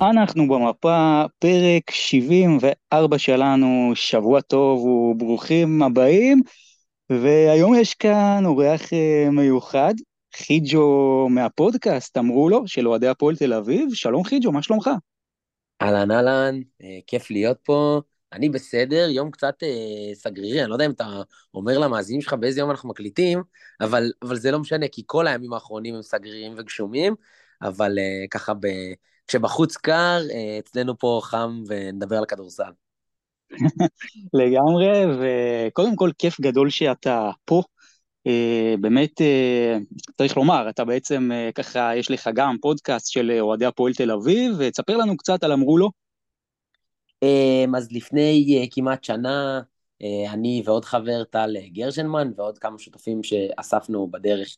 אנחנו במפה, פרק 74 שלנו, שבוע טוב וברוכים הבאים, והיום יש כאן אורח אה, מיוחד, חיג'ו מהפודקאסט, אמרו לו, של אוהדי הפועל תל אביב. שלום חיג'ו, מה שלומך? אהלן אהלן, אה, כיף להיות פה. אני בסדר, יום קצת אה, סגרירי, אני לא יודע אם אתה אומר למאזינים שלך באיזה יום אנחנו מקליטים, אבל, אבל זה לא משנה, כי כל הימים האחרונים הם סגרירים וגשומים, אבל אה, ככה ב, כשבחוץ קר, אה, אצלנו פה חם ונדבר על כדורסל. לגמרי, וקודם כל כיף גדול שאתה פה. אה, באמת, אה, צריך לומר, אתה בעצם אה, ככה, יש לך גם פודקאסט של אוהדי הפועל תל אביב, ותספר לנו קצת על אמרו לו. אמ, אז לפני כמעט שנה, אני ועוד חבר טל גרשנמן ועוד כמה שותפים שאספנו בדרך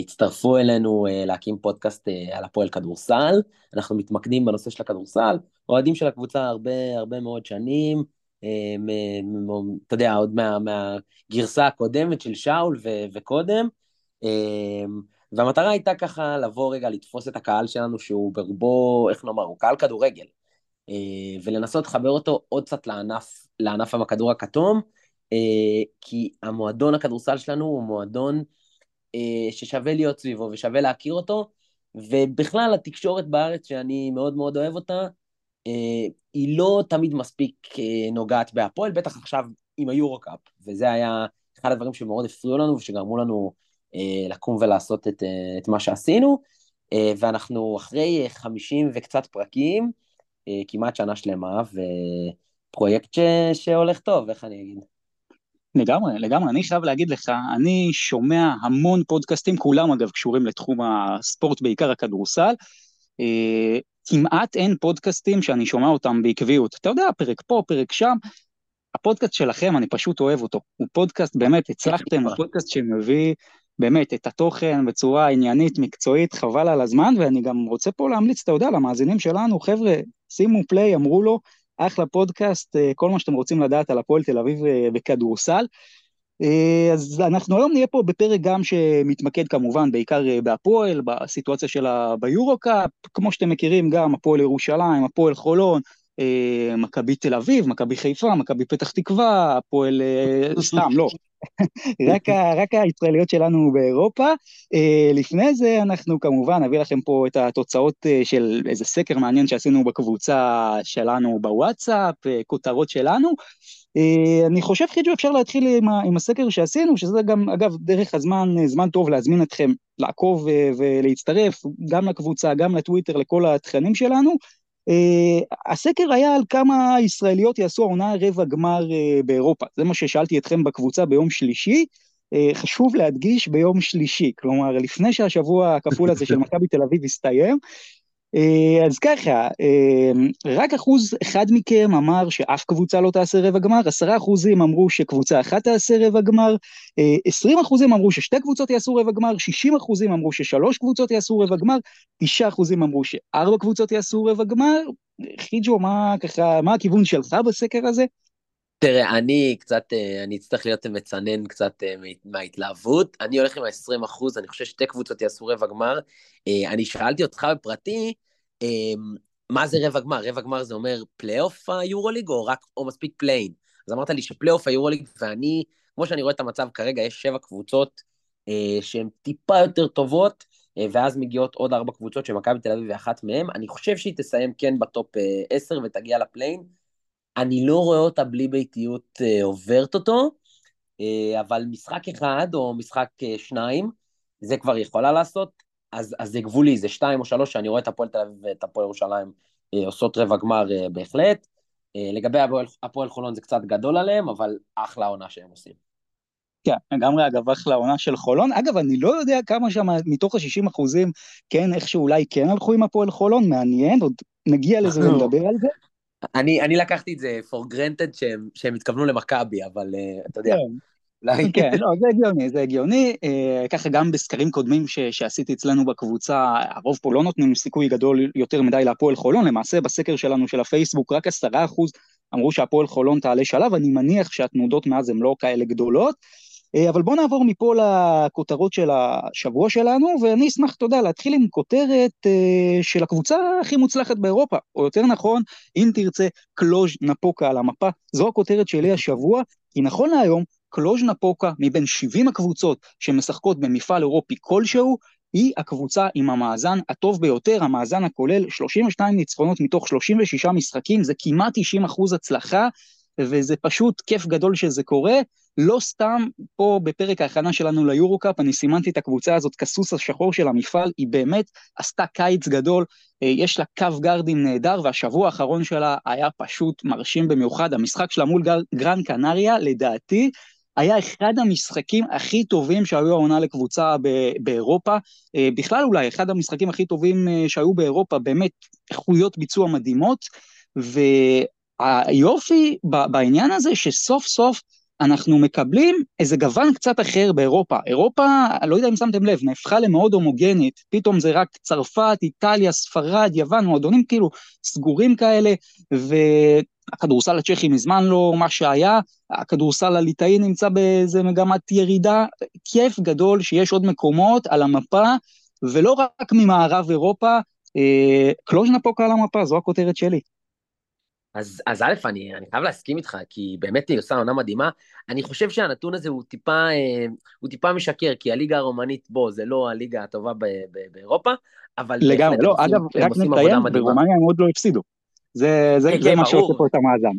הצטרפו אלינו להקים פודקאסט על הפועל כדורסל. אנחנו מתמקדים בנושא של הכדורסל, אוהדים של הקבוצה הרבה הרבה מאוד שנים, אתה יודע, עוד מה, מהגרסה הקודמת של שאול ו- וקודם. והמטרה הייתה ככה לבוא רגע לתפוס את הקהל שלנו שהוא ברובו, איך נאמר, הוא קהל כדורגל. ולנסות לחבר אותו עוד קצת לענף, לענף הכדור הכתום, כי המועדון הכדורסל שלנו הוא מועדון ששווה להיות סביבו ושווה להכיר אותו, ובכלל התקשורת בארץ שאני מאוד מאוד אוהב אותה, אה, היא לא תמיד מספיק אה, נוגעת בהפועל, בטח עכשיו עם היורו-קאפ, וזה היה אחד הדברים שמאוד הפריעו לנו ושגרמו לנו אה, לקום ולעשות את, את מה שעשינו, ואנחנו אחרי 50 וקצת פרקים, כמעט שנה שלמה, ופרויקט ש, שהולך טוב, איך אני אגיד? לגמרי, לגמרי. אני חייב להגיד לך, אני שומע המון פודקאסטים, כולם אגב קשורים לתחום הספורט, בעיקר הכדורסל. כמעט אין פודקאסטים שאני שומע אותם בעקביות. אתה יודע, פרק פה, פרק שם. הפודקאסט שלכם, אני פשוט אוהב אותו. הוא פודקאסט, באמת, הצלחתם, הוא פודקאסט שמביא באמת את התוכן בצורה עניינית, מקצועית, חבל על הזמן, ואני גם רוצה פה להמליץ, אתה יודע, למאזינים שלנו, חבר'ה, שימו פליי, אמרו לו, אחלה פודקאסט, אה, כל מה שאתם רוצים לדעת על הפועל תל אביב אה, בכדורסל. אה, אז אנחנו היום נהיה פה בפרק גם שמתמקד כמובן בעיקר בהפועל, בסיטואציה שלה ביורו-קאפ, כמו שאתם מכירים גם הפועל ירושלים, הפועל חולון, מכבי תל אביב, מכבי חיפה, מכבי פתח תקווה, הפועל... סתם, לא. רק, רק הישראליות שלנו באירופה. לפני זה אנחנו כמובן נביא לכם פה את התוצאות של איזה סקר מעניין שעשינו בקבוצה שלנו בוואטסאפ, כותרות שלנו. אה, אני חושב, חיג'ו, אפשר להתחיל עם, עם הסקר שעשינו, שזה גם, אגב, דרך הזמן, זמן טוב להזמין אתכם לעקוב אה, ולהצטרף, גם לקבוצה, גם לטוויטר, לכל התכנים שלנו. Uh, הסקר היה על כמה ישראליות יעשו העונה רבע גמר uh, באירופה. זה מה ששאלתי אתכם בקבוצה ביום שלישי. Uh, חשוב להדגיש ביום שלישי, כלומר, לפני שהשבוע הכפול הזה של מכבי תל אביב הסתיים, אה, אז ככה, אה, רק אחוז אחד מכם אמר שאף קבוצה לא תעשה רבע גמר, עשרה אחוזים אמרו שקבוצה אחת תעשה רבע גמר, אה, עשרים אחוזים אמרו ששתי קבוצות יעשו רבע גמר, שישים אחוזים אמרו ששלוש קבוצות יעשו רבע גמר, תשעה אחוזים אמרו שארבע קבוצות יעשו רבע גמר. חיג'ו, מה ככה, מה הכיוון שלך בסקר הזה? תראה, אני קצת, אני אצטרך להיות מצנן קצת מההתלהבות. אני הולך עם ה-20 אחוז, אני חושב ששתי קבוצות יעשו רבע גמר. אני שאלתי אותך בפרטי, מה זה רבע גמר? רבע גמר זה אומר פלייאוף היורוליג או רק, או מספיק פליי-אין? אז אמרת לי שפלייאוף היורוליג, ואני, כמו שאני רואה את המצב כרגע, יש שבע קבוצות שהן טיפה יותר טובות, ואז מגיעות עוד ארבע קבוצות שמכבי תל אביב היא אחת מהן. אני חושב שהיא תסיים כן ב top עשר ותגיע לפליי-אין. אני לא רואה אותה בלי ביתיות אה, עוברת אותו, אה, אבל משחק אחד או משחק אה, שניים, זה כבר יכולה לעשות, אז, אז זה גבולי, זה שתיים או שלוש, שאני רואה את הפועל תל אביב ואת הפועל ירושלים עושות רבע גמר בהחלט. לגבי הפועל חולון זה קצת גדול עליהם, אבל אחלה עונה שהם עושים. כן, לגמרי אגב אחלה עונה של חולון. אגב, אני לא יודע כמה שם מתוך ה-60 אחוזים, כן, איכשהו אולי כן הלכו עם הפועל חולון, מעניין, עוד נגיע לזה ונדבר על זה. אני, אני לקחתי את זה for granted שהם, שהם התכוונו למכבי, אבל uh, אתה יודע. כן, כן, לא, זה הגיוני, זה הגיוני. Uh, ככה גם בסקרים קודמים ש, שעשיתי אצלנו בקבוצה, הרוב פה לא נותנים סיכוי גדול יותר מדי להפועל חולון, למעשה בסקר שלנו של הפייסבוק רק עשרה אחוז אמרו שהפועל חולון תעלה שלב, אני מניח שהתנודות מאז הן לא כאלה גדולות. אבל בואו נעבור מפה לכותרות של השבוע שלנו, ואני אשמח, אתה יודע, להתחיל עם כותרת של הקבוצה הכי מוצלחת באירופה, או יותר נכון, אם תרצה, קלוז' נפוקה על המפה. זו הכותרת שלי השבוע, כי נכון להיום, קלוז' נפוקה, מבין 70 הקבוצות שמשחקות במפעל אירופי כלשהו, היא הקבוצה עם המאזן הטוב ביותר, המאזן הכולל 32 ניצחונות מתוך 36 משחקים, זה כמעט 90 אחוז הצלחה, וזה פשוט כיף גדול שזה קורה. לא סתם פה בפרק ההכנה שלנו ליורו-קאפ, אני סימנתי את הקבוצה הזאת כסוס השחור של המפעל, היא באמת עשתה קיץ גדול, אה, יש לה קו גארדים נהדר, והשבוע האחרון שלה היה פשוט מרשים במיוחד. המשחק שלה מול גרן קנריה, לדעתי, היה אחד המשחקים הכי טובים שהיו העונה לקבוצה באירופה, אה, בכלל אולי אחד המשחקים הכי טובים אה, שהיו באירופה, באמת איכויות ביצוע מדהימות, והיופי בעניין הזה שסוף סוף אנחנו מקבלים איזה גוון קצת אחר באירופה. אירופה, לא יודע אם שמתם לב, נהפכה למאוד הומוגנית, פתאום זה רק צרפת, איטליה, ספרד, יוון, מועדונים כאילו סגורים כאלה, ו... הכדורסל הצ'כי מזמן לא מה שהיה, הכדורסל הליטאי נמצא באיזה מגמת ירידה, כיף גדול שיש עוד מקומות על המפה, ולא רק ממערב אירופה, אה, קלוז'נה פה על המפה, זו הכותרת שלי. אז, אז א', אני, אני חייב להסכים איתך, כי באמת היא עושה עונה מדהימה. אני חושב שהנתון הזה הוא טיפה, אה, הוא טיפה משקר, כי הליגה הרומנית, בוא, זה לא הליגה הטובה ב, ב, באירופה, אבל... לגמרי, לא, אגב, רק נציין, ברומניה הם עוד לא הפסידו. זה, זה, כן, זה כן, מה שעושה פה את המאזן.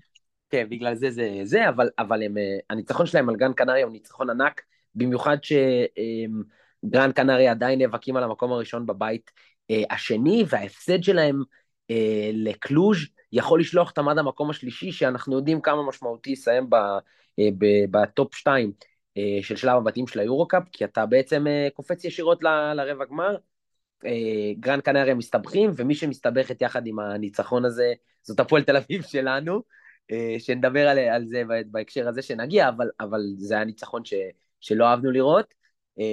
כן, בגלל זה זה זה, אבל, אבל הם, אה, הניצחון שלהם על גרן קנריה הוא ניצחון ענק, במיוחד שגרן אמ, קנריה עדיין נאבקים על המקום הראשון בבית אה, השני, וההפסד שלהם אה, לקלוז' יכול לשלוח אותם עד המקום השלישי, שאנחנו יודעים כמה משמעותי יסיים בטופ 2 של שלב הבתים של היורו-קאפ, כי אתה בעצם קופץ ישירות לרבע גמר, אה, גרן קנריה מסתבכים, ומי שמסתבכת יחד עם הניצחון הזה, זאת הפועל תל אביב שלנו, אה, שנדבר על, על זה בהקשר הזה שנגיע, אבל, אבל זה היה ניצחון ש, שלא אהבנו לראות. אה,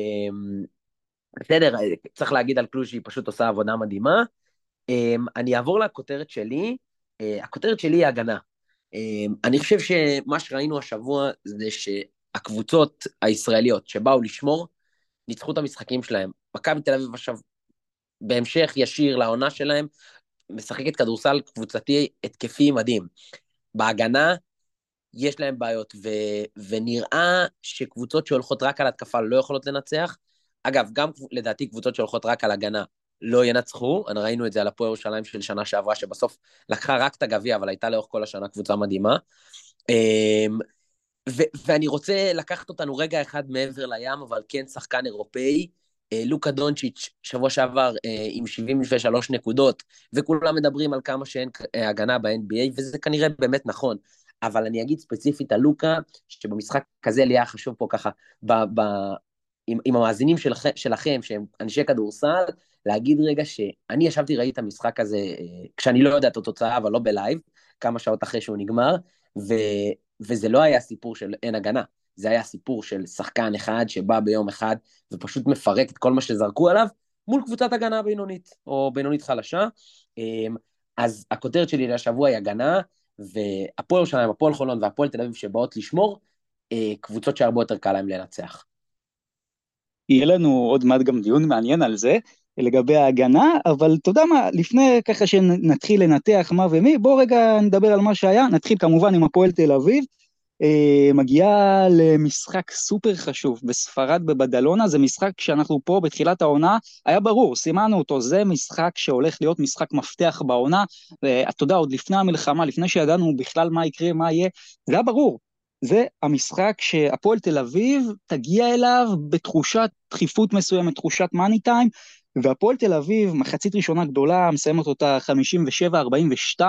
בסדר, צריך להגיד על קלוש שהיא פשוט עושה עבודה מדהימה. אני אעבור לכותרת שלי, הכותרת שלי היא הגנה. אני חושב שמה שראינו השבוע זה שהקבוצות הישראליות שבאו לשמור, ניצחו את המשחקים שלהם. מכבי תל אביב עכשיו בהמשך ישיר לעונה שלהם, משחקת כדורסל קבוצתי התקפי מדהים. בהגנה יש להם בעיות, ו, ונראה שקבוצות שהולכות רק על התקפה לא יכולות לנצח. אגב, גם לדעתי קבוצות שהולכות רק על הגנה לא ינצחו, ראינו את זה על הפועל ירושלים של שנה שעברה, שבסוף לקחה רק את הגביע, אבל הייתה לאורך כל השנה קבוצה מדהימה. אמ, ו- ואני רוצה לקחת אותנו רגע אחד מעבר לים, אבל כן שחקן אירופאי, אה, לוקה דונצ'יץ' שבוע שעבר אה, עם 73 נקודות, וכולם מדברים על כמה שאין אה, הגנה ב-NBA, וזה כנראה באמת נכון. אבל אני אגיד ספציפית על לוקה, שבמשחק כזה לי היה חשוב פה ככה, ב, ב, עם, עם המאזינים שלכ, שלכם, שהם אנשי כדורסל, להגיד רגע שאני ישבתי, ראיתי את המשחק הזה, כשאני לא יודע את התוצאה, אבל לא בלייב, כמה שעות אחרי שהוא נגמר, ו, וזה לא היה סיפור של אין הגנה. זה היה סיפור של שחקן אחד שבא ביום אחד ופשוט מפרק את כל מה שזרקו עליו מול קבוצת הגנה בינונית, או בינונית חלשה. אמ, אז הכותרת שלי לשבוע היא הגנה, והפועל ירושלים, הפועל חולון והפועל תל אביב שבאות לשמור, אה, קבוצות שהרבה יותר קל להם לנצח. יהיה לנו עוד מעט גם דיון מעניין על זה, לגבי ההגנה, אבל אתה יודע מה, לפני ככה שנתחיל לנתח מה ומי, בוא רגע נדבר על מה שהיה, נתחיל כמובן עם הפועל תל אביב, אה, מגיעה למשחק סופר חשוב בספרד בבדלונה, זה משחק שאנחנו פה בתחילת העונה, היה ברור, סימנו אותו, זה משחק שהולך להיות משחק מפתח בעונה, ואתה יודע, עוד לפני המלחמה, לפני שידענו בכלל מה יקרה, מה יהיה, זה היה ברור. זה המשחק שהפועל תל אביב תגיע אליו בתחושת דחיפות מסוימת, תחושת מאני טיים, והפועל תל אביב, מחצית ראשונה גדולה, מסיימת אותה 57-42,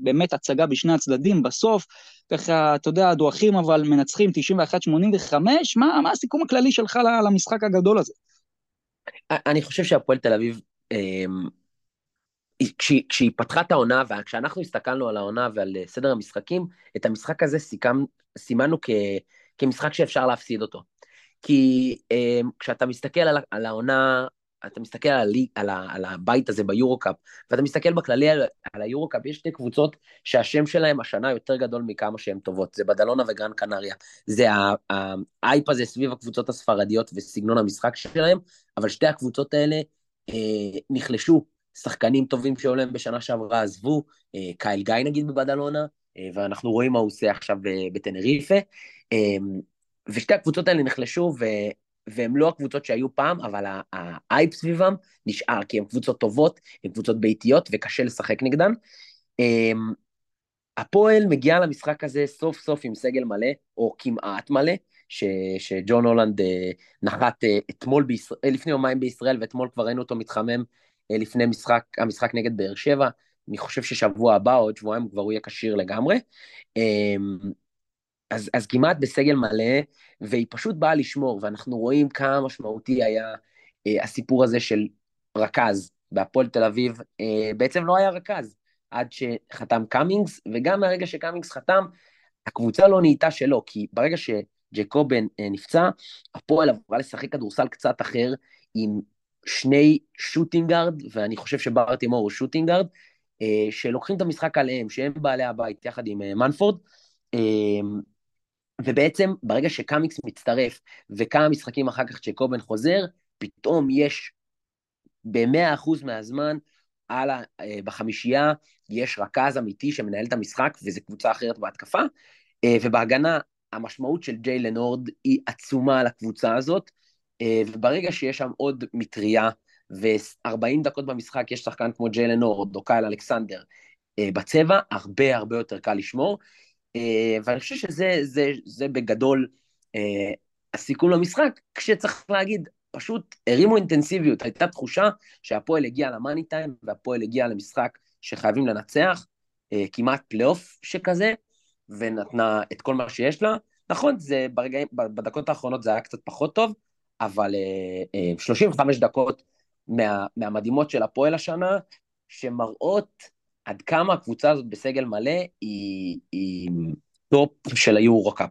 באמת הצגה בשני הצדדים, בסוף, ככה, אתה יודע, הדועכים אבל מנצחים 91-85, מה, מה הסיכום הכללי שלך למשחק הגדול הזה? אני חושב שהפועל תל אביב, אמ, כשהיא, כשהיא פתחה את העונה, וכשאנחנו הסתכלנו על העונה ועל סדר המשחקים, את המשחק הזה סיכם, סימנו כ, כמשחק שאפשר להפסיד אותו. כי um, כשאתה מסתכל על, על העונה אתה מסתכל על, על, על הבית הזה ביורו-קאפ, ואתה מסתכל בכללי על, על היורו-קאפ, יש שתי קבוצות שהשם שלהם השנה יותר גדול מכמה שהן טובות, זה בדלונה וגרן קנריה. זה האייפ הזה סביב הקבוצות הספרדיות וסגנון המשחק שלהם, אבל שתי הקבוצות האלה אה, נחלשו. שחקנים טובים שהיו להם בשנה שעברה עזבו, אה, קייל גיא נגיד בבדלונה, אה, ואנחנו רואים מה הוא עושה עכשיו אה, בטנריפה. ושתי הקבוצות האלה נחלשו, ו... והם לא הקבוצות שהיו פעם, אבל האייפ סביבם נשאר, כי הן קבוצות טובות, הן קבוצות ביתיות, וקשה לשחק נגדן. הפועל מגיע למשחק הזה סוף סוף עם סגל מלא, או כמעט מלא, ש, שג'ון הולנד נחת אתמול, בישראל, לפני יומיים בישראל, ואתמול כבר ראינו אותו מתחמם לפני משחק, המשחק נגד באר שבע. אני חושב ששבוע הבא, עוד שבועיים, כבר הוא יהיה כשיר לגמרי. אמ, אז, אז כמעט בסגל מלא, והיא פשוט באה לשמור, ואנחנו רואים כמה משמעותי היה אה, הסיפור הזה של רכז בהפועל תל אביב, אה, בעצם לא היה רכז עד שחתם קאמינגס, וגם מהרגע שקאמינגס חתם, הקבוצה לא נהייתה שלו, כי ברגע שג'קובן אה, נפצע, הפועל עברה לשחק כדורסל קצת אחר, עם שני shooting guard, ואני חושב שבר תימור הוא shooting guard, אה, שלוקחים את המשחק עליהם, שהם בעלי הבית יחד עם אה, מנפורד, אה, ובעצם ברגע שקאמיקס מצטרף וכמה משחקים אחר כך שג'קובן חוזר, פתאום יש ב-100% מהזמן על ה, בחמישייה יש רכז אמיתי שמנהל את המשחק וזו קבוצה אחרת בהתקפה, ובהגנה המשמעות של ג'יי לנורד היא עצומה על הקבוצה הזאת, וברגע שיש שם עוד מטריה ו-40 דקות במשחק יש שחקן כמו ג'יי לנורד או קייל אלכסנדר בצבע, הרבה הרבה יותר קל לשמור. אה, ואני חושב שזה זה, זה בגדול אה, הסיכום למשחק, כשצריך להגיד, פשוט הרימו אינטנסיביות, הייתה תחושה שהפועל הגיע למאני טיים, והפועל הגיע למשחק שחייבים לנצח, אה, כמעט פלייאוף שכזה, ונתנה את כל מה שיש לה. נכון, זה ברגעים, בדקות האחרונות זה היה קצת פחות טוב, אבל 35 דקות מה, מהמדהימות של הפועל השנה, שמראות עד כמה הקבוצה הזאת בסגל מלא היא, היא top של היורו-קאפ.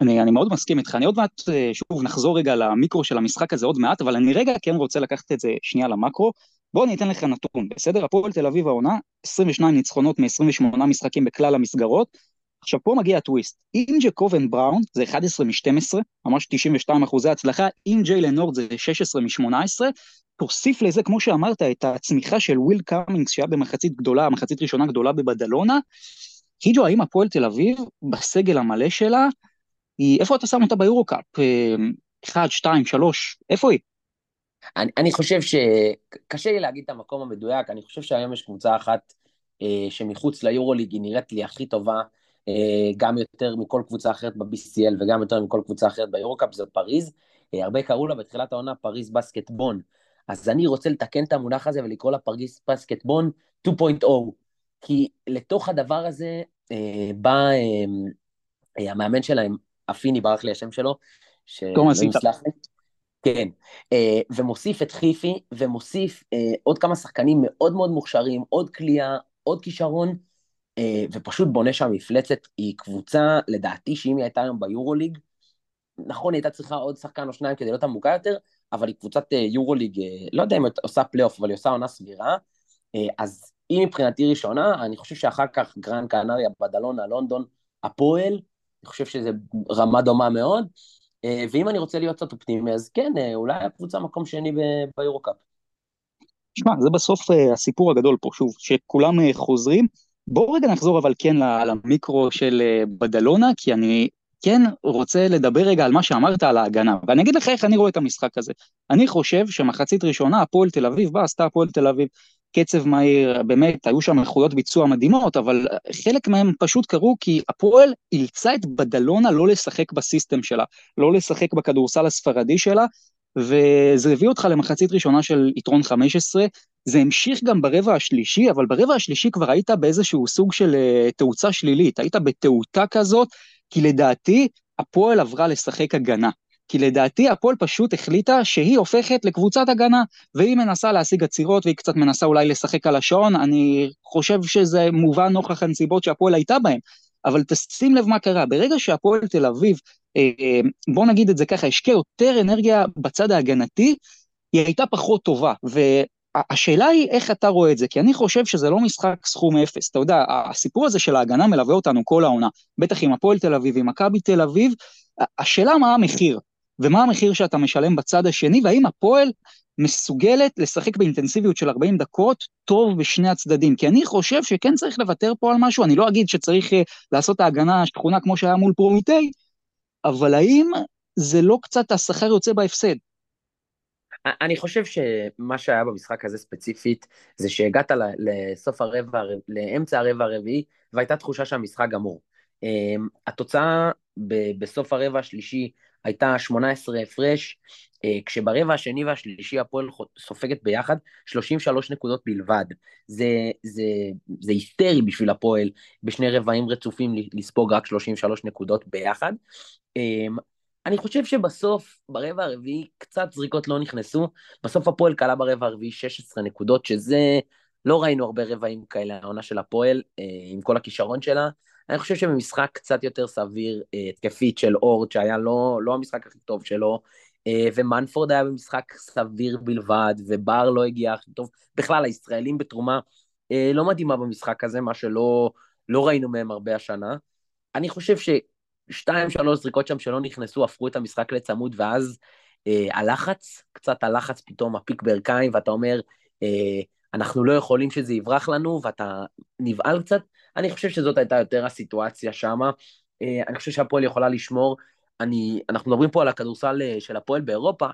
אני, אני מאוד מסכים איתך, אני עוד מעט, אה, שוב, נחזור רגע למיקרו של המשחק הזה עוד מעט, אבל אני רגע כן רוצה לקחת את זה שנייה למקרו. בוא אני אתן לך נתון, בסדר? הפועל תל אביב העונה, 22 ניצחונות מ-28 משחקים בכלל המסגרות. עכשיו פה מגיע הטוויסט, עם ג'קובן בראון זה 11 מ-12, ממש 92 אחוזי הצלחה, עם ג'יילן נורד זה 16 מ-18, תוסיף לזה, כמו שאמרת, את הצמיחה של וויל קאמינגס, שהיה במחצית גדולה, מחצית ראשונה גדולה בבדלונה. היג'ו, האם הפועל תל אביב, בסגל המלא שלה, היא, איפה אתה שם אותה ביורו-קאפ? אה, אחד, שתיים, שלוש, איפה היא? אני, אני חושב שקשה לי להגיד את המקום המדויק, אני חושב שהיום יש קבוצה אחת אה, שמחוץ ליורוליג היא נראית לי הכי טובה, גם יותר מכל קבוצה אחרת ב-BCL וגם יותר מכל קבוצה אחרת ביורו-קאפ, זאת פריז. אה, הרבה קראו לה בתחילת העונה פריז בסקטבון. אז אני רוצה לתקן את המונח הזה ולקרוא לה פרגיס פסקטבון 2.0, כי לתוך הדבר הזה אה, בא אה, אה, המאמן שלהם, אפיני, ברח לי השם שלו, תומאס איתה. כן, אה, ומוסיף את חיפי, ומוסיף אה, עוד כמה שחקנים מאוד מאוד מוכשרים, עוד כליאה, עוד כישרון, אה, ופשוט בונה שם מפלצת. היא קבוצה, לדעתי, שאם היא הייתה היום ביורוליג, נכון, היא הייתה צריכה עוד שחקן או שניים כדי להיות עמוקה יותר, אבל היא קבוצת אה, יורוליג, אה, לא יודע אם היא עושה פלייאוף, אבל היא עושה עונה סבירה, אה, אז היא מבחינתי ראשונה, אני חושב שאחר כך גראן קנריה, בדלונה, לונדון, הפועל, אני חושב שזה רמה דומה מאוד, ואם אני רוצה להיות קצת אופטימי, אז כן, אולי הקבוצה מקום שני ביורו-קאפ. שמע, זה בסוף הסיפור הגדול פה, שוב, שכולם חוזרים. בואו רגע נחזור אבל כן למיקרו של בדלונה, כי אני כן רוצה לדבר רגע על מה שאמרת על ההגנה, ואני אגיד לך איך אני רואה את המשחק הזה. אני חושב שמחצית ראשונה הפועל תל אביב באה, עשתה הפועל תל אביב קצב מהיר, באמת, היו שם איכויות ביצוע מדהימות, אבל חלק מהם פשוט קרו כי הפועל אילצה את בדלונה לא לשחק בסיסטם שלה, לא לשחק בכדורסל הספרדי שלה, וזה הביא אותך למחצית ראשונה של יתרון 15. זה המשיך גם ברבע השלישי, אבל ברבע השלישי כבר היית באיזשהו סוג של uh, תאוצה שלילית, היית בתאותה כזאת, כי לדעתי הפועל עברה לשחק הגנה. כי לדעתי הפועל פשוט החליטה שהיא הופכת לקבוצת הגנה, והיא מנסה להשיג עצירות והיא קצת מנסה אולי לשחק על השעון, אני חושב שזה מובן נוכח הנסיבות שהפועל הייתה בהן. אבל תשים לב מה קרה, ברגע שהפועל תל אביב, אה, אה, בוא נגיד את זה ככה, השקיע יותר אנרגיה בצד ההגנתי, היא הייתה פחות טובה, והשאלה היא איך אתה רואה את זה, כי אני חושב שזה לא משחק סכום אפס, אתה יודע, הסיפור הזה של ההגנה מלווה אותנו כל העונה, בטח עם הפועל תל אביב, עם מכבי תל אביב, השאלה מה המחיר, ומה המחיר שאתה משלם בצד השני, והאם הפועל מסוגלת לשחק באינטנסיביות של 40 דקות טוב בשני הצדדים, כי אני חושב שכן צריך לוותר פה על משהו, אני לא אגיד שצריך uh, לעשות ההגנה השכונה כמו שהיה מול פרומיטי, אבל האם זה לא קצת השכר יוצא בהפסד? אני חושב שמה שהיה במשחק הזה ספציפית, זה שהגעת לסוף הרבע, לאמצע הרבע הרביעי, והייתה תחושה שהמשחק גמור. אמ, התוצאה בסוף הרבע השלישי הייתה 18 הפרש, אה, כשברבע השני והשלישי הפועל סופגת ביחד 33 נקודות בלבד. זה, זה, זה היסטרי בשביל הפועל בשני רבעים רצופים לספוג רק 33 נקודות ביחד. אמ, אני חושב שבסוף, ברבע הרביעי, קצת זריקות לא נכנסו. בסוף הפועל קלה ברבע הרביעי 16 נקודות, שזה, לא ראינו הרבה רבעים כאלה, העונה של הפועל, אה, עם כל הכישרון שלה. אני חושב שבמשחק קצת יותר סביר, אה, התקפית של אורד, שהיה לא, לא המשחק הכי טוב שלו, אה, ומנפורד היה במשחק סביר בלבד, ובר לא הגיע הכי טוב. בכלל, הישראלים בתרומה אה, לא מדהימה במשחק הזה, מה שלא לא ראינו מהם הרבה השנה. אני חושב ששתיים, שלוש זריקות שם שלא נכנסו, הפכו את המשחק לצמוד, ואז אה, הלחץ, קצת הלחץ פתאום, הפיק ברכיים, ואתה אומר, אה, אנחנו לא יכולים שזה יברח לנו, ואתה נבהל קצת. אני חושב שזאת הייתה יותר הסיטואציה שמה. אה, אני חושב שהפועל יכולה לשמור. אני, אנחנו מדברים פה על הכדורסל אה, של הפועל באירופה,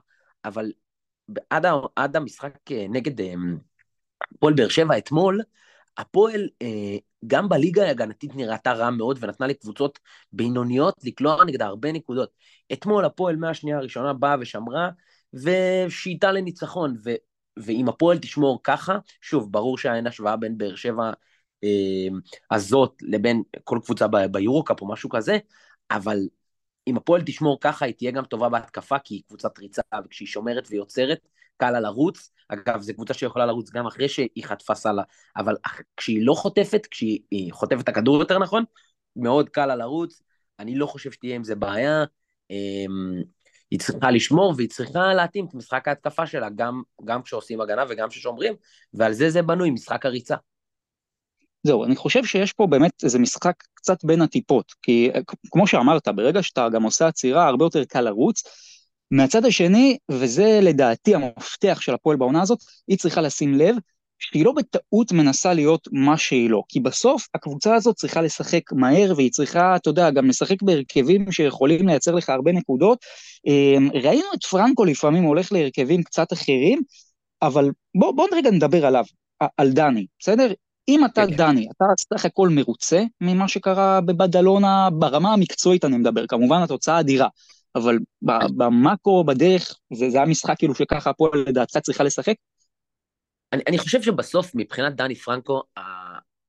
אבל עד, עד המשחק אה, נגד הפועל באר שבע אתמול, הפועל גם בליגה ההגנתית נראתה רע מאוד ונתנה לקבוצות בינוניות לקלוע נגדה הרבה נקודות. אתמול הפועל מהשנייה הראשונה באה ושמרה ושייטה לניצחון, ו, ואם הפועל תשמור ככה, שוב, ברור שאין השוואה בין באר שבע הזאת לבין כל קבוצה ביורוקאפ או משהו כזה, אבל אם הפועל תשמור ככה, היא תהיה גם טובה בהתקפה, כי היא קבוצת ריצה, וכשהיא שומרת ויוצרת, קל לה לרוץ. אגב, זו קבוצה שיכולה לרוץ גם אחרי שהיא חטפה סלה, אבל כשהיא לא חוטפת, כשהיא חוטפת את הכדור יותר נכון, מאוד קל לה לרוץ. אני לא חושב שתהיה עם זה בעיה. אמ, היא צריכה לשמור והיא צריכה להתאים את משחק ההתקפה שלה, גם, גם כשעושים הגנה וגם כששומרים, ועל זה זה בנוי, משחק הריצה. זהו, אני חושב שיש פה באמת איזה משחק קצת בין הטיפות, כי כמו שאמרת, ברגע שאתה גם עושה עצירה, הרבה יותר קל לרוץ. מהצד השני, וזה לדעתי המפתח של הפועל בעונה הזאת, היא צריכה לשים לב שהיא לא בטעות מנסה להיות מה שהיא לא, כי בסוף הקבוצה הזאת צריכה לשחק מהר, והיא צריכה, אתה יודע, גם לשחק בהרכבים שיכולים לייצר לך הרבה נקודות. אמ, ראינו את פרנקו לפעמים הולך להרכבים קצת אחרים, אבל בואו בוא רגע נדבר עליו, על דני, בסדר? אם אתה כן. דני, אתה סך הכל מרוצה ממה שקרה בבדלונה, ברמה המקצועית אני מדבר, כמובן התוצאה אדירה, אבל במאקרו, בדרך, זה, זה המשחק כאילו שככה הפועל לדעתך צריכה לשחק? אני, אני חושב שבסוף, מבחינת דני פרנקו,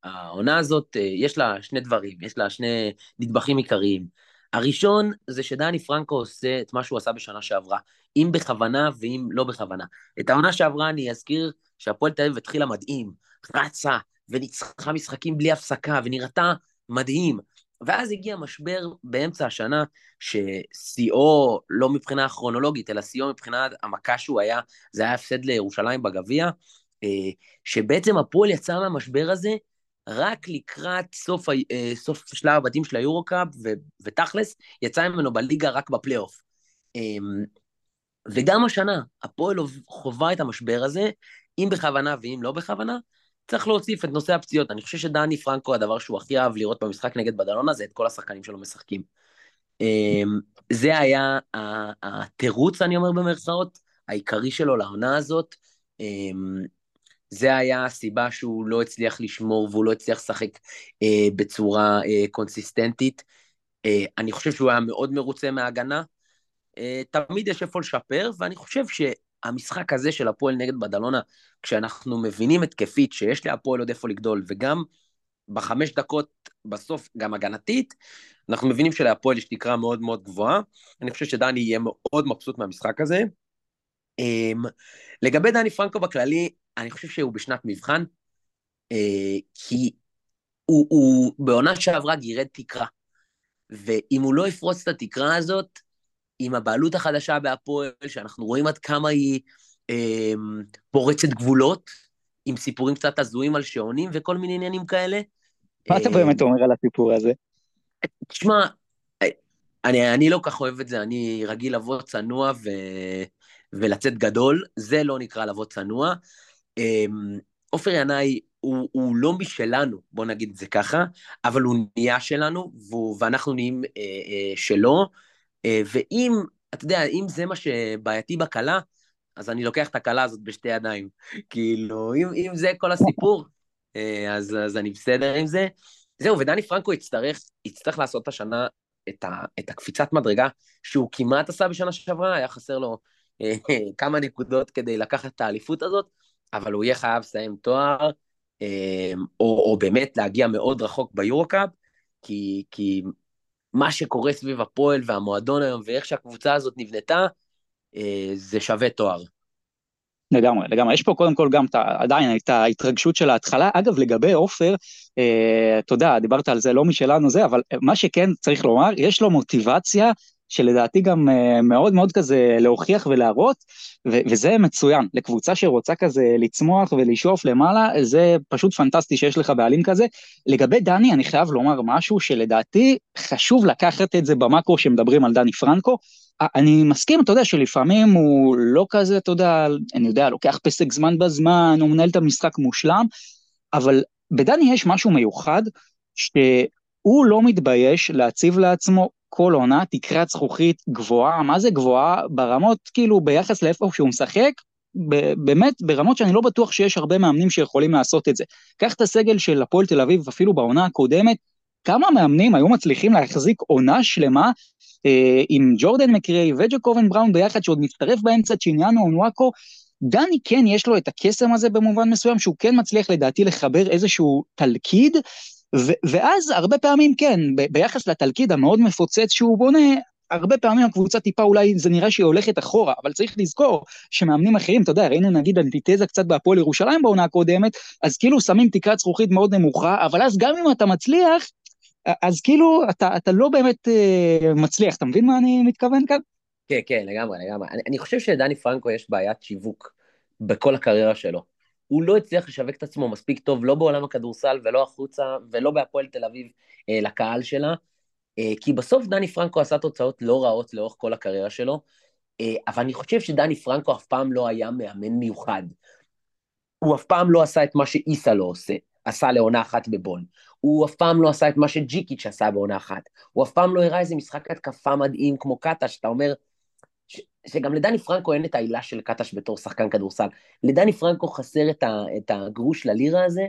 העונה הזאת, אה, יש לה שני דברים, יש לה שני נדבכים עיקריים. הראשון זה שדני פרנקו עושה את מה שהוא עשה בשנה שעברה, אם בכוונה ואם לא בכוונה. את העונה שעברה אני אזכיר שהפועל תל אביב התחילה מדהים, רצה, וניצחה משחקים בלי הפסקה, ונראתה מדהים. ואז הגיע משבר באמצע השנה, ששיאו, לא מבחינה כרונולוגית, אלא שיאו מבחינת המכה שהוא היה, זה היה הפסד לירושלים בגביע, אה, שבעצם הפועל יצא מהמשבר הזה רק לקראת סוף, אה, סוף שלב הבתים של היורו-קאפ, ותכלס, יצא ממנו בליגה רק בפלייאוף. אמ, וגם השנה, הפועל חווה את המשבר הזה, אם בכוונה ואם לא בכוונה, צריך להוסיף את נושא הפציעות. אני חושב שדני פרנקו, הדבר שהוא הכי אהב לראות במשחק נגד בדלונה, זה את כל השחקנים שלו משחקים. אמ, זה היה התירוץ, אני אומר במרכאות, העיקרי שלו לעונה הזאת. אמ, זה היה הסיבה שהוא לא הצליח לשמור והוא לא הצליח לשחק אה, בצורה אה, קונסיסטנטית. אה, אני חושב שהוא היה מאוד מרוצה מההגנה. אה, תמיד יש איפה לשפר, ואני חושב שהמשחק הזה של הפועל נגד בדלונה, כשאנחנו מבינים התקפית שיש להפועל עוד איפה לגדול, וגם בחמש דקות בסוף גם הגנתית, אנחנו מבינים שלהפועל יש תקרה מאוד מאוד גבוהה. אני חושב שדני יהיה מאוד מבסוט מהמשחק הזה. Um, לגבי דני פרנקו בכללי, אני חושב שהוא בשנת מבחן, uh, כי הוא, הוא בעונה שעברה גירד תקרה, ואם הוא לא יפרוץ את התקרה הזאת, עם הבעלות החדשה בהפועל, שאנחנו רואים עד כמה היא אמ, פורצת גבולות, עם סיפורים קצת הזויים על שעונים וכל מיני עניינים כאלה. מה אתה באמת אומר על הסיפור הזה? תשמע, אני, אני לא כך אוהב את זה, אני רגיל לבוא צנוע ו... ולצאת גדול, זה לא נקרא לבוא צנוע. אמ, עופר ינאי הוא, הוא לא משלנו, בוא נגיד את זה ככה, אבל הוא נהיה שלנו, והוא, ואנחנו נהיים אה, אה, שלו, אה, ואם, אתה יודע, אם זה מה שבעייתי בכלה, אז אני לוקח את הכלה הזאת בשתי ידיים. כאילו, אם, אם זה כל הסיפור, אה, אז, אז אני בסדר עם זה. זהו, ודני פרנקו יצטרך, יצטרך לעשות השנה את, ה, את הקפיצת מדרגה שהוא כמעט עשה בשנה שעברה, היה חסר לו אה, כמה נקודות כדי לקחת את האליפות הזאת, אבל הוא יהיה חייב לסיים תואר, אה, או, או באמת להגיע מאוד רחוק ביורו-קאפ, כי, כי מה שקורה סביב הפועל והמועדון היום, ואיך שהקבוצה הזאת נבנתה, אה, זה שווה תואר. לגמרי, לגמרי. יש פה קודם כל גם עדיין את ההתרגשות של ההתחלה. אגב, לגבי עופר, אה, אתה יודע, דיברת על זה לא משלנו זה, אבל מה שכן צריך לומר, יש לו מוטיבציה שלדעתי גם uh, מאוד מאוד כזה להוכיח ולהראות, ו- וזה מצוין. לקבוצה שרוצה כזה לצמוח ולשאוף למעלה, זה פשוט פנטסטי שיש לך בעלים כזה. לגבי דני, אני חייב לומר משהו שלדעתי חשוב לקחת את זה במאקרו שמדברים על דני פרנקו. אני מסכים, אתה יודע, שלפעמים הוא לא כזה, אתה יודע, אני יודע, לוקח פסק זמן בזמן, הוא מנהל את המשחק מושלם, אבל בדני יש משהו מיוחד, שהוא לא מתבייש להציב לעצמו כל עונה תקרת זכוכית גבוהה, מה זה גבוהה? ברמות, כאילו, ביחס לאיפה שהוא משחק, באמת ברמות שאני לא בטוח שיש הרבה מאמנים שיכולים לעשות את זה. קח את הסגל של הפועל תל אביב, אפילו בעונה הקודמת, כמה מאמנים היו מצליחים להחזיק עונה שלמה אה, עם ג'ורדן מקריי וג'קובן בראון ביחד, שעוד מצטרף באמצע צ'יניאנו אונואקו, דני כן יש לו את הקסם הזה במובן מסוים, שהוא כן מצליח לדעתי לחבר איזשהו תלכיד, ואז הרבה פעמים כן, ביחס לתלכיד המאוד מפוצץ שהוא בונה, הרבה פעמים הקבוצה טיפה אולי זה נראה שהיא הולכת אחורה, אבל צריך לזכור שמאמנים אחרים, אתה יודע, ראינו נגיד אנטיתזה קצת בהפועל ירושלים בעונה הקודמת, אז כאילו שמים תקרת זכוכית מאוד נמוכה, אבל אז גם אם אתה מצליח, אז כאילו אתה, אתה לא באמת uh, מצליח, אתה מבין מה אני מתכוון כאן? כן, כן, לגמרי, לגמרי. אני, אני חושב שלדני פרנקו יש בעיית שיווק בכל הקריירה שלו. הוא לא הצליח לשווק את עצמו מספיק טוב, לא בעולם הכדורסל ולא החוצה, ולא בהפועל תל אביב אה, לקהל שלה, אה, כי בסוף דני פרנקו עשה תוצאות לא רעות לאורך כל הקריירה שלו, אה, אבל אני חושב שדני פרנקו אף פעם לא היה מאמן מיוחד. הוא אף פעם לא עשה את מה שאיסה לא עושה, עשה לעונה אחת בבון. הוא אף פעם לא עשה את מה שג'יקיץ' עשה בעונה אחת. הוא אף פעם לא הראה איזה משחק התקפה מדהים כמו קאטה, שאתה אומר, שגם לדני פרנקו אין את העילה של קטש בתור שחקן כדורסל. לדני פרנקו חסר את, ה, את הגרוש ללירה הזה,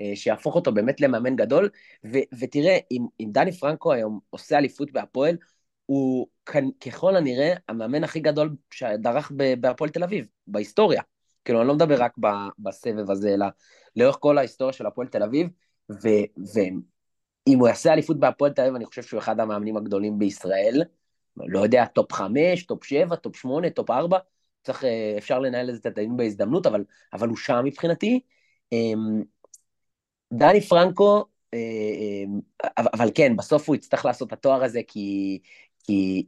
אה, שיהפוך אותו באמת למאמן גדול, ו, ותראה, אם, אם דני פרנקו היום עושה אליפות בהפועל, הוא ככל הנראה המאמן הכי גדול שדרך בהפועל תל אביב, בהיסטוריה. כאילו, אני לא מדבר רק בסבב הזה, אלא לאורך כל ההיסטוריה של הפועל תל אביב, ואם הוא יעשה אליפות בהפועל תל אביב, אני חושב שהוא אחד המאמנים הגדולים בישראל. לא יודע, top חמש, top שבע, top שמונה, top ארבע, צריך, אה, אפשר לנהל את הדיון בהזדמנות, אבל, אבל הוא שם מבחינתי. אמ, דני פרנקו, אה, אמ, אבל כן, בסוף הוא יצטרך לעשות את התואר הזה, כי, כי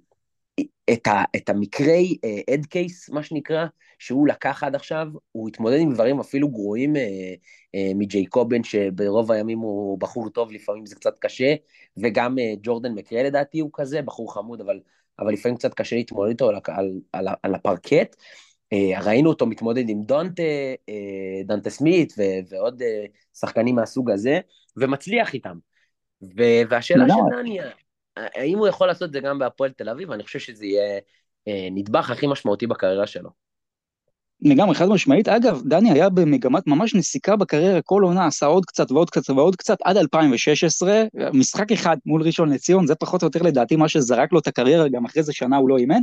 את, ה, את המקרי אד uh, קייס, מה שנקרא, שהוא לקח עד עכשיו, הוא התמודד עם דברים אפילו גרועים uh, uh, מג'ייקובן, שברוב הימים הוא בחור טוב, לפעמים זה קצת קשה, וגם uh, ג'ורדן מקרה לדעתי הוא כזה, בחור חמוד, אבל, אבל לפעמים קצת קשה להתמודד איתו על, על, על, על הפרקט. Uh, ראינו אותו מתמודד עם דונטה, uh, דונטה סמית ו, ועוד uh, שחקנים מהסוג הזה, ומצליח איתם. והשאלה של דני, האם הוא יכול לעשות את זה גם בהפועל תל אביב? אני חושב שזה יהיה אה, נדבך הכי משמעותי בקריירה שלו. לגמרי, חד משמעית. אגב, דני היה במגמת ממש נסיקה בקריירה, כל עונה עשה עוד קצת ועוד קצת ועוד קצת, עד 2016, משחק אחד מול ראשון לציון, זה פחות או יותר לדעתי מה שזרק לו את הקריירה, גם אחרי זה שנה הוא לא אימן,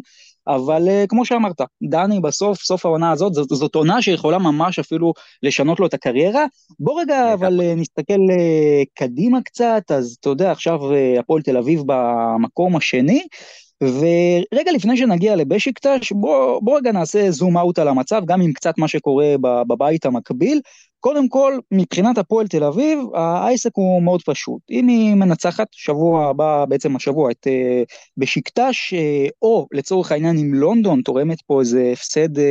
אבל uh, כמו שאמרת, דני בסוף, סוף העונה הזאת, זאת, זאת עונה שיכולה ממש אפילו לשנות לו את הקריירה. בוא רגע אבל uh, נסתכל uh, קדימה קצת, אז אתה יודע, עכשיו uh, הפועל תל אביב במקום השני, ורגע לפני שנגיע לבשיקטש, בוא, בוא רגע נעשה זום אאוט על המצב, גם עם קצת מה שקורה בבית המקביל. קודם כל, מבחינת הפועל תל אביב, העסק הוא מאוד פשוט. אם היא מנצחת שבוע הבא, בעצם השבוע, את uh, בשקטש, uh, או לצורך העניין אם לונדון תורמת פה איזה הפסד uh,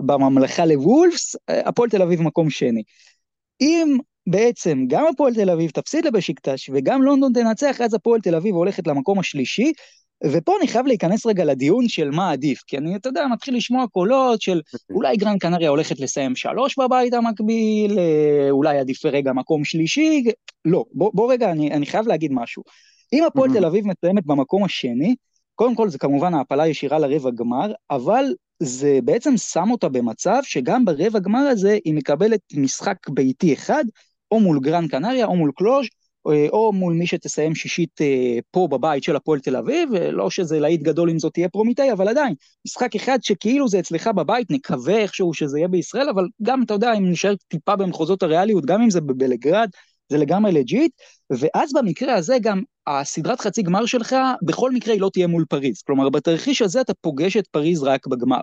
בממלכה לוולפס, uh, הפועל תל אביב מקום שני. אם בעצם גם הפועל תל אביב תפסיד לבשיקטש וגם לונדון תנצח, אז הפועל תל אביב הולכת למקום השלישי, ופה אני חייב להיכנס רגע לדיון של מה עדיף, כי אני, אתה יודע, מתחיל לשמוע קולות של אולי גרן קנריה הולכת לסיים שלוש בבית המקביל, אה, אולי עדיף רגע מקום שלישי, לא, בוא, בוא רגע, אני, אני חייב להגיד משהו. אם הפועל תל אביב מסיימת במקום השני, קודם כל זה כמובן העפלה ישירה לרבע גמר, אבל זה בעצם שם אותה במצב שגם ברבע גמר הזה היא מקבלת משחק ביתי אחד, או מול גראן קנריה או מול קלוז' או מול מי שתסיים שישית אה, פה בבית של הפועל תל אביב, אה, לא שזה להיט גדול אם זאת תהיה פרומיטאי, אבל עדיין, משחק אחד שכאילו זה אצלך בבית, נקווה איכשהו שזה יהיה בישראל, אבל גם, אתה יודע, אם נשאר טיפה במחוזות הריאליות, גם אם זה בבלגרד, זה לגמרי legit, ואז במקרה הזה גם הסדרת חצי גמר שלך, בכל מקרה היא לא תהיה מול פריז. כלומר, בתרחיש הזה אתה פוגש את פריז רק בגמר.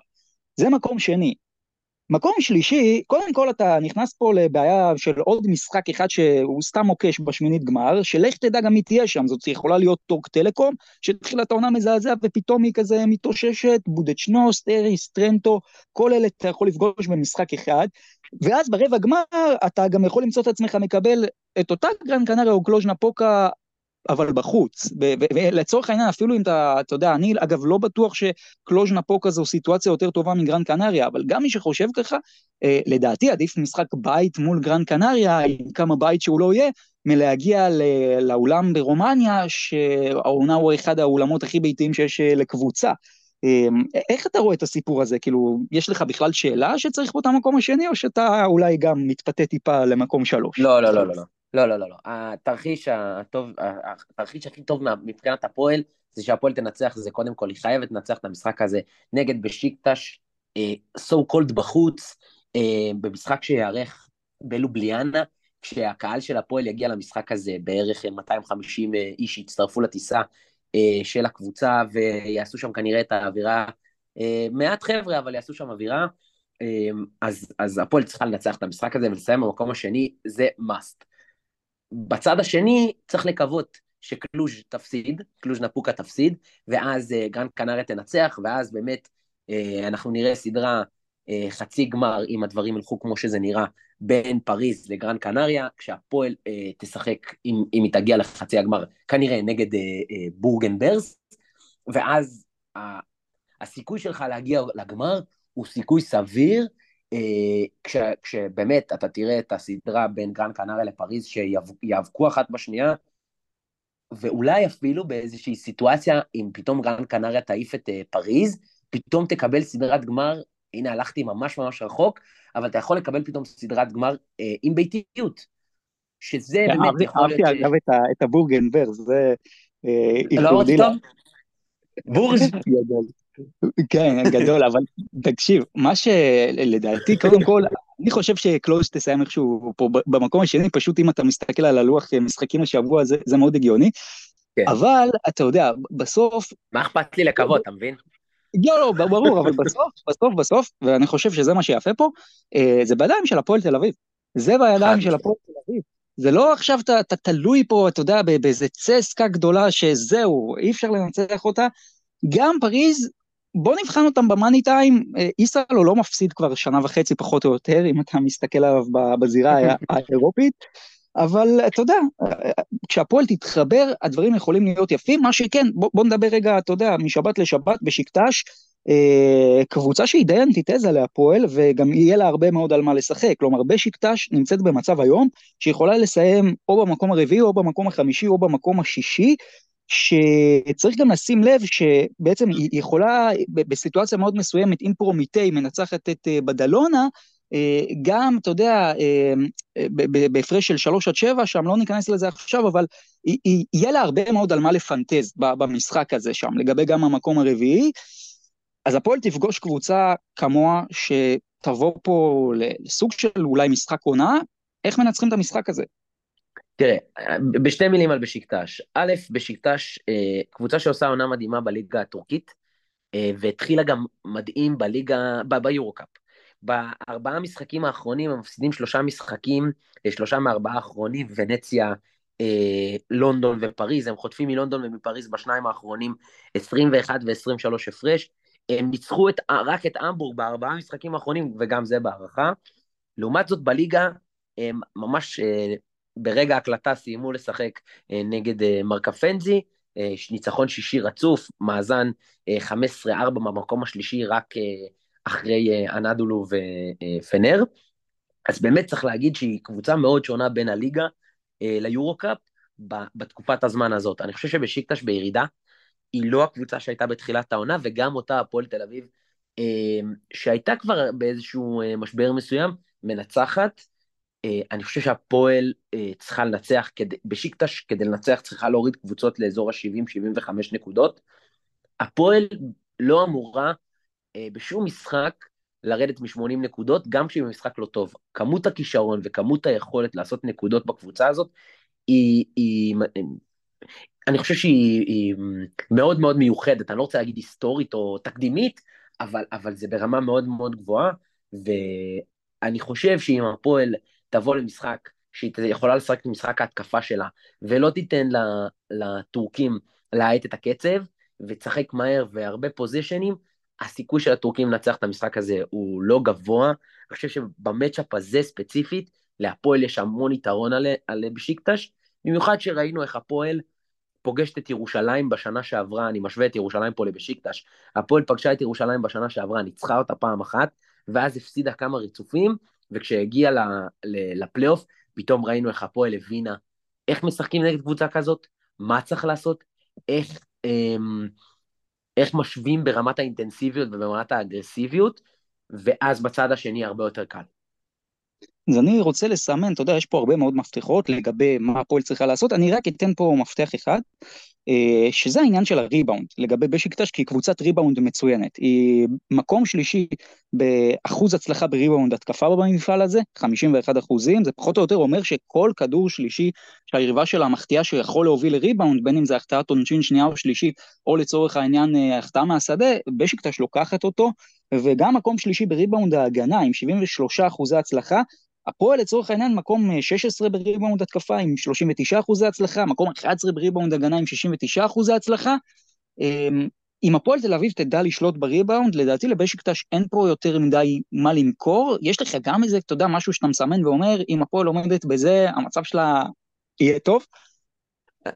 זה מקום שני. מקום שלישי, קודם כל אתה נכנס פה לבעיה של עוד משחק אחד שהוא סתם מוקש בשמינית גמר, שלך תדע גם מי תהיה שם, זאת יכולה להיות טורק טלקום, שתחילת העונה מזעזע ופתאום היא כזה מתאוששת, בודוצ'נוסט, אריס, טרנטו, כל אלה אתה יכול לפגוש במשחק אחד, ואז ברבע גמר אתה גם יכול למצוא את עצמך מקבל את אותה גרן קנריה או קלוז'נה פוקה אבל בחוץ, ולצורך העניין אפילו אם אתה, אתה יודע, אני אגב לא בטוח שקלוז'נה פוקה זו סיטואציה יותר טובה מגרן קנריה, אבל גם מי שחושב ככה, אה, לדעתי עדיף משחק בית מול גרן קנריה, עם כמה בית שהוא לא יהיה, מלהגיע לאולם ברומניה, שהעונה הוא אחד האולמות הכי ביתיים שיש אה, לקבוצה. אה, איך אתה רואה את הסיפור הזה? כאילו, יש לך בכלל שאלה שצריך פה את המקום השני, או שאתה אולי גם מתפתה טיפה למקום שלוש? לא, לא, לא, לא. לא. לא, לא, לא. התרחיש הטוב, התרחיש הכי טוב מבחינת הפועל, זה שהפועל תנצח, זה קודם כל, היא חייבת לנצח את המשחק הזה נגד בשיקטש, so called בחוץ, אה, במשחק שיארך בלובליאנה, כשהקהל של הפועל יגיע למשחק הזה, בערך 250 אה, איש יצטרפו לטיסה אה, של הקבוצה, ויעשו שם כנראה את האווירה, מעט חבר'ה, אבל יעשו שם אווירה. אז, אז הפועל צריכה לנצח את המשחק הזה ולסיים במקום השני, זה must. בצד השני צריך לקוות שקלוז' תפסיד, קלוז' נאפוקה תפסיד, ואז uh, גראן קנריה תנצח, ואז באמת uh, אנחנו נראה סדרה uh, חצי גמר, אם הדברים ילכו כמו שזה נראה, בין פריז לגראן קנריה, כשהפועל תשחק, אם, אם היא תגיע לחצי הגמר, כנראה נגד uh, uh, בורגן ברס, ואז הסיכוי שלך להגיע לגמר הוא סיכוי סביר, אה, כש, כשבאמת אתה תראה את הסדרה בין גרן קנריה לפריז שיאבקו אחת בשנייה, ואולי אפילו באיזושהי סיטואציה, אם פתאום גרן קנריה תעיף את אה, פריז, פתאום תקבל סדרת גמר, הנה הלכתי ממש ממש רחוק, אבל אתה יכול לקבל פתאום סדרת גמר אה, עם ביתיות, שזה כן, באמת יכול להיות... אהבתי אגב את הבורגנברג, זה... לא אמרתי טוב? בורג'. כן, גדול, אבל תקשיב, מה שלדעתי, קודם כל, אני חושב שקלוז' תסיים איכשהו פה במקום השני, פשוט אם אתה מסתכל על הלוח משחקים השבוע, זה, זה מאוד הגיוני. כן. אבל, אתה יודע, בסוף... מה אכפת לי לקוות, אתה מבין? לא, לא, ברור, אבל בסוף, בסוף, בסוף, ואני חושב שזה מה שיפה פה, אה, זה בידיים של הפועל תל אביב. זה בידיים של הפועל תל אביב. זה לא עכשיו אתה, אתה תלוי פה, אתה יודע, באיזה צסקה גדולה שזהו, אי אפשר לנצח אותה. גם פריז בוא נבחן אותם במאני טיים, איסרלו לא מפסיד כבר שנה וחצי פחות או יותר, אם אתה מסתכל עליו בזירה האירופית, אבל אתה יודע, כשהפועל תתחבר, הדברים יכולים להיות יפים, מה שכן, בוא, בוא נדבר רגע, אתה יודע, משבת לשבת בשקטש, אה, קבוצה שהיא די אנטיתזה להפועל, וגם יהיה לה הרבה מאוד על מה לשחק. כלומר, בשקטש נמצאת במצב היום, שיכולה לסיים או במקום הרביעי, או במקום החמישי, או במקום השישי, שצריך גם לשים לב שבעצם היא יכולה בסיטואציה מאוד מסוימת, אם פרומיטי מנצחת את אה, בדלונה, אה, גם, אתה יודע, אה, בהפרש של 3 עד 7, שם לא ניכנס לזה עכשיו, אבל יהיה לה הרבה מאוד על מה לפנטז במשחק הזה שם, לגבי גם המקום הרביעי. אז הפועל תפגוש קבוצה כמוה שתבוא פה לסוג של אולי משחק עונה, איך מנצחים את המשחק הזה? תראה, בשתי מילים על בשיקטש. א', בשיקטש, אה, קבוצה שעושה עונה מדהימה בליגה הטורקית, אה, והתחילה גם מדהים בליגה, ביורוקאפ. בארבעה המשחקים האחרונים הם מפסידים שלושה משחקים, אה, שלושה מארבעה האחרונים, ונציה, לונדון ופריז, הם חוטפים מלונדון ומפריז בשניים האחרונים 21 ו-23 הפרש. הם ניצחו את, רק את אמבורג בארבעה המשחקים האחרונים, וגם זה בהערכה. לעומת זאת, בליגה, הם ממש ברגע ההקלטה סיימו לשחק אה, נגד אה, מרקפנזי, אה, ניצחון שישי רצוף, מאזן 15-4 במקום השלישי רק אחרי אנדולו ופנר. אז באמת צריך להגיד שהיא קבוצה מאוד שונה בין הליגה ליורו-קאפ בתקופת הזמן הזאת. אני חושב שבשיקטש בירידה, היא לא הקבוצה שהייתה בתחילת העונה, וגם אותה הפועל תל אביב, שהייתה כבר באיזשהו משבר מסוים, מנצחת, אני חושב שהפועל אה, צריכה לנצח, בשיקטש כדי לנצח צריכה להוריד קבוצות לאזור ה-70-75 נקודות. הפועל לא אמורה אה, בשום משחק לרדת מ-80 נקודות, גם כשהיא במשחק לא טוב. כמות הכישרון וכמות היכולת לעשות נקודות בקבוצה הזאת, היא, היא, אני חושב שהיא מאוד מאוד מיוחדת, אני לא רוצה להגיד היסטורית או תקדימית, אבל, אבל זה ברמה מאוד מאוד גבוהה, ואני חושב שאם הפועל תבוא למשחק שהיא יכולה לשחק את משחק ההתקפה שלה, ולא תיתן לטורקים להאט את הקצב, ותשחק מהר והרבה פוזיישנים, הסיכוי של הטורקים לנצח את המשחק הזה הוא לא גבוה. אני חושב שבמצ'אפ הזה ספציפית, להפועל יש המון יתרון על, על בשיקטש, במיוחד שראינו איך הפועל פוגשת את ירושלים בשנה שעברה, אני משווה את ירושלים פה לבשיקטש, הפועל פגשה את ירושלים בשנה שעברה, ניצחה אותה פעם אחת, ואז הפסידה כמה ריצופים, וכשהגיע לפלייאוף, פתאום ראינו איך הפועל הבינה איך משחקים נגד קבוצה כזאת, מה צריך לעשות, איך, אמ, איך משווים ברמת האינטנסיביות וברמת האגרסיביות, ואז בצד השני הרבה יותר קל. אז אני רוצה לסמן, אתה יודע, יש פה הרבה מאוד מפתחות לגבי מה הפועל צריכה לעשות, אני רק אתן פה מפתח אחד, שזה העניין של הריבאונד, לגבי בשיקטש, כי היא קבוצת ריבאונד מצוינת. היא מקום שלישי באחוז הצלחה בריבאונד התקפה במפעל הזה, 51 אחוזים, זה פחות או יותר אומר שכל כדור שלישי שהיריבה שלה מחטיאה שיכול להוביל לריבאונד, בין אם זה החטאת עונשין שנייה או שלישית, או לצורך העניין אה, החטאה מהשדה, בשיקטאש לוקחת אותו, וגם מקום שלישי בריבאונד ההגנה עם 73 אחוזי הצלחה, הפועל לצורך העניין מקום 16 אה, בריבאונד התקפה עם 39 אחוזי הצלחה, מקום 11 בריבאונד הגנה עם 69 אחוזי הצלחה. אמ, אם הפועל תל אביב תדע לשלוט בריבאונד, לדעתי לבשיקטאש אין פה יותר מדי מה למכור. יש לך גם איזה, אתה יודע, משהו שאתה מסמן ואומר, אם הפועל עומדת בזה, המצב שלה יהיה טוב?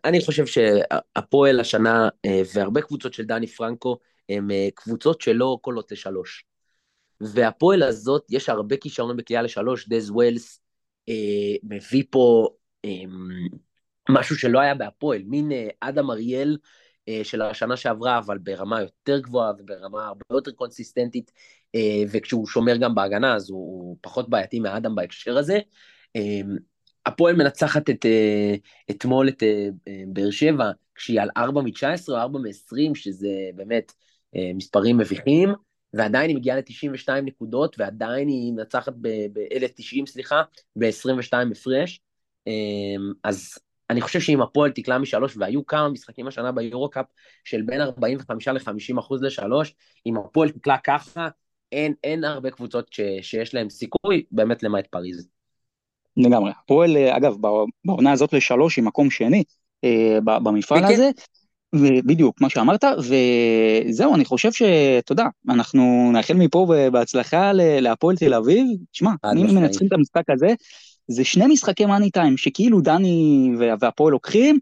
אני חושב שהפועל השנה, אה, והרבה קבוצות של דני פרנקו, הן אה, קבוצות שלא קולות לשלוש. והפועל הזאת, יש הרבה כישרון בקליעה לשלוש, דז ווילס אה, מביא פה אה, משהו שלא היה בהפועל, מין אה, אדם אריאל אה, של השנה שעברה, אבל ברמה יותר גבוהה וברמה הרבה יותר קונסיסטנטית, אה, וכשהוא שומר גם בהגנה, אז הוא, הוא פחות בעייתי מאדם בהקשר הזה. אה, הפועל מנצחת את, אה, אתמול את אה, אה באר שבע, כשהיא על 4 מ-19 או 4 מ-20, שזה באמת אה, מספרים מביכים. ועדיין היא מגיעה ל-92 נקודות, ועדיין היא מנצחת ב-1090, סליחה, ב-22 הפרש. אמ, אז אני חושב שאם הפועל תקלע משלוש, והיו כמה משחקים השנה ביורו-קאפ של בין 45 ל-50 אחוז לשלוש, אם הפועל תקלע ככה, אין, אין הרבה קבוצות ש, שיש להן סיכוי, באמת למעט פריז. לגמרי. הפועל, אגב, בעונה הזאת לשלוש היא מקום שני אה, במפעל הזה. בדיוק, מה שאמרת, וזהו, אני חושב שאתה יודע, אנחנו נאחל מפה בהצלחה להפועל תל אביב. תשמע, אם מנצחים את המשחק הזה, זה שני משחקי מאני טיים, שכאילו דני והפועל לוקחים,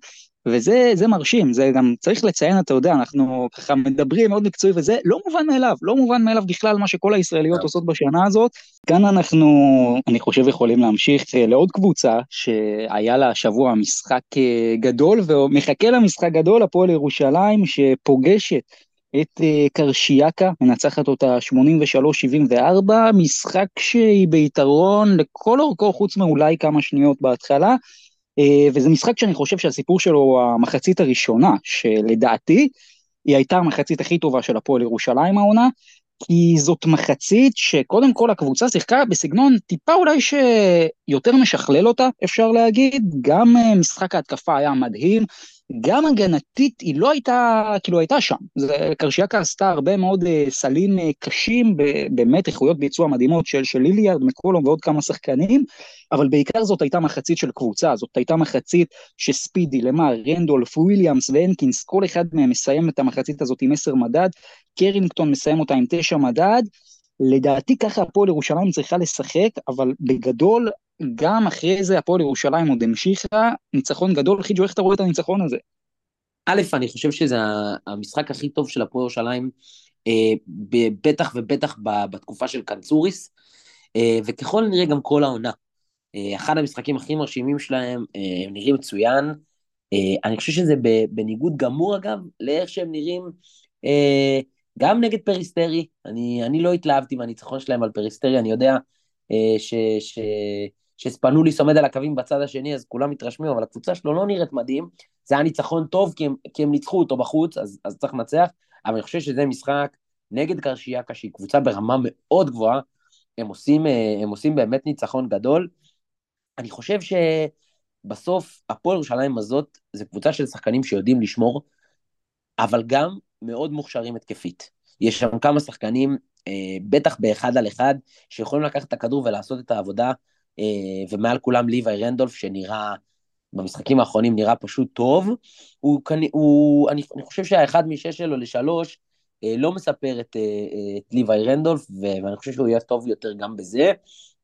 וזה מרשים, זה גם צריך לציין, אתה יודע, אנחנו ככה מדברים מאוד מקצועי וזה לא מובן מאליו, לא מובן מאליו בכלל מה שכל הישראליות עושות בשנה הזאת. כאן אנחנו, אני חושב, יכולים להמשיך אה, לעוד קבוצה שהיה לה השבוע משחק אה, גדול ומחכה למשחק גדול, הפועל ירושלים, שפוגשת את אה, קרשיאקה, מנצחת אותה 83-74, משחק שהיא ביתרון לכל אורכו חוץ מאולי כמה שניות בהתחלה. אה, וזה משחק שאני חושב שהסיפור שלו המחצית הראשונה, שלדעתי היא הייתה המחצית הכי טובה של הפועל ירושלים העונה, כי זאת מחצית שקודם כל הקבוצה שיחקה בסגנון טיפה אולי שיותר משכלל אותה, אפשר להגיד, גם אה, משחק ההתקפה היה מדהים, גם הגנתית היא לא הייתה, כאילו הייתה שם. קרשיאקה עשתה הרבה מאוד uh, סלים uh, קשים, באמת איכויות ביצוע מדהימות של, ליליארד, מקולום ועוד כמה שחקנים, אבל בעיקר זאת הייתה מחצית של קבוצה, זאת הייתה מחצית שספידי, למר, רנדולף, וויליאמס והנקינס, כל אחד מהם מסיים את המחצית הזאת עם עשר מדד, קרינגטון מסיים אותה עם תשע מדד, לדעתי ככה הפועל ירושלים צריכה לשחק, אבל בגדול, גם אחרי זה הפועל ירושלים עוד המשיכה, ניצחון גדול, חיג'ו, איך אתה רואה את הניצחון הזה? א', אני חושב שזה המשחק הכי טוב של הפועל ירושלים, אה, בטח ובטח בתקופה של קנצוריס, אה, וככל הנראה גם כל העונה. אה, אחד המשחקים הכי מרשימים שלהם, הם נראים מצוין. אני חושב שזה בניגוד גמור, אגב, לאיך שהם נראים גם נגד פריסטרי, אני, אני לא התלהבתי מהניצחון שלהם על פריסטרי, אני יודע ש, ש, שספנוליס עומד על הקווים בצד השני, אז כולם מתרשמים, אבל הקבוצה שלו לא נראית מדהים, זה היה ניצחון טוב כי הם, כי הם ניצחו אותו בחוץ, אז, אז צריך לנצח, אבל אני חושב שזה משחק נגד קרשיאקה, שהיא קבוצה ברמה מאוד גבוהה, הם עושים, אה, הם עושים באמת ניצחון גדול. אני חושב שבסוף הפועל ירושלים הזאת זה קבוצה של שחקנים שיודעים לשמור, אבל גם מאוד מוכשרים התקפית. יש שם כמה שחקנים, אה, בטח באחד על אחד, שיכולים לקחת את הכדור ולעשות את העבודה, ומעל כולם ליוואי רנדולף, שנראה, במשחקים האחרונים נראה פשוט טוב. הוא, הוא, אני, אני חושב שהאחד משש שלו לשלוש, אה, לא מספר את, אה, את ליוואי רנדולף, ואני חושב שהוא יהיה טוב יותר גם בזה.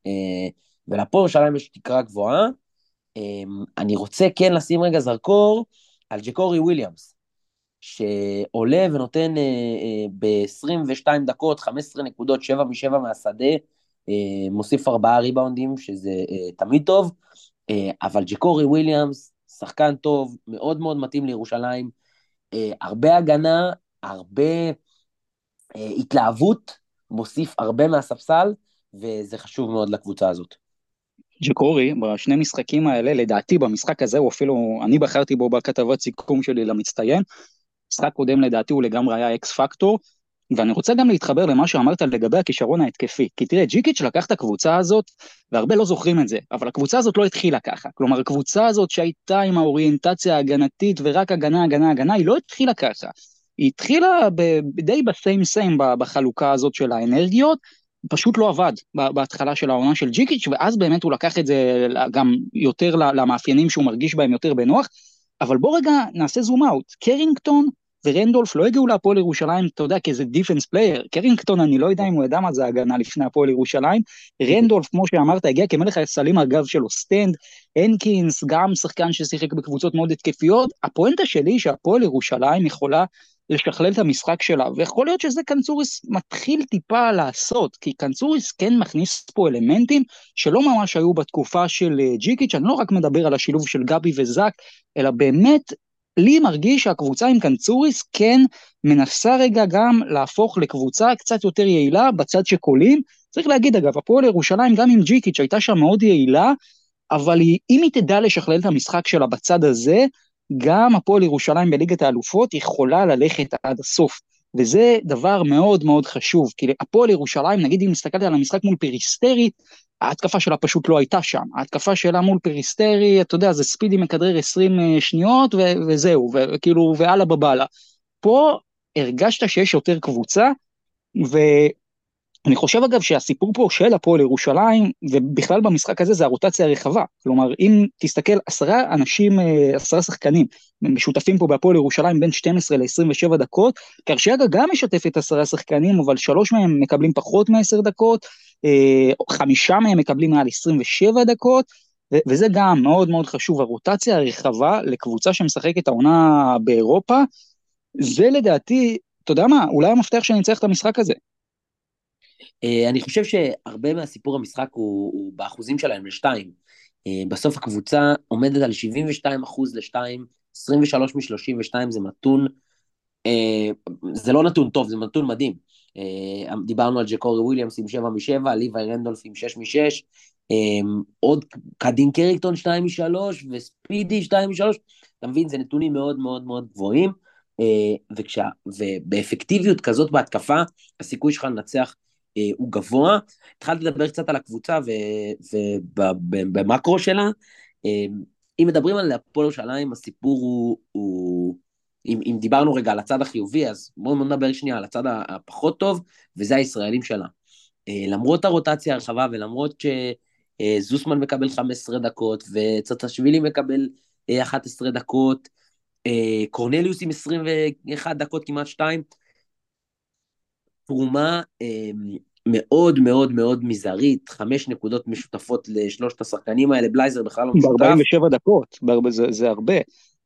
אה, ולפועל ירושלים יש תקרה גבוהה. אה, אני רוצה כן לשים רגע זרקור על ג'קורי וויליאמס. שעולה ונותן אה, אה, ב-22 דקות, 15 נקודות, 7 מ-7 מהשדה, אה, מוסיף 4 ריבאונדים, שזה אה, תמיד טוב, אה, אבל ג'קורי וויליאמס, שחקן טוב, מאוד מאוד מתאים לירושלים, אה, הרבה הגנה, הרבה אה, התלהבות, מוסיף הרבה מהספסל, וזה חשוב מאוד לקבוצה הזאת. ג'קורי, בשני משחקים האלה, לדעתי במשחק הזה הוא אפילו, אני בחרתי בו בכתבת סיכום שלי למצטיין, משחק קודם לדעתי הוא לגמרי היה אקס פקטור, ואני רוצה גם להתחבר למה שאמרת לגבי הכישרון ההתקפי. כי תראה, ג'יקיץ' לקח את הקבוצה הזאת, והרבה לא זוכרים את זה, אבל הקבוצה הזאת לא התחילה ככה. כלומר, הקבוצה הזאת שהייתה עם האוריינטציה ההגנתית ורק הגנה, הגנה, הגנה, היא לא התחילה ככה. היא התחילה די ב same same בחלוקה הזאת של האנרגיות, פשוט לא עבד בהתחלה של העונה של ג'יקיץ', ואז באמת הוא לקח את זה גם יותר למאפיינים שהוא מרגיש בהם יותר בנוח. אבל בוא רגע נעשה zoom out. קרינגטון ורנדולף לא הגיעו להפועל ירושלים, אתה יודע, כאיזה defense player. קרינגטון, אני לא יודע אם הוא ידע מה זה הגנה לפני הפועל ירושלים. רנדולף, כמו שאמרת, הגיע כמלך הסלים הגב שלו stand. הנקינס, גם שחקן ששיחק בקבוצות מאוד התקפיות. הפואנטה שלי שהפועל ירושלים יכולה לשכלל את המשחק שלה, ויכול להיות שזה קנצוריס מתחיל טיפה לעשות, כי קנצוריס כן מכניס פה אלמנטים שלא ממש היו בתקופה של אה, ג'יקיץ', אני לא רק מדבר על השילוב של גבי וזאק, אלא באמת, לי מרגיש שהקבוצה עם קנצוריס כן מנסה רגע גם להפוך לקבוצה קצת יותר יעילה בצד שקולים. צריך להגיד אגב, הפועל ירושלים גם עם ג'יקיץ' הייתה שם מאוד יעילה, אבל היא, אם היא תדע לשכלל את המשחק שלה בצד הזה, גם הפועל ירושלים בליגת האלופות יכולה ללכת עד הסוף. וזה דבר מאוד מאוד חשוב, כי הפועל ירושלים, נגיד אם מסתכלת על המשחק מול פריסטרי, ההתקפה שלה פשוט לא הייתה שם. ההתקפה שלה מול פריסטרי, אתה יודע, זה ספידי מכדרר 20 אה, שניות ו- וזהו, וכאילו, ויאללה ביי יאללה. פה הרגשת שיש יותר קבוצה, ו... אני חושב אגב שהסיפור פה של הפועל ירושלים, ובכלל במשחק הזה זה הרוטציה הרחבה. כלומר, אם תסתכל, עשרה אנשים, אה, עשרה שחקנים משותפים פה בהפועל ירושלים בין 12 ל-27 דקות, קרשיאגה גם משתפת עשרה שחקנים, אבל שלוש מהם מקבלים פחות מ-10 דקות, חמישה מהם מקבלים מעל 27 דקות, וזה גם מאוד מאוד חשוב, הרוטציה הרחבה לקבוצה שמשחקת העונה באירופה, זה לדעתי, אתה יודע מה, אולי המפתח שנצטרך את המשחק הזה. אה, אני חושב שהרבה מהסיפור המשחק הוא, הוא באחוזים שלהם לשתיים. אה, בסוף הקבוצה עומדת על 72 אחוז לשתיים, 23 מ-32 זה נתון, אה, זה לא נתון טוב, זה נתון מדהים. דיברנו על ג'קורי וויליאמס עם 7 מ-7, ליוואי רנדולף עם 6 מ-6, עוד קדין קריקטון 2 מ-3 וספידי 2 מ-3, אתה מבין, זה נתונים מאוד מאוד מאוד גבוהים. וכשה, ובאפקטיביות כזאת בהתקפה, הסיכוי שלך לנצח אה, הוא גבוה. התחלתי לדבר קצת על הקבוצה ובמקרו שלה. אה, אם מדברים על הפועל ירושלים, הסיפור הוא, הוא אם, אם דיברנו רגע על הצד החיובי, אז בואו נדבר שנייה על הצד הפחות טוב, וזה הישראלים שלה. אה, למרות הרוטציה הרחבה ולמרות שזוסמן מקבל 15 דקות וצטשווילי מקבל 11 דקות, קורנליוס עם 21 דקות, כמעט 2, תרומה מאוד מאוד מאוד מזערית, חמש נקודות משותפות לשלושת השחקנים האלה, בלייזר בכלל לא משותף. ב-47 דקות, זה, זה הרבה.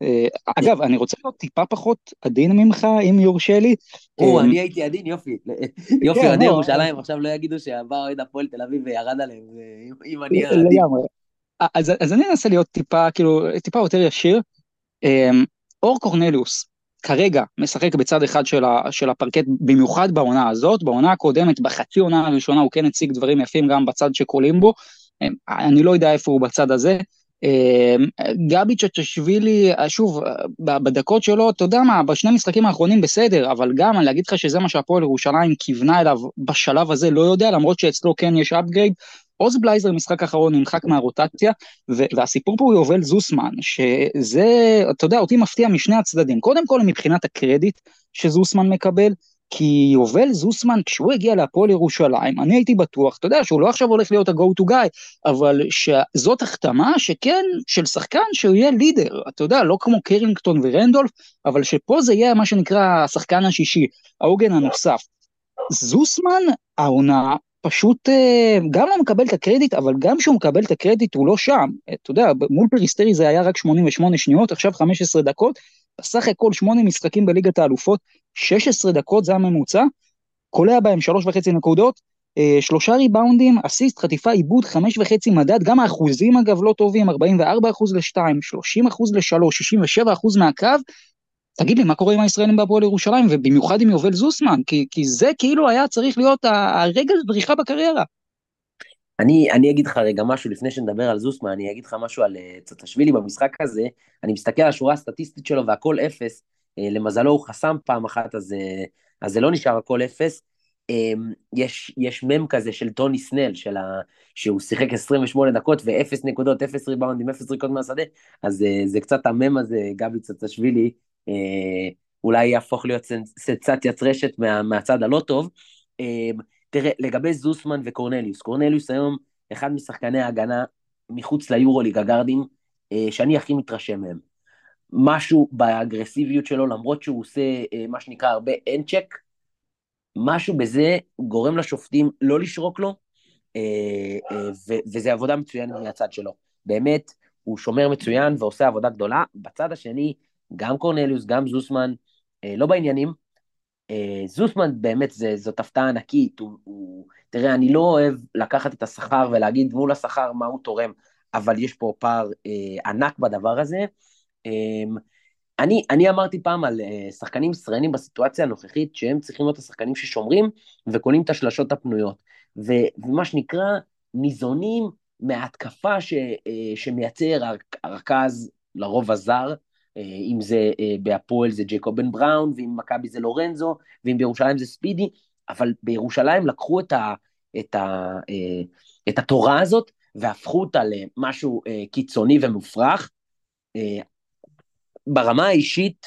אה, אגב, אני רוצה להיות טיפה פחות עדין ממך, אם יורשה לי. או, אה, אני הייתי עדין, יופי. יופי, אוהדי ירושלים, עכשיו לא יגידו שבא אוהד הפועל תל אביב וירד עליהם, אם אני עדין. אז אני אנסה להיות טיפה, כאילו, טיפה יותר ישיר. אה, אור קורנליוס, כרגע משחק בצד אחד של, ה, של הפרקט, במיוחד בעונה הזאת, בעונה הקודמת, בחצי עונה הראשונה הוא כן הציג דברים יפים גם בצד שקולעים בו, אני לא יודע איפה הוא בצד הזה. אמ, גבי צ'צ'שווילי, שוב, בדקות שלו, אתה יודע מה, בשני משחקים האחרונים בסדר, אבל גם אני להגיד לך שזה מה שהפועל ירושלים כיוונה אליו בשלב הזה, לא יודע, למרות שאצלו כן יש upgrade, עוז בלייזר משחק אחרון נמחק מהרוטציה, והסיפור פה הוא יובל זוסמן, שזה, אתה יודע, אותי מפתיע משני הצדדים. קודם כל מבחינת הקרדיט שזוסמן מקבל, כי יובל זוסמן, כשהוא הגיע להפועל ירושלים, אני הייתי בטוח, אתה יודע, שהוא לא עכשיו הולך להיות ה-go to guy, אבל שזאת החתמה שכן, של שחקן שהוא יהיה לידר, אתה יודע, לא כמו קרינגטון ורנדולף, אבל שפה זה יהיה מה שנקרא השחקן השישי, העוגן הנוסף. זוסמן, העונה פשוט אה, גם לא מקבל את הקרדיט, אבל גם כשהוא מקבל את הקרדיט הוא לא שם. אתה יודע, מול פריסטרי זה היה רק 88 שניות, עכשיו 15 דקות, בסך הכל 8 משחקים בליגת האלופות, 16 דקות זה הממוצע, קולע בהם 3.5 נקודות, אה, שלושה ריבאונדים, אסיסט, חטיפה, עיבוד, 5.5 מדד, גם האחוזים אגב לא טובים, 44% ל-2, 30% ל-3, 67% מהקו, תגיד לי, מה קורה עם הישראלים בהפועל ירושלים, ובמיוחד עם יובל זוסמן, כי, כי זה כאילו היה צריך להיות הרגע בריחה בקריירה. אני, אני אגיד לך רגע משהו, לפני שנדבר על זוסמן, אני אגיד לך משהו על uh, צטשווילי במשחק הזה, אני מסתכל על השורה הסטטיסטית שלו והכל אפס, uh, למזלו הוא חסם פעם אחת, אז, uh, אז זה לא נשאר הכל אפס. Um, יש, יש מם כזה של טוני סנל, של ה, שהוא שיחק 28 דקות ואפס נקודות, אפס ריבאונדים, אפס זריקות מהשדה, אז זה קצת המם הזה, גבי צטשווילי, אה, אולי יהפוך להיות סנסציית רשת מה, מהצד הלא טוב. אה, תראה, לגבי זוסמן וקורנליוס, קורנליוס היום אחד משחקני ההגנה מחוץ ליורוליג הגארדים, אה, שאני הכי מתרשם מהם. משהו באגרסיביות שלו, למרות שהוא עושה מה שנקרא הרבה אין צ'ק, משהו בזה גורם לשופטים לא לשרוק לו, וזה עבודה מצוינת מהצד שלו. באמת, הוא שומר מצוין ועושה עבודה גדולה. בצד השני, גם קורנליוס, גם זוסמן, אה, לא בעניינים. אה, זוסמן באמת זה, זאת הפתעה ענקית, הוא, הוא, תראה, אני לא אוהב לקחת את השכר ולהגיד מול השכר מה הוא תורם, אבל יש פה פער אה, ענק בדבר הזה. אה, אני, אני אמרתי פעם על אה, שחקנים ישראלים בסיטואציה הנוכחית, שהם צריכים להיות השחקנים ששומרים וקונים את השלשות הפנויות. ו, ומה שנקרא, ניזונים מההתקפה ש, אה, שמייצר הרכז, לרוב הזר, אם זה אה, בהפועל זה ג'קוב בן בראון, ואם מכבי זה לורנזו, ואם בירושלים זה ספידי, אבל בירושלים לקחו את, ה, את, ה, אה, את התורה הזאת והפכו אותה למשהו קיצוני ומופרך. ברמה האישית,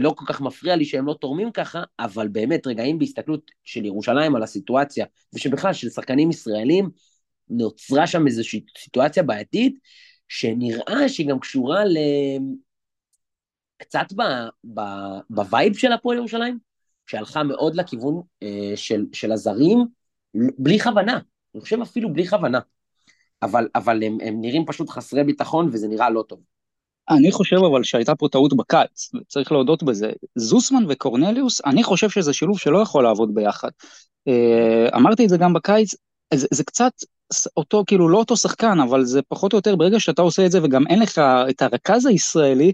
לא כל כך מפריע לי שהם לא תורמים ככה, אבל באמת רגעים בהסתכלות של ירושלים על הסיטואציה, ושבכלל של שחקנים ישראלים, נוצרה שם איזושהי סיטואציה בעייתית, שנראה שהיא גם קשורה ל... קצת ב vibe של הפועל ירושלים, שהלכה מאוד לכיוון אה, של, של הזרים, בלי כוונה, אני חושב אפילו בלי כוונה. אבל, אבל הם, הם נראים פשוט חסרי ביטחון וזה נראה לא טוב. אני חושב אבל שהייתה פה טעות בקיץ, צריך להודות בזה. זוסמן וקורנליוס, אני חושב שזה שילוב שלא יכול לעבוד ביחד. אה, אמרתי את זה גם בקיץ, זה, זה קצת אותו, כאילו לא אותו שחקן, אבל זה פחות או יותר ברגע שאתה עושה את זה וגם אין לך את הרכז הישראלי,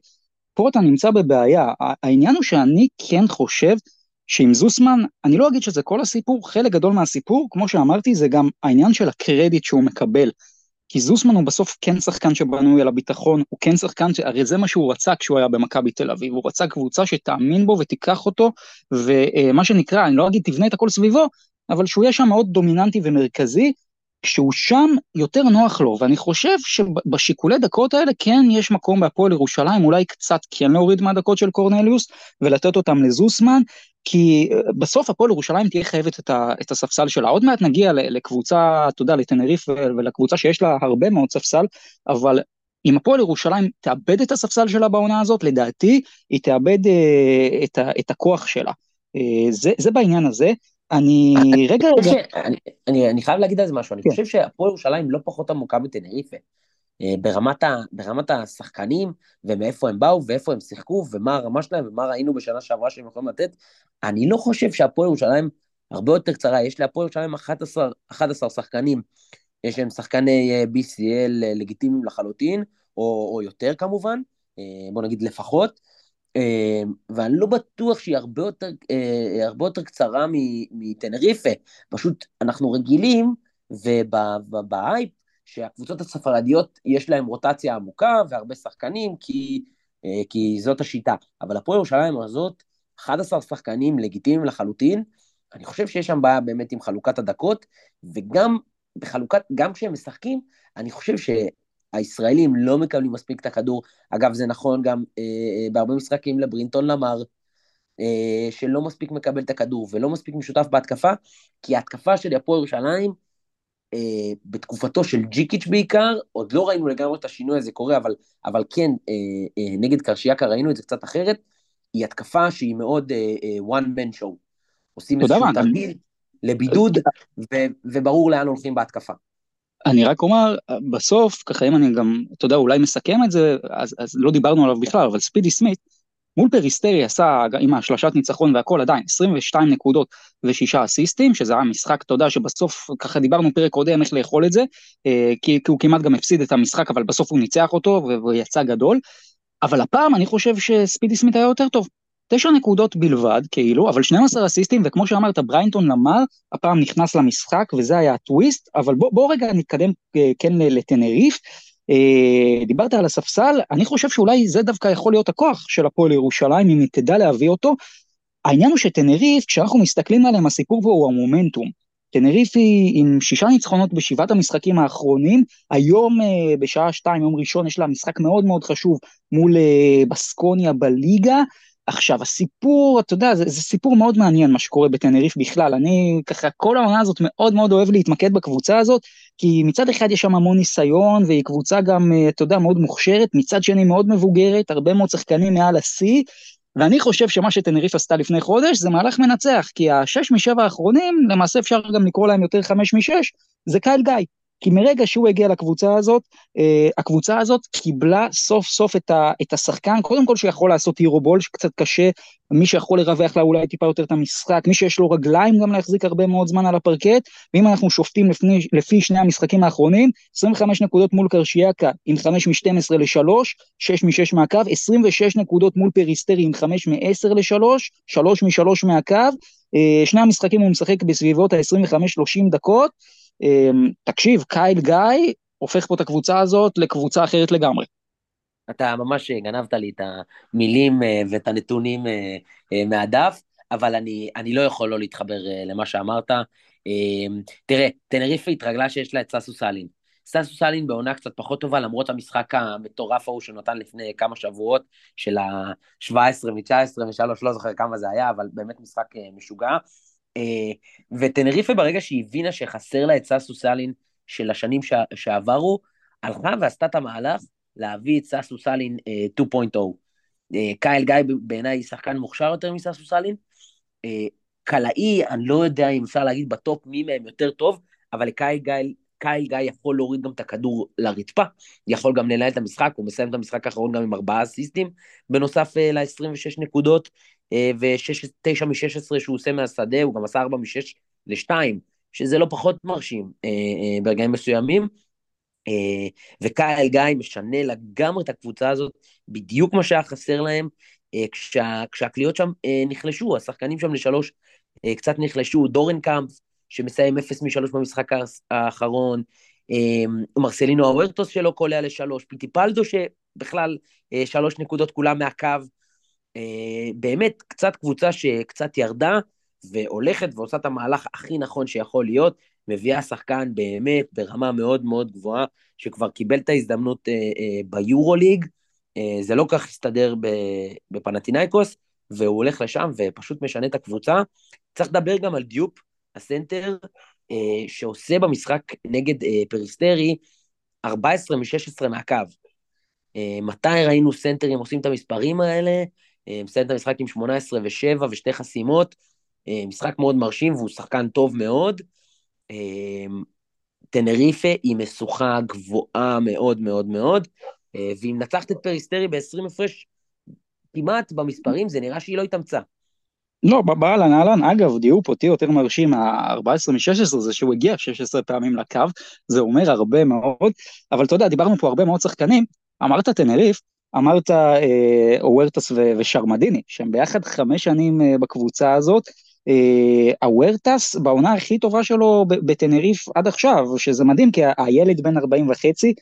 פה אתה נמצא בבעיה. העניין הוא שאני כן חושב שעם זוסמן, אני לא אגיד שזה כל הסיפור, חלק גדול מהסיפור, כמו שאמרתי, זה גם העניין של הקרדיט שהוא מקבל. כי זוסמן הוא בסוף כן שחקן שבנוי על הביטחון, הוא כן שחקן, ש... הרי זה מה שהוא רצה כשהוא היה במכבי תל אביב, הוא רצה קבוצה שתאמין בו ותיקח אותו, ומה שנקרא, אני לא אגיד תבנה את הכל סביבו, אבל שהוא יהיה שם מאוד דומיננטי ומרכזי, שהוא שם יותר נוח לו, ואני חושב שבשיקולי דקות האלה כן יש מקום בהפועל ירושלים, אולי קצת כן להוריד מהדקות של קורנליוס ולתת אותם לזוסמן, כי אה, בסוף הפועל ירושלים תהיה חייבת את, ה, את הספסל שלה. עוד מעט נגיע לקבוצה, אתה יודע, לטנריף ולקבוצה שיש לה הרבה מאוד ספסל, אבל אם הפועל ירושלים תאבד את הספסל שלה בעונה הזאת, לדעתי היא תאבד אה, את, ה, את הכוח שלה. אה, זה, זה בעניין הזה. אני רגע רגע... אני, אני, אני חייב להגיד על זה משהו, אני כן. חושב שהפועל ירושלים לא פחות עמוקה מטנריפה. אה, ברמת, ה, ברמת השחקנים, ומאיפה הם באו, ואיפה הם שיחקו, ומה הרמה שלהם, ומה ראינו בשנה שעברה שהם יכולים לתת, אני לא חושב שהפועל ירושלים הרבה יותר קצרה, יש להפועל ירושלים 11, 11 שחקנים, יש להם שחקני אה, BCL אה, לגיטימיים לחלוטין, או, או יותר כמובן, בוא נגיד לפחות, ואני לא בטוח שהיא הרבה יותר, הרבה יותר קצרה מטנריפה, פשוט אנחנו רגילים, ובהייפ שהקבוצות הספרדיות יש להן רוטציה עמוקה והרבה שחקנים, כי, אה, כי זאת השיטה. אבל הפועל ירושלים הזאת, 11 שחקנים לגיטימיים לחלוטין, אני חושב שיש שם בעיה באמת עם חלוקת הדקות, וגם בחלוקת, גם כשהם משחקים, אני חושב שהישראלים לא מקבלים מספיק את הכדור. אגב, זה נכון גם אה, אה בהרבה משחקים לברינטון למר, אה, שלא מספיק מקבל את הכדור ולא מספיק משותף בהתקפה, כי ההתקפה של הפועל ירושלים, אה, בתקופתו של ג'יקיץ' בעיקר, עוד לא ראינו לגמרי את השינוי הזה קורה, אבל, אבל כן, אה, אה, נגד קרשיאקה ראינו את זה קצת אחרת, היא התקפה שהיא מאוד אה, אה, one man show. עושים איזשהו תרגיל לבידוד, ו, וברור לאן הולכים בהתקפה. אני רק אומר, בסוף, ככה אם אני גם, אתה יודע, אולי מסכם את זה, אז, אז לא דיברנו עליו בכלל, אבל ספידי סמית, מול פריסטרי עשה עם השלשת ניצחון והכל עדיין 22 נקודות ושישה אסיסטים, שזה היה משחק, אתה יודע שבסוף, ככה דיברנו פרק קודם איך לאכול את זה, אה, כי, כי הוא כמעט גם הפסיד את המשחק, אבל בסוף הוא ניצח אותו ויצא גדול. אבל הפעם אני חושב שספידי סמית היה יותר טוב. תשע נקודות בלבד, כאילו, אבל 12 אסיסטים, וכמו שאמרת, בריינטון למר, הפעם נכנס למשחק, וזה היה הטוויסט, אבל בוא, בוא רגע נתקדם אה, כן לטנריף. אה, דיברת על הספסל, אני חושב שאולי זה דווקא יכול להיות הכוח של הפועל ירושלים, אם היא תדע להביא אותו. העניין הוא שטנריף, כשאנחנו מסתכלים עליהם, הסיפור פה הוא המומנטום. טנריף היא עם שישה ניצחונות בשבעת המשחקים האחרונים, היום אה, בשעה שתיים, יום ראשון, יש לה משחק מאוד מאוד חשוב מול בסקוניה בליגה. עכשיו, הסיפור, אתה יודע, זה, זה סיפור מאוד מעניין מה שקורה בטנריף בכלל. אני ככה, כל העונה הזאת מאוד מאוד אוהב להתמקד בקבוצה הזאת, כי מצד אחד יש שם המון ניסיון, והיא קבוצה גם, אה, אתה יודע, מאוד מוכשרת, מצד שני מאוד מבוגרת, הרבה מאוד שחקנים מעל השיא, ואני חושב שמה שטנריף עשתה לפני חודש זה מהלך מנצח, כי השש משבע האחרונים, למעשה אפשר גם לקרוא להם יותר חמש משש, זה קייל גיא. כי מרגע שהוא הגיע לקבוצה הזאת, אה, הקבוצה הזאת קיבלה סוף סוף את, ה, את השחקן, קודם כל שיכול לעשות hero ball, שקצת קשה, מי שיכול לרווח לה אולי טיפה יותר את המשחק, מי שיש לו רגליים גם להחזיק הרבה מאוד זמן על הפרקט, ואם אנחנו שופטים לפני, לפי שני המשחקים האחרונים, 25 נקודות מול קרשיאקה עם 5 מ-12 ל-3, 6 מ-6 מהקו, 26 נקודות מול פריסטרי עם 5 מ-10 ל-3, 3 מ-3 מהקו, אה, שני המשחקים הוא משחק בסביבות ה-25-30 דקות, תקשיב, קייל גיא הופך פה את הקבוצה הזאת לקבוצה אחרת לגמרי. אתה ממש גנבת לי את המילים אה, ואת הנתונים אה, אה, מהדף, אבל אני, אני לא יכול לא להתחבר למה שאמרת. אמ, תראה, טנריפה התרגלה שיש לה את ססו סאלין. ססו סאלין בעונה קצת פחות טובה, למרות המשחק המטורף ההוא שנתן לפני כמה שבועות, של ה-17 מ-19 מ-3, לא זוכר כמה זה היה, אבל באמת משחק משוגע. אה, וטנריפה ברגע שהיא הבינה שחסר לה את סאסו סאלין של השנים שעברו, הלכה ועשתה את המהלך להביא את סאסו סאלין 2.0. אה, קייל גיא בעיניי שחקן מוכשר יותר מסאסו סאלין. אה, קלעי, אני לא יודע אם אפשר להגיד ב top מי מהם יותר טוב, אבל לקייל גיא, קייל גיא יכול להוריד גם את הכדור לרצפה, יכול גם לנהל את המשחק, הוא מסיים את המשחק האחרון גם עם ארבעה אסיסטים, בנוסף ל-26 נקודות, אה, ו-9 מ-16 שהוא עושה מהשדה, הוא גם עשה 4 מ-6 ל-2, שזה לא פחות מרשים אה, אה, ברגעים מסוימים. וקייל גיא משנה לגמרי את הקבוצה הזאת, בדיוק מה שהיה חסר להם, כשה, כשהקליעות שם נחלשו, השחקנים שם לשלוש קצת נחלשו, דורן קאמפ, שמסיים 0 מ-3 במשחק האחרון, מרסלינו אוורטוס שלא קולע לשלוש, פיטיפלדו שבכלל שלוש נקודות כולם מהקו, אה, באמת קצת קבוצה שקצת ירדה והולכת ועושה את המהלך הכי נכון שיכול להיות, מביאה שחקן באמת ברמה מאוד מאוד גבוהה, שכבר קיבל את ההזדמנות אה, אה, ביורוליג, אה, זה לא כך הסתדר בפנטינאיקוס, והוא הולך לשם ופשוט משנה את הקבוצה. צריך לדבר גם על דיופ, הסנטר, אה, שעושה במשחק נגד אה, פריסטרי 14 מ-16 מהקו. אה, מתי ראינו סנטרים עושים את המספרים האלה? אה, מסיים את המשחק עם 18 ו-7 ושתי חסימות, אה, משחק מאוד מרשים והוא שחקן טוב מאוד. טנריפה היא משוכה גבוהה מאוד מאוד מאוד, והיא מנצחת את פריסטרי ב-20 הפרש כמעט במספרים, זה נראה שהיא לא התאמצה. לא, באהלן אהלן, אגב, דיוק אותי יותר מרשים מה-14 מ-16 זה שהוא הגיע 16 פעמים לקו, זה אומר הרבה מאוד, אבל אתה יודע, דיברנו פה הרבה מאוד שחקנים, אמרת טנריף, אמרת אה, אוורטס ושרמדיני, שהם ביחד חמש שנים אה, בקבוצה הזאת. אה, אוורטס בעונה הכי טובה שלו בטנריף עד עכשיו, שזה מדהים, כי הילד בן 40 וחצי,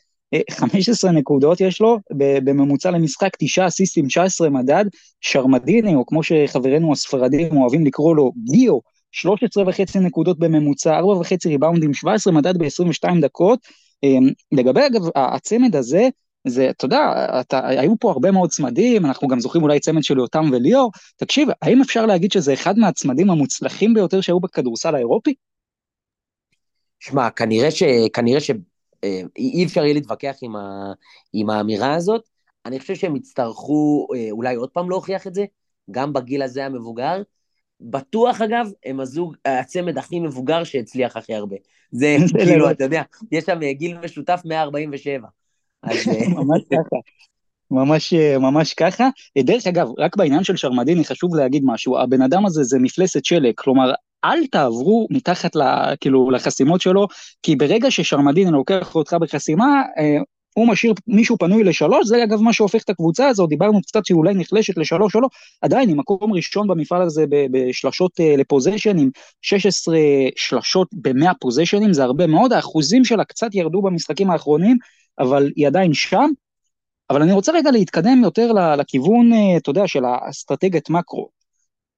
15 אה, נקודות יש לו, בממוצע למשחק 9 אסיסטים, 19 מדד, שרמדיני, או כמו שחברינו הספרדים אוהבים לקרוא לו, גיאו, 13 וחצי נקודות בממוצע, 4 וחצי ריבאונדים, 17 מדד ב-22 דקות. לגבי אגב הצמד הזה, זה, אתה יודע, אתה, היו פה הרבה מאוד צמדים, אנחנו גם זוכרים אולי צמד של יותם וליאור. תקשיב, האם אפשר להגיד שזה אחד מהצמדים המוצלחים ביותר שהיו בכדורסל האירופי? שמע, כנראה ש... כנראה ש... אה, אי אפשר יהיה להתווכח עם, ה... עם האמירה הזאת. אני חושב שהם יצטרכו אה, אולי עוד פעם להוכיח את זה, גם בגיל הזה המבוגר. בטוח אגב, הם הזוג, הצמד הכי מבוגר שהצליח הכי הרבה. זה כאילו, אתה יודע, יש שם גיל משותף 147. ממש ככה. ממש, ממש ככה. דרך אגב, רק בעניין של שרמדיני חשוב להגיד משהו, הבן אדם הזה זה מפלסת שלג, כלומר, אל תעברו מתחת ל, כאילו, לחסימות שלו, כי ברגע ששרמדיני לוקח אותך בחסימה, אה, הוא משאיר מישהו פנוי לשלוש, זה אגב מה שהופך את הקבוצה הזאת, דיברנו קצת שהיא אולי נחלשת לשלוש או לא, עדיין היא מקום ראשון במפעל הזה בשלשות אה, לפוזיישן, עם 16 שלשות ב-100 פוזיישנים, זה הרבה מאוד, האחוזים שלה קצת ירדו במשחקים האחרונים, אבל היא עדיין שם. אבל אני רוצה רגע להתקדם יותר לכיוון, אה, אתה יודע, של האסטרטגיית מקרו.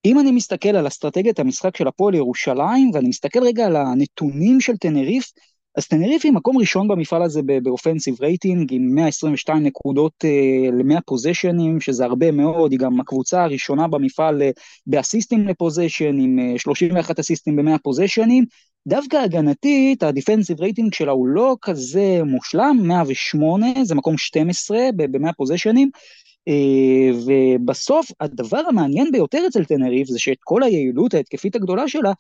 אם אני מסתכל על אסטרטגיית המשחק של הפועל ירושלים, ואני מסתכל רגע על הנתונים של טנריף, אז טנריף היא מקום ראשון במפעל הזה ב offensive rating, עם 122 נקודות אה, ל-100 פוזישנים, שזה הרבה מאוד, היא גם הקבוצה הראשונה במפעל אה, באסיסטים ל possession, עם אה, 31 אסיסטים ב-100 פוזישנים, דווקא הגנתית, ה defensive rating שלה הוא לא כזה מושלם, 108, זה מקום 12 ב-100 פוזישנים, אה, ובסוף הדבר המעניין ביותר אצל טנריף זה שאת כל היעילות ההתקפית הגדולה שלה,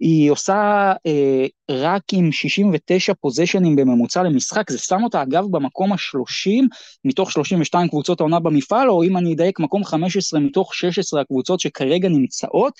היא עושה אה, רק עם 69 פוזיישנים בממוצע למשחק, זה שם אותה אגב במקום ה-30 מתוך 32 קבוצות העונה במפעל, או אם אני אדייק מקום 15 מתוך 16 הקבוצות שכרגע נמצאות,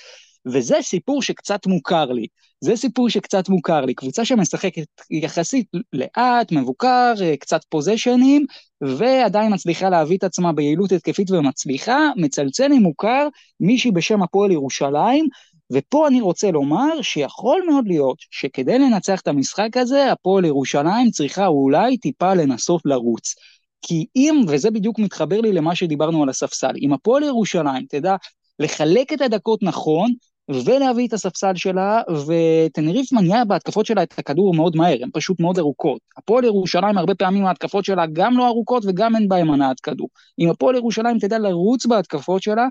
וזה סיפור שקצת מוכר לי. זה סיפור שקצת מוכר לי. קבוצה שמשחקת יחסית לאט, מבוקר, אה, קצת פוזיישנים, ועדיין מצליחה להביא את עצמה ביעילות התקפית ומצליחה, מצלצל עם מוכר מישהי בשם הפועל ירושלים, ופה אני רוצה לומר שיכול מאוד להיות שכדי לנצח את המשחק הזה, הפועל ירושלים צריכה אולי טיפה לנסות לרוץ. כי אם, וזה בדיוק מתחבר לי למה שדיברנו על הספסל, אם הפועל ירושלים תדע לחלק את הדקות נכון, ולהביא את הספסל שלה, וטנריף מניעה בהתקפות שלה את הכדור מאוד מהר, הן פשוט מאוד ארוכות. הפועל ירושלים הרבה פעמים ההתקפות שלה גם לא ארוכות וגם אין בהן מנעת כדור. אם הפועל ירושלים תדע לרוץ בהתקפות שלה,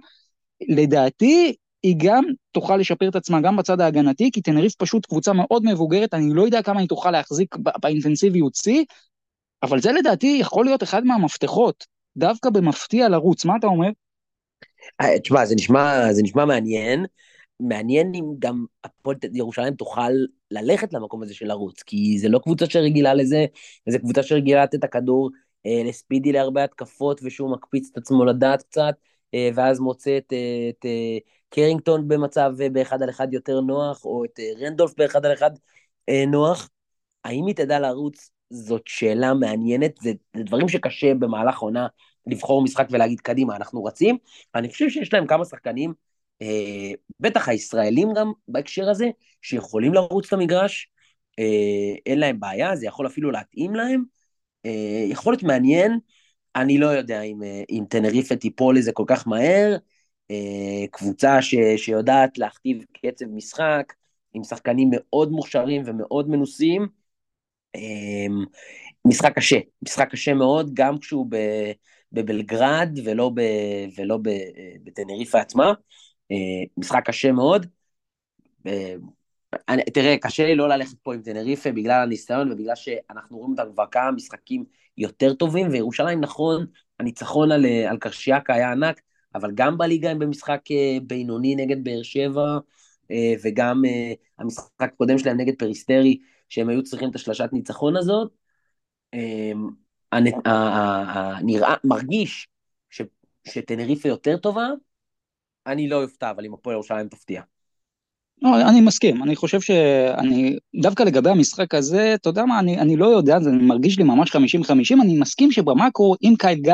לדעתי היא גם תוכל לשפר את עצמה גם בצד ההגנתי, כי טנריף פשוט קבוצה מאוד מבוגרת, אני לא יודע כמה היא תוכל להחזיק באינטנסיביות שיא, אבל זה לדעתי יכול להיות אחד מהמפתחות, דווקא במפתיע לרוץ, מה אתה אומר? אה, תשמע, זה נשמע, זה נשמע מעניין. מעניין אם גם הפועל ירושלים תוכל ללכת למקום הזה של לרוץ, כי זה לא קבוצה שרגילה לזה, זה קבוצה שרגילה לתת את הכדור אה, לספידי להרבה התקפות, ושהוא מקפיץ את עצמו לדעת קצת, אה, ואז מוצא את, אה, את אה, קרינגטון במצב אה, באחד על אחד יותר נוח, או את אה, רנדולף באחד על אחד אה, נוח. האם היא תדע לרוץ? זאת שאלה מעניינת, זה, זה דברים שקשה במהלך עונה לבחור משחק ולהגיד קדימה, אנחנו רצים. אני חושב שיש להם כמה שחקנים אה, בטח הישראלים גם בהקשר הזה, שיכולים לרוץ למגרש, אה, אין להם בעיה, זה יכול אפילו להתאים להם. אה, יכול להיות מעניין, אני לא יודע אם, אה, אם טנריפה תיפול לזה כל כך מהר, אה, קבוצה ש, שיודעת להכתיב קצב משחק, עם שחקנים מאוד מוכשרים ומאוד מנוסים. אמ, משחק קשה, משחק קשה מאוד, גם כשהוא בבלגרד ולא, ב, ולא ב, בטנריפה עצמה. אה, משחק קשה מאוד. אה, אני, תראה, קשה לי לא ללכת פה עם טנריפה בגלל הניסיון ובגלל שאנחנו רואים אותם כבר כמה משחקים יותר טובים, וירושלים, נכון, הניצחון על, אה, על קרשיאקה היה ענק, אבל גם בליגה הם במשחק בינוני נגד באר שבע, וגם המשחק הקודם שלהם נגד פריסטרי, שהם היו צריכים את השלשת ניצחון הזאת. נראה, מרגיש ש, שטנריפה יותר טובה, אני לא אופתע, אבל אם הפועל ירושלים תפתיע. לא, אני מסכים, אני חושב שאני, דווקא לגבי המשחק הזה, אתה יודע מה, אני, אני לא יודע, זה מרגיש לי ממש 50-50, אני מסכים שבמאקרו, עם קייל גיא,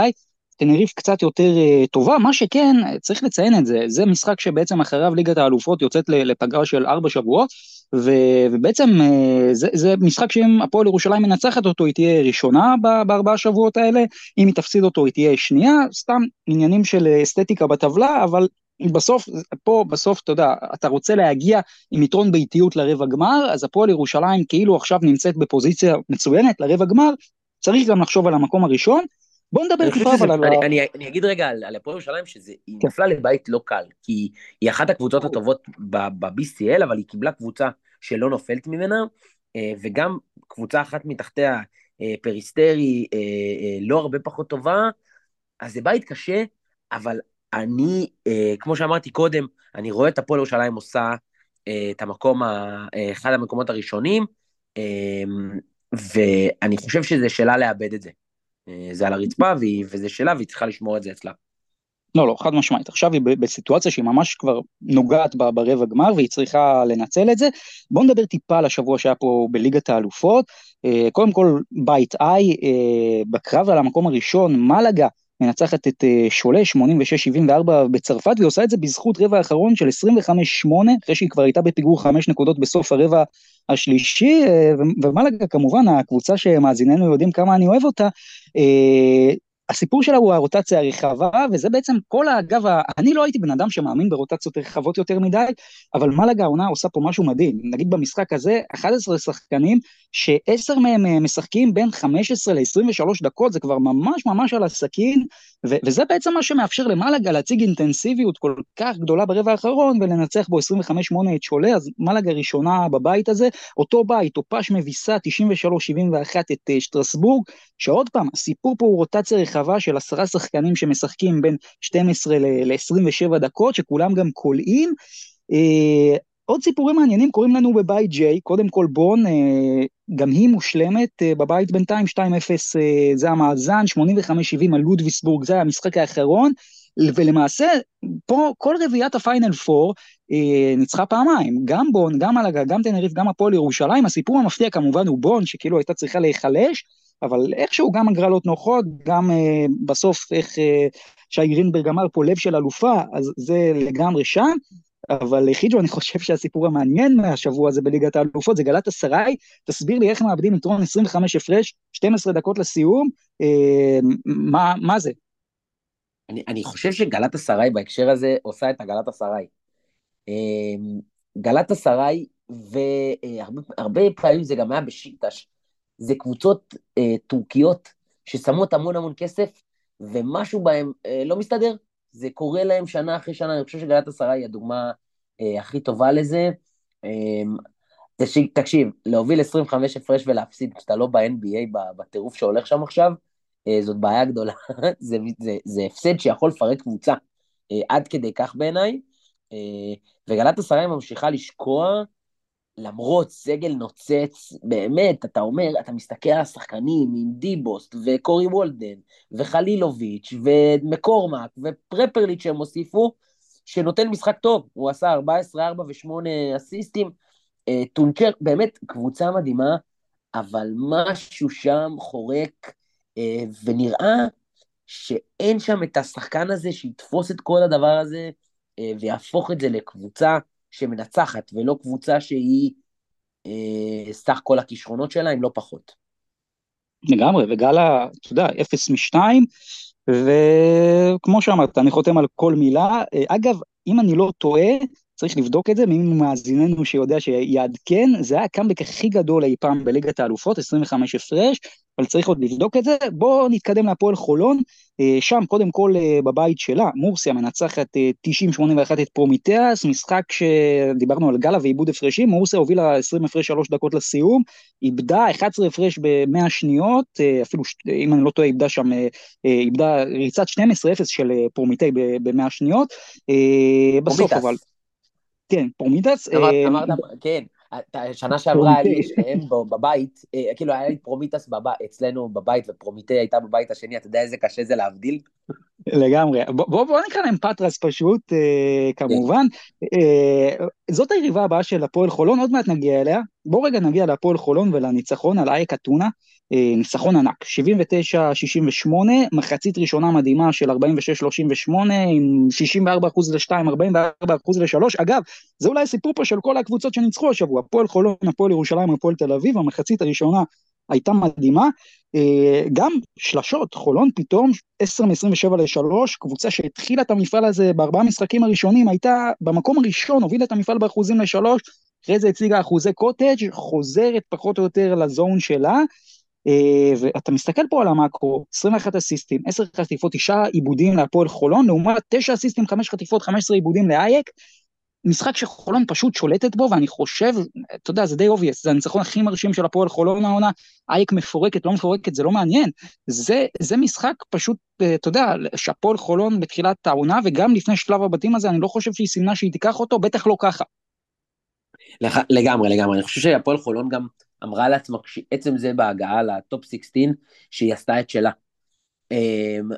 טנריף קצת יותר uh, טובה, מה שכן, צריך לציין את זה, זה משחק שבעצם אחריו ליגת האלופות יוצאת לפגרה של ארבע שבועות, ו, ובעצם uh, זה, זה משחק שאם הפועל ירושלים מנצחת אותו, היא תהיה ראשונה בארבעה שבועות האלה, אם היא תפסיד אותו, היא תהיה שנייה, סתם עניינים של אסתטיקה בטבלה, אבל בסוף, פה בסוף, אתה יודע, אתה רוצה להגיע עם יתרון באיטיות לרבע גמר, אז הפועל ירושלים כאילו עכשיו נמצאת בפוזיציה מצוינת לרבע גמר, צריך גם לחשוב על המקום הראשון. בוא נדבר טיפה אבל על... אני, אני, אני אגיד רגע על, על הפועל ירושלים שהיא כן. נפלה לבית לא קל, כי היא אחת הקבוצות הטובות ב-BCL, אבל היא קיבלה קבוצה שלא נופלת ממנה, אה, וגם קבוצה אחת מתחתיה, אה, פריסטרי, אה, לא הרבה פחות טובה, אז זה בית קשה, אבל אני, אה, כמו שאמרתי קודם, אני רואה את הפועל ירושלים עושה אה, את המקום, ה, אה, אחד המקומות הראשונים, אה, ואני חושב שזה שאלה לאבד את זה. אה, זה על הרצפה, והיא, וזה שאלה, והיא צריכה לשמור את זה אצלה. לא, לא, חד משמעית. עכשיו היא בסיטואציה שהיא ממש כבר נוגעת ברבע גמר והיא צריכה לנצל את זה. בואו נדבר טיפה על השבוע שהיה פה בליגת האלופות. אה, קודם כל, בית איי, אה, בקרב על המקום הראשון, מלאגה מנצחת את אה, שולה 86-74 בצרפת, והיא עושה את זה בזכות רבע האחרון של 25-8, אחרי שהיא כבר הייתה בפיגור 5 נקודות בסוף הרבע השלישי, אה, ומלאגה כמובן, הקבוצה שמאזיננו יודעים כמה אני אוהב אותה, אה, הסיפור שלה הוא הרוטציה הרחבה, וזה בעצם כל האגב, אני לא הייתי בן אדם שמאמין ברוטציות רחבות יותר מדי, אבל מלאגה העונה עושה פה משהו מדהים. נגיד במשחק הזה, 11 שחקנים, שעשר מהם אה, משחקים בין 15 ל-23 דקות, זה כבר ממש ממש על הסכין, ו- וזה בעצם מה שמאפשר למלאגה להציג אינטנסיביות כל כך גדולה ברבע האחרון, ולנצח בו 25-8 את שולה, אז מלאגה ראשונה בבית הזה, אותו בית, טופש מביסה 93-71 את uh, שטרסבורג, שעוד פעם, הסיפור פה הוא רוטציה רחבה של עשרה שחקנים שמשחקים בין 12 ל-27 דקות, שכולם גם קולעים. Uh, עוד סיפורים מעניינים קורים לנו בבית ג'יי, קודם כל בון, uh, גם היא מושלמת, uh, בבית בינתיים 2-0 uh, זה המאזן, 85-70 על לודוויסבורג, זה המשחק האחרון, ולמעשה, פה כל רביעיית הפיינל פור אה, ניצחה פעמיים, גם בון, גם מלאגה, גם תנריף, גם הפועל ירושלים, הסיפור המפתיע כמובן הוא בון, שכאילו הייתה צריכה להיחלש, אבל איכשהו גם הגרלות נוחות, גם אה, בסוף איך אה, שי גרינברג אמר פה לב של אלופה, אז זה לגמרי שם. אבל חיג'ו, אני חושב שהסיפור המעניין מהשבוע הזה בליגת האלופות זה גלת אסריי, תסביר לי איך מאבדים יתרון 25 הפרש, 12 דקות לסיום, אה, מה, מה זה? אני, אני חושב שגלת אסריי בהקשר הזה עושה את הגלת אסריי. אה, גלת אסריי, והרבה פעמים זה גם היה בשיטש, זה קבוצות אה, טורקיות ששמות המון המון כסף, ומשהו בהם אה, לא מסתדר. זה קורה להם שנה אחרי שנה, אני חושב שגלת עשרה היא הדוגמה אה, הכי טובה לזה. אה, תקשיב, להוביל 25 הפרש ולהפסיד כשאתה לא ב-NBA, בטירוף שהולך שם עכשיו, אה, זאת בעיה גדולה. זה, זה, זה הפסד שיכול לפרק קבוצה, אה, עד כדי כך בעיניי. אה, וגלת עשרה ממשיכה לשקוע, למרות סגל נוצץ, באמת, אתה אומר, אתה מסתכל על השחקנים עם דיבוסט וקורי וולדן וחלילוביץ' ומקורמק ופרפרליץ' שהם הוסיפו, שנותן משחק טוב, הוא עשה 14, 4 ו-8 אסיסטים, אה, טונצ'ר, באמת, קבוצה מדהימה, אבל משהו שם חורק, אה, ונראה שאין שם את השחקן הזה שיתפוס את כל הדבר הזה אה, ויהפוך את זה לקבוצה שמנצחת, ולא קבוצה שהיא אה, סך כל הכישרונות שלה, אם לא פחות. לגמרי, וגלה, אתה יודע, אפס משתיים, וכמו שאמרת, אני חותם על כל מילה. אה, אגב, אם אני לא טועה, צריך לבדוק את זה, מי ממאזיננו שיודע שיעדכן, זה היה הקאמבק הכי גדול אי פעם בליגת האלופות, 25 הפרש, אבל צריך עוד לבדוק את זה. בואו נתקדם להפועל חולון, אה, שם קודם כל אה, בבית שלה, מורסיה מנצחת 90-81 את פרומיטיאס, משחק שדיברנו על גלה ועיבוד הפרשים, מורסיה הובילה 20 הפרש 3 דקות לסיום, איבדה 11 הפרש ב-100 שניות, אפילו אם אני לא טועה איבדה שם, איבדה ריצת 12-0 של פרומיטי ב-100 שניות, בסוף אבל... כן, פרומיטס. אמרת, כן, שנה שעברה היה לי שניהם בבית, אה, כאילו היה לי פרומיטס אצלנו בבית ופרומיטי הייתה בבית השני, אתה יודע איזה קשה זה להבדיל? לגמרי. בוא, בוא נקרא להם פטרס פשוט, אה, כמובן. אה, זאת היריבה הבאה של הפועל חולון, עוד מעט נגיע אליה. בוא רגע נגיע להפועל חולון ולניצחון על אייק אתונה. אה, ניצחון ענק, 79-68, מחצית ראשונה מדהימה של 46-38, עם 64% ל-2, 44% ל-3. אגב, זה אולי הסיפור פה של כל הקבוצות שניצחו השבוע, הפועל חולון, הפועל ירושלים, הפועל תל אביב, המחצית הראשונה הייתה מדהימה. אה, גם שלשות, חולון פתאום 10 מ-27 ל-3, קבוצה שהתחילה את המפעל הזה בארבעה משחקים הראשונים, הייתה במקום הראשון, הובילה את המפעל באחוזים ל-3, אחרי זה הציגה אחוזי קוטג', חוזרת פחות או יותר ל zone שלה. אה, ואתה מסתכל פה על המאקרו, 21 אסיסטים, 10 חטיפות, 9 איבודים להפועל חולון, לעומת 9 אסיסטים, 5 חטיפות, 15 איבודים לאייק, משחק שחולון פשוט שולטת בו, ואני חושב, אתה יודע, זה די obvious, זה הניצחון הכי מרשים של הפועל חולון העונה, אייק מפורקת, לא מפורקת, זה לא מעניין. זה, זה משחק פשוט, אה, אתה יודע, שהפועל חולון בתחילת העונה, וגם לפני שלב הבתים הזה, אני לא חושב שהיא סימנה שהיא תיקח אותו, בטח לא ככה. לגמרי, לגמרי. אני חושב שהפועל חולון גם אמרה לעצמה, עצם זה בהגעה לטופ 16, שהיא עשתה את שלה. אמ,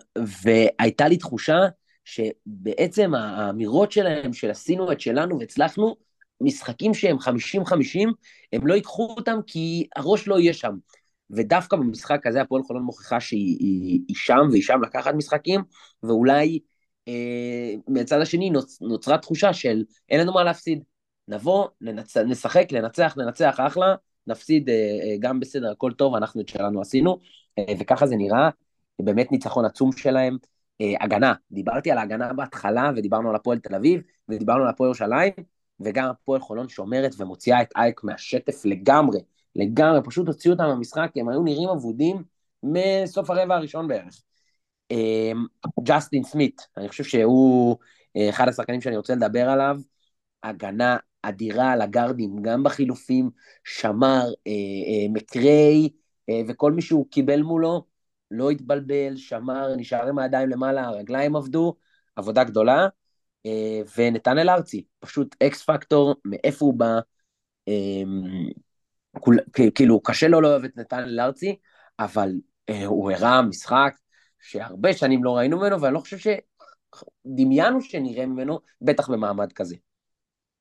והייתה לי תחושה שבעצם האמירות שלהם, של עשינו את שלנו והצלחנו, משחקים שהם 50-50, הם לא ייקחו אותם כי הראש לא יהיה שם. ודווקא במשחק הזה הפועל חולון מוכיחה שהיא היא, היא שם, והיא שם לקחת משחקים, ואולי אה, מצד השני נוצ, נוצרה תחושה של אין לנו מה להפסיד. נבוא, ננצ... נשחק, לנצח, ננצח, אחלה, נפסיד אה, אה, גם בסדר, הכל טוב, אנחנו את שלנו עשינו, אה, וככה זה נראה, באמת ניצחון עצום שלהם. הגנה, דיברתי על ההגנה בהתחלה, ודיברנו על הפועל תל אביב, ודיברנו על הפועל ירושלים, וגם הפועל חולון שומרת ומוציאה את אייק מהשטף לגמרי, לגמרי, פשוט הוציאו אותם מהמשחק, הם היו נראים אבודים מסוף הרבע הראשון בערך. ג'סטין סמית, אני חושב שהוא אחד השחקנים שאני רוצה לדבר עליו, הגנה אדירה על הגארדים, גם בחילופים, שמר, אה, אה, מקריי, אה, וכל מי שהוא קיבל מולו, לא התבלבל, שמר, נשאר עם הידיים למעלה, הרגליים עבדו, עבודה גדולה, אה, ונתנאל ארצי, פשוט אקס פקטור, מאיפה הוא בא, כול, כאילו, קשה לו לא אוהב את נתנאל ארצי, אבל אה, הוא הראה משחק שהרבה שנים לא ראינו ממנו, ואני לא חושב שדמיינו שנראה ממנו, בטח במעמד כזה.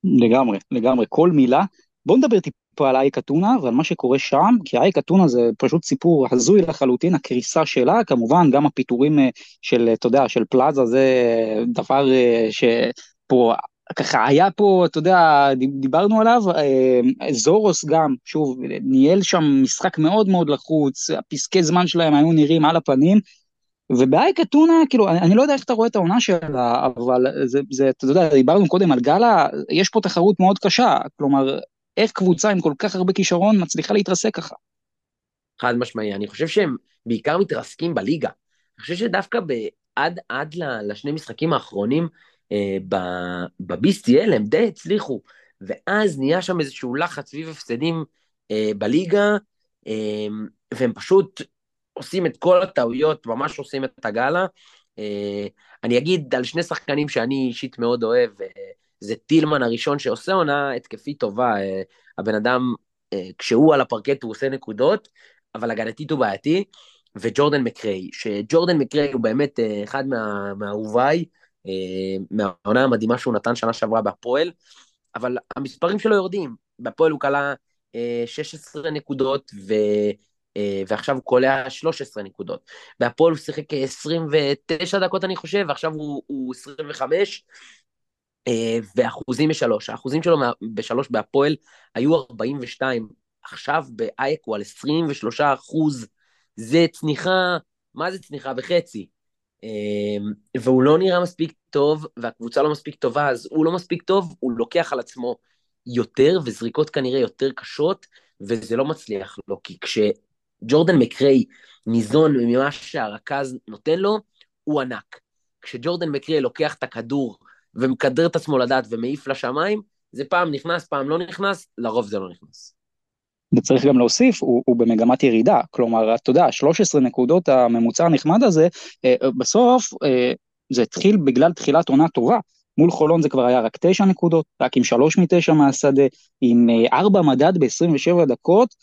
לגמרי, לגמרי, כל מילה. בואו נדבר טיפה על אייק אתונה ועל מה שקורה שם, כי אייק אתונה זה פשוט סיפור הזוי לחלוטין, הקריסה שלה, כמובן גם הפיטורים אה, של, אתה יודע, של פלאזה זה דבר אה, שפה ככה היה פה, אתה יודע, דיברנו עליו, אה, זורוס גם, שוב, ניהל שם משחק מאוד מאוד לחוץ, הפסקי זמן שלהם היו נראים על הפנים, ובאייק אתונה, כאילו, אני, אני לא יודע איך אתה רואה את העונה שלה, אבל זה, זה, אתה יודע, דיברנו קודם על גאלה, יש פה תחרות מאוד קשה, כלומר, איך קבוצה עם כל כך הרבה כישרון מצליחה להתרסק ככה? חד משמעי, אני חושב שהם בעיקר מתרסקים בליגה. אני חושב שדווקא עד, עד לשני משחקים האחרונים אה, ב-BCL הם די הצליחו, ואז נהיה שם איזשהו לחץ סביב הפסדים אה, בליגה, אה, והם פשוט עושים את כל הטעויות, ממש עושים את הגאלה. אה, אני אגיד על שני שחקנים שאני אישית מאוד אוהב, אה, זה טילמן הראשון שעושה עונה התקפית טובה, אה, הבן אדם, כשהוא על הפרקט הוא עושה נקודות, אבל הגנתית הוא בעייתי, וג'ורדן מקריי, שג'ורדן מקריי הוא באמת אחד מה, מהאהוביי, מהעונה המדהימה שהוא נתן שנה שעברה בהפועל, אבל המספרים שלו יורדים, בהפועל הוא כלה 16 נקודות, ו... אה, ועכשיו הוא קולע 13 נקודות. בהפועל הוא שיחק 29 דקות אני חושב, ועכשיו הוא, הוא 25, אה, ואחוזים בשלוש. האחוזים שלו בשלוש בהפועל היו 42, עכשיו באייק הוא על 23 אחוז. זה צניחה, מה זה צניחה? בחצי. אה, והוא לא נראה מספיק טוב והקבוצה לא מספיק טובה, אז הוא לא מספיק טוב, הוא לוקח על עצמו יותר וזריקות כנראה יותר קשות, וזה לא מצליח לו, כי כשג'ורדן מקריי ניזון ממה שהרכז נותן לו, הוא ענק. כשג'ורדן מקריי לוקח את הכדור ומקדר את עצמו לדעת ומעיף לשמיים, זה פעם נכנס, פעם לא נכנס, לרוב זה לא נכנס. וצריך גם להוסיף, הוא, הוא במגמת ירידה, כלומר, אתה יודע, 13 נקודות הממוצע הנחמד הזה, אה, בסוף אה, זה התחיל בגלל תחילת עונה טובה. מול חולון זה כבר היה רק 9 נקודות, רק עם 3 מ-9 מהשדה, עם 4 אה, מדד ב-27 דקות,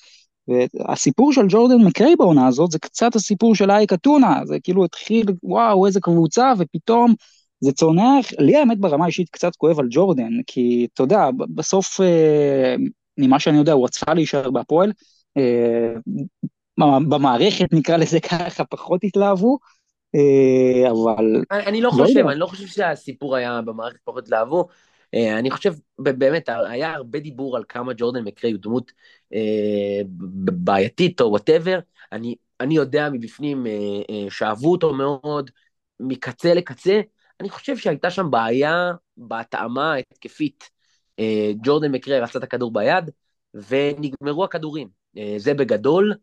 והסיפור של ג'ורדן מקריי בעונה הזאת זה קצת הסיפור של אייק אתונה, זה כאילו התחיל, וואו, איזה קבוצה, ופתאום זה צונח, לי האמת ברמה האישית קצת כואב על ג'ורדן, כי אתה יודע, בסוף, אה, ממה שאני יודע, הוא רצה להישאר בהפועל, אה, במערכת נקרא לזה ככה, פחות התלהבו, אה, אבל... אני לא, לא חושב, אני לא חושב שהסיפור היה במערכת פחות התלהבו, אני חושב, באמת, היה הרבה דיבור על כמה ג'ורדן מקריי הוא דמות בעייתית או וואטאבר, אני, אני יודע מבפנים שאהבו אותו מאוד, מקצה לקצה, אני חושב שהייתה שם בעיה בהתאמה ההתקפית. אה, ג'ורדן מקרה רצה את הכדור ביד, ונגמרו הכדורים. אה, זה בגדול.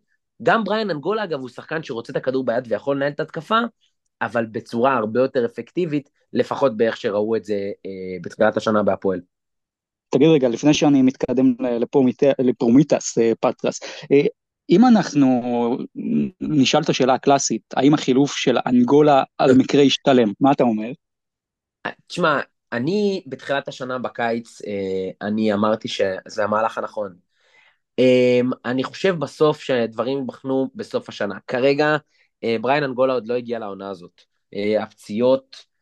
גם בריאן אנגולה, אגב, הוא שחקן שרוצה את הכדור ביד ויכול לנהל את התקפה, אבל בצורה הרבה יותר אפקטיבית, לפחות באיך שראו את זה אה, בתחילת השנה בהפועל. תגיד רגע, לפני שאני מתקדם לפרומיטס פטרס, אם אנחנו נשאל את השאלה הקלאסית, האם החילוף של אנגולה על מקרה ישתלם, מה אתה אומר? תשמע, אני בתחילת השנה בקיץ, אה, אני אמרתי שזה המהלך הנכון. אמ, אני חושב בסוף שדברים ייבחנו בסוף השנה. כרגע אה, בריין אנגולה עוד לא הגיע לעונה הזאת. אה, הפציעות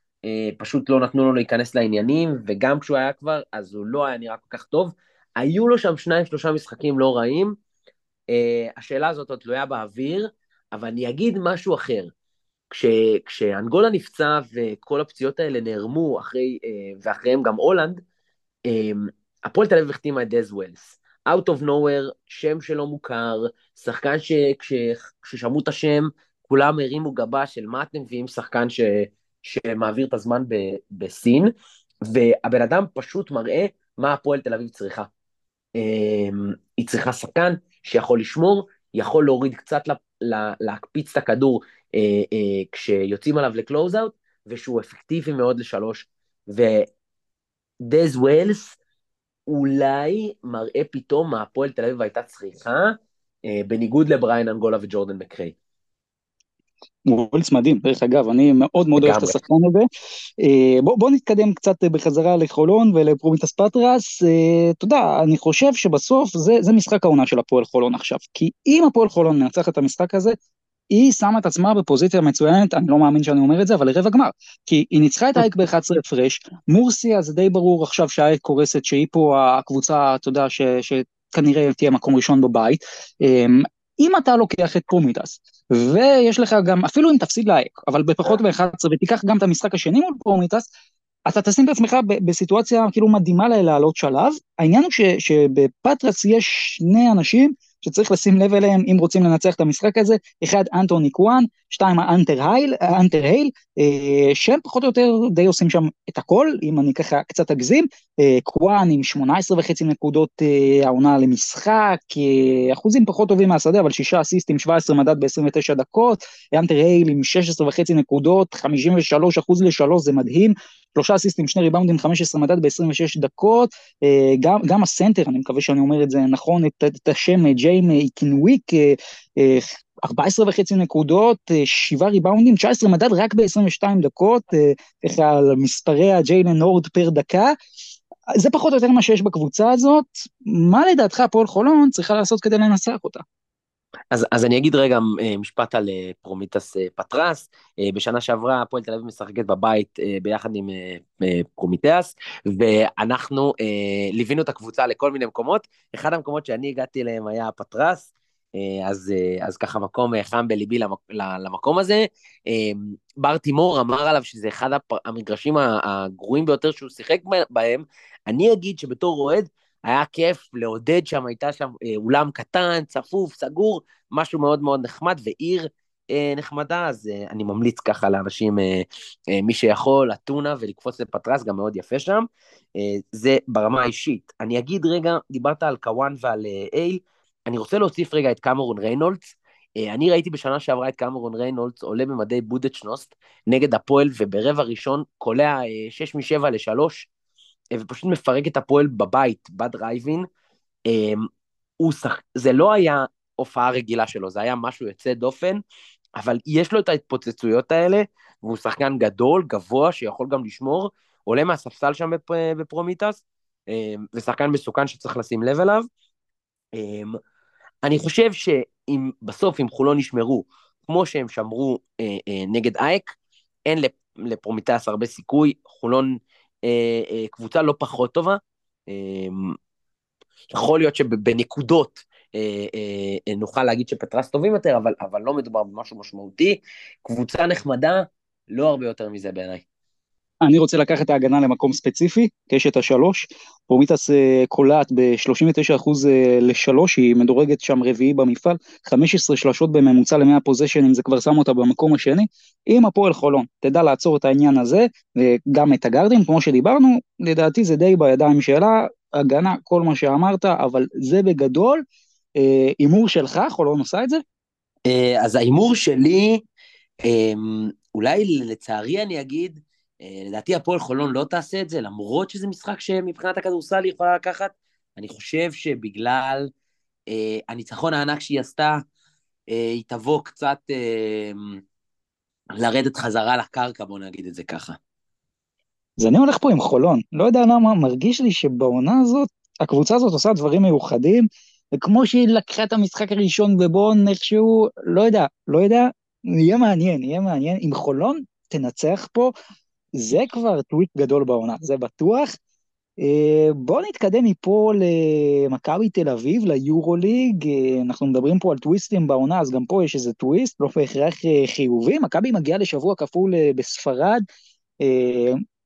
פשוט לא נתנו לו להיכנס לעניינים, וגם כשהוא היה כבר, אז הוא לא היה נראה כל כך טוב. היו לו שם שניים, שלושה משחקים לא רעים. השאלה הזאת עוד תלויה באוויר, אבל אני אגיד משהו אחר. כש, כשאנגולה נפצע וכל הפציעות האלה נערמו אחרי, אה, ואחריהם גם הולנד, אה, הפועל תל אביב החתימה את דז ווילס. Out of nowhere, שם שלא מוכר, שחקן שכששמעו את השם, כולם הרימו גבה של מה אתם מביאים שחקן ש, שמעביר את הזמן ב, בסין, והבן אדם פשוט מראה מה הפועל תל אביב צריכה. אה, היא צריכה שחקן שיכול לשמור, יכול להוריד קצת, לה, להקפיץ את הכדור כשיוצאים עליו ל close-out, ושהוא אפקטיבי מאוד לשלוש. ודז ווילס אולי מראה פתאום מה הפועל תל אביב הייתה צריכה, אה, בניגוד לבריין אנגולה וג'ורדן מקריי. וולס מדהים, דרך אגב, אני מאוד מאוד אוהב את השחקן הזה. אה, בוא, בוא נתקדם קצת בחזרה לחולון ולפרומיטס פטרס. אה, אתה יודע, אני חושב שבסוף זה, זה משחק העונה של הפועל חולון עכשיו. כי אם הפועל חולון מנצח את המשחק הזה, היא שמה את עצמה בפוזיציה מצוינת, אני לא מאמין שאני אומר את זה, אבל לרבע גמר. כי היא ניצחה את אייק ב-11 הפרש, מורסיה זה די ברור עכשיו שהאייק קורסת, שהיא פה הקבוצה, אתה יודע, ש, שכנראה תהיה מקום ראשון בבית. אמ, אם אתה לוקח את פרומיטס, ויש לך גם, אפילו אם תפסיד לאייק, אבל בפחות מ-11, ותיקח גם את המשחק השני מול פרומיטס, אתה תשים את עצמך בסיטואציה כאילו מדהימה לעלות שלב. העניין הוא שבפטרס יש שני אנשים שצריך לשים לב אליהם אם רוצים לנצח את המשחק הזה, אחד אנטוני קוואן, שתיים האנטר הייל, האנטר הייל, אה, שהם פחות או יותר די עושים שם את הכל, אם אני ככה קצת אגזים, אה, קוואן עם 18 וחצי נקודות אה, העונה למשחק, אחוזים פחות טובים מהשדה, אבל שישה אסיסטים, 17 מדד ב-29 דקות, אנטר הייל עם 16 וחצי נקודות, 53 אחוז לשלוש, זה מדהים, שלושה אסיסטים, שני ריבאונדים, 15 מדד ב-26 דקות, גם, גם הסנטר, אני מקווה שאני אומר את זה נכון, את, את השם ג'יימ איקינוויק, 14 וחצי נקודות, 7 ריבאונדים, 19 מדד רק ב-22 דקות, איך על מספרי הג'יילן הורד פר דקה. זה פחות או יותר מה שיש בקבוצה הזאת. מה לדעתך הפועל חולון צריכה לעשות כדי לנצח אותה? אז, אז אני אגיד רגע אה, משפט על אה, פרומיטס אה, פטרס. בשנה שעברה הפועל תל אביב משחקת בבית ביחד עם פרומיטס, ואנחנו ליווינו את הקבוצה לכל מיני מקומות. אחד המקומות שאני הגעתי אליהם היה פטרס, אז, אז ככה מקום חם בליבי למק, למקום הזה. בר תימור אמר עליו שזה אחד המגרשים הגרועים ביותר שהוא שיחק בהם. אני אגיד שבתור אוהד, היה כיף לעודד שם, הייתה שם אה, אולם קטן, צפוף, סגור, משהו מאוד מאוד נחמד, ועיר אה, נחמדה, אז אה, אני ממליץ ככה לאנשים, אה, אה, מי שיכול, אתונה ולקפוץ לפטרס, גם מאוד יפה שם. אה, זה ברמה האישית. אני אגיד רגע, דיברת על קוואן ועל אה, הייל, אני רוצה להוסיף רגע את קמרון ריינולדס. אה, אני ראיתי בשנה שעברה את קמרון ריינולדס עולה במדי בודוצ'נוסט נגד הפועל, וברבע ראשון קולע 6 מ-7 ל-3, ופשוט מפרק את הפועל בבית, בדרייב אין. שח... זה לא היה הופעה רגילה שלו, זה היה משהו יוצא דופן, אבל יש לו את ההתפוצצויות האלה, והוא שחקן גדול, גבוה, שיכול גם לשמור, עולה מהספסל שם בפ... בפרומיטס, ושחקן מסוכן שצריך לשים לב אליו. אני חושב שאם בסוף, אם חולון ישמרו, כמו שהם שמרו אה, אה, נגד אייק, אין לפרומיטס הרבה סיכוי, חולון אה, אה, קבוצה לא פחות טובה. אה, יכול להיות שבנקודות אה, אה, נוכל להגיד שפטרס טובים יותר, אבל, אבל לא מדובר במשהו משמעותי. קבוצה נחמדה, לא הרבה יותר מזה בעיניי. אני רוצה לקחת את ההגנה למקום ספציפי, קשת השלוש. פרומיטס אה, קולעת ב-39% אה, לשלוש, היא מדורגת שם רביעי במפעל, 15 שלשות בממוצע ל-100 פוזיישנים, זה כבר שם אותה במקום השני. אם הפועל חולון תדע לעצור את העניין הזה, וגם את הגארדים, כמו שדיברנו, לדעתי זה די בידיים שלה, הגנה, כל מה שאמרת, אבל זה בגדול. אה, הימור שלך, חולון עושה את זה? אז ההימור שלי, אולי לצערי אני אגיד, אה, לדעתי הפועל חולון לא תעשה את זה, למרות שזה משחק שמבחינת הכדורסל היא יכולה לקחת. אני חושב שבגלל אה, הניצחון הענק שהיא עשתה, אה, היא תבוא קצת אה, לרדת חזרה לקרקע, בוא נגיד את זה ככה. אז אני הולך פה עם חולון. לא יודע למה, מרגיש לי שבעונה הזאת, הקבוצה הזאת עושה דברים מיוחדים, וכמו שהיא לקחה את המשחק הראשון בבון איכשהו, לא יודע, לא יודע, יהיה מעניין, יהיה מעניין. אם חולון תנצח פה, זה כבר טוויט גדול בעונה, זה בטוח. אה, בואו נתקדם מפה למכבי תל אביב, ליורוליג, אה, אנחנו מדברים פה על טוויסטים בעונה, אז גם פה יש איזה טוויסט, לא בהכרח אה, חיובי, מכבי מגיעה לשבוע כפול בספרד,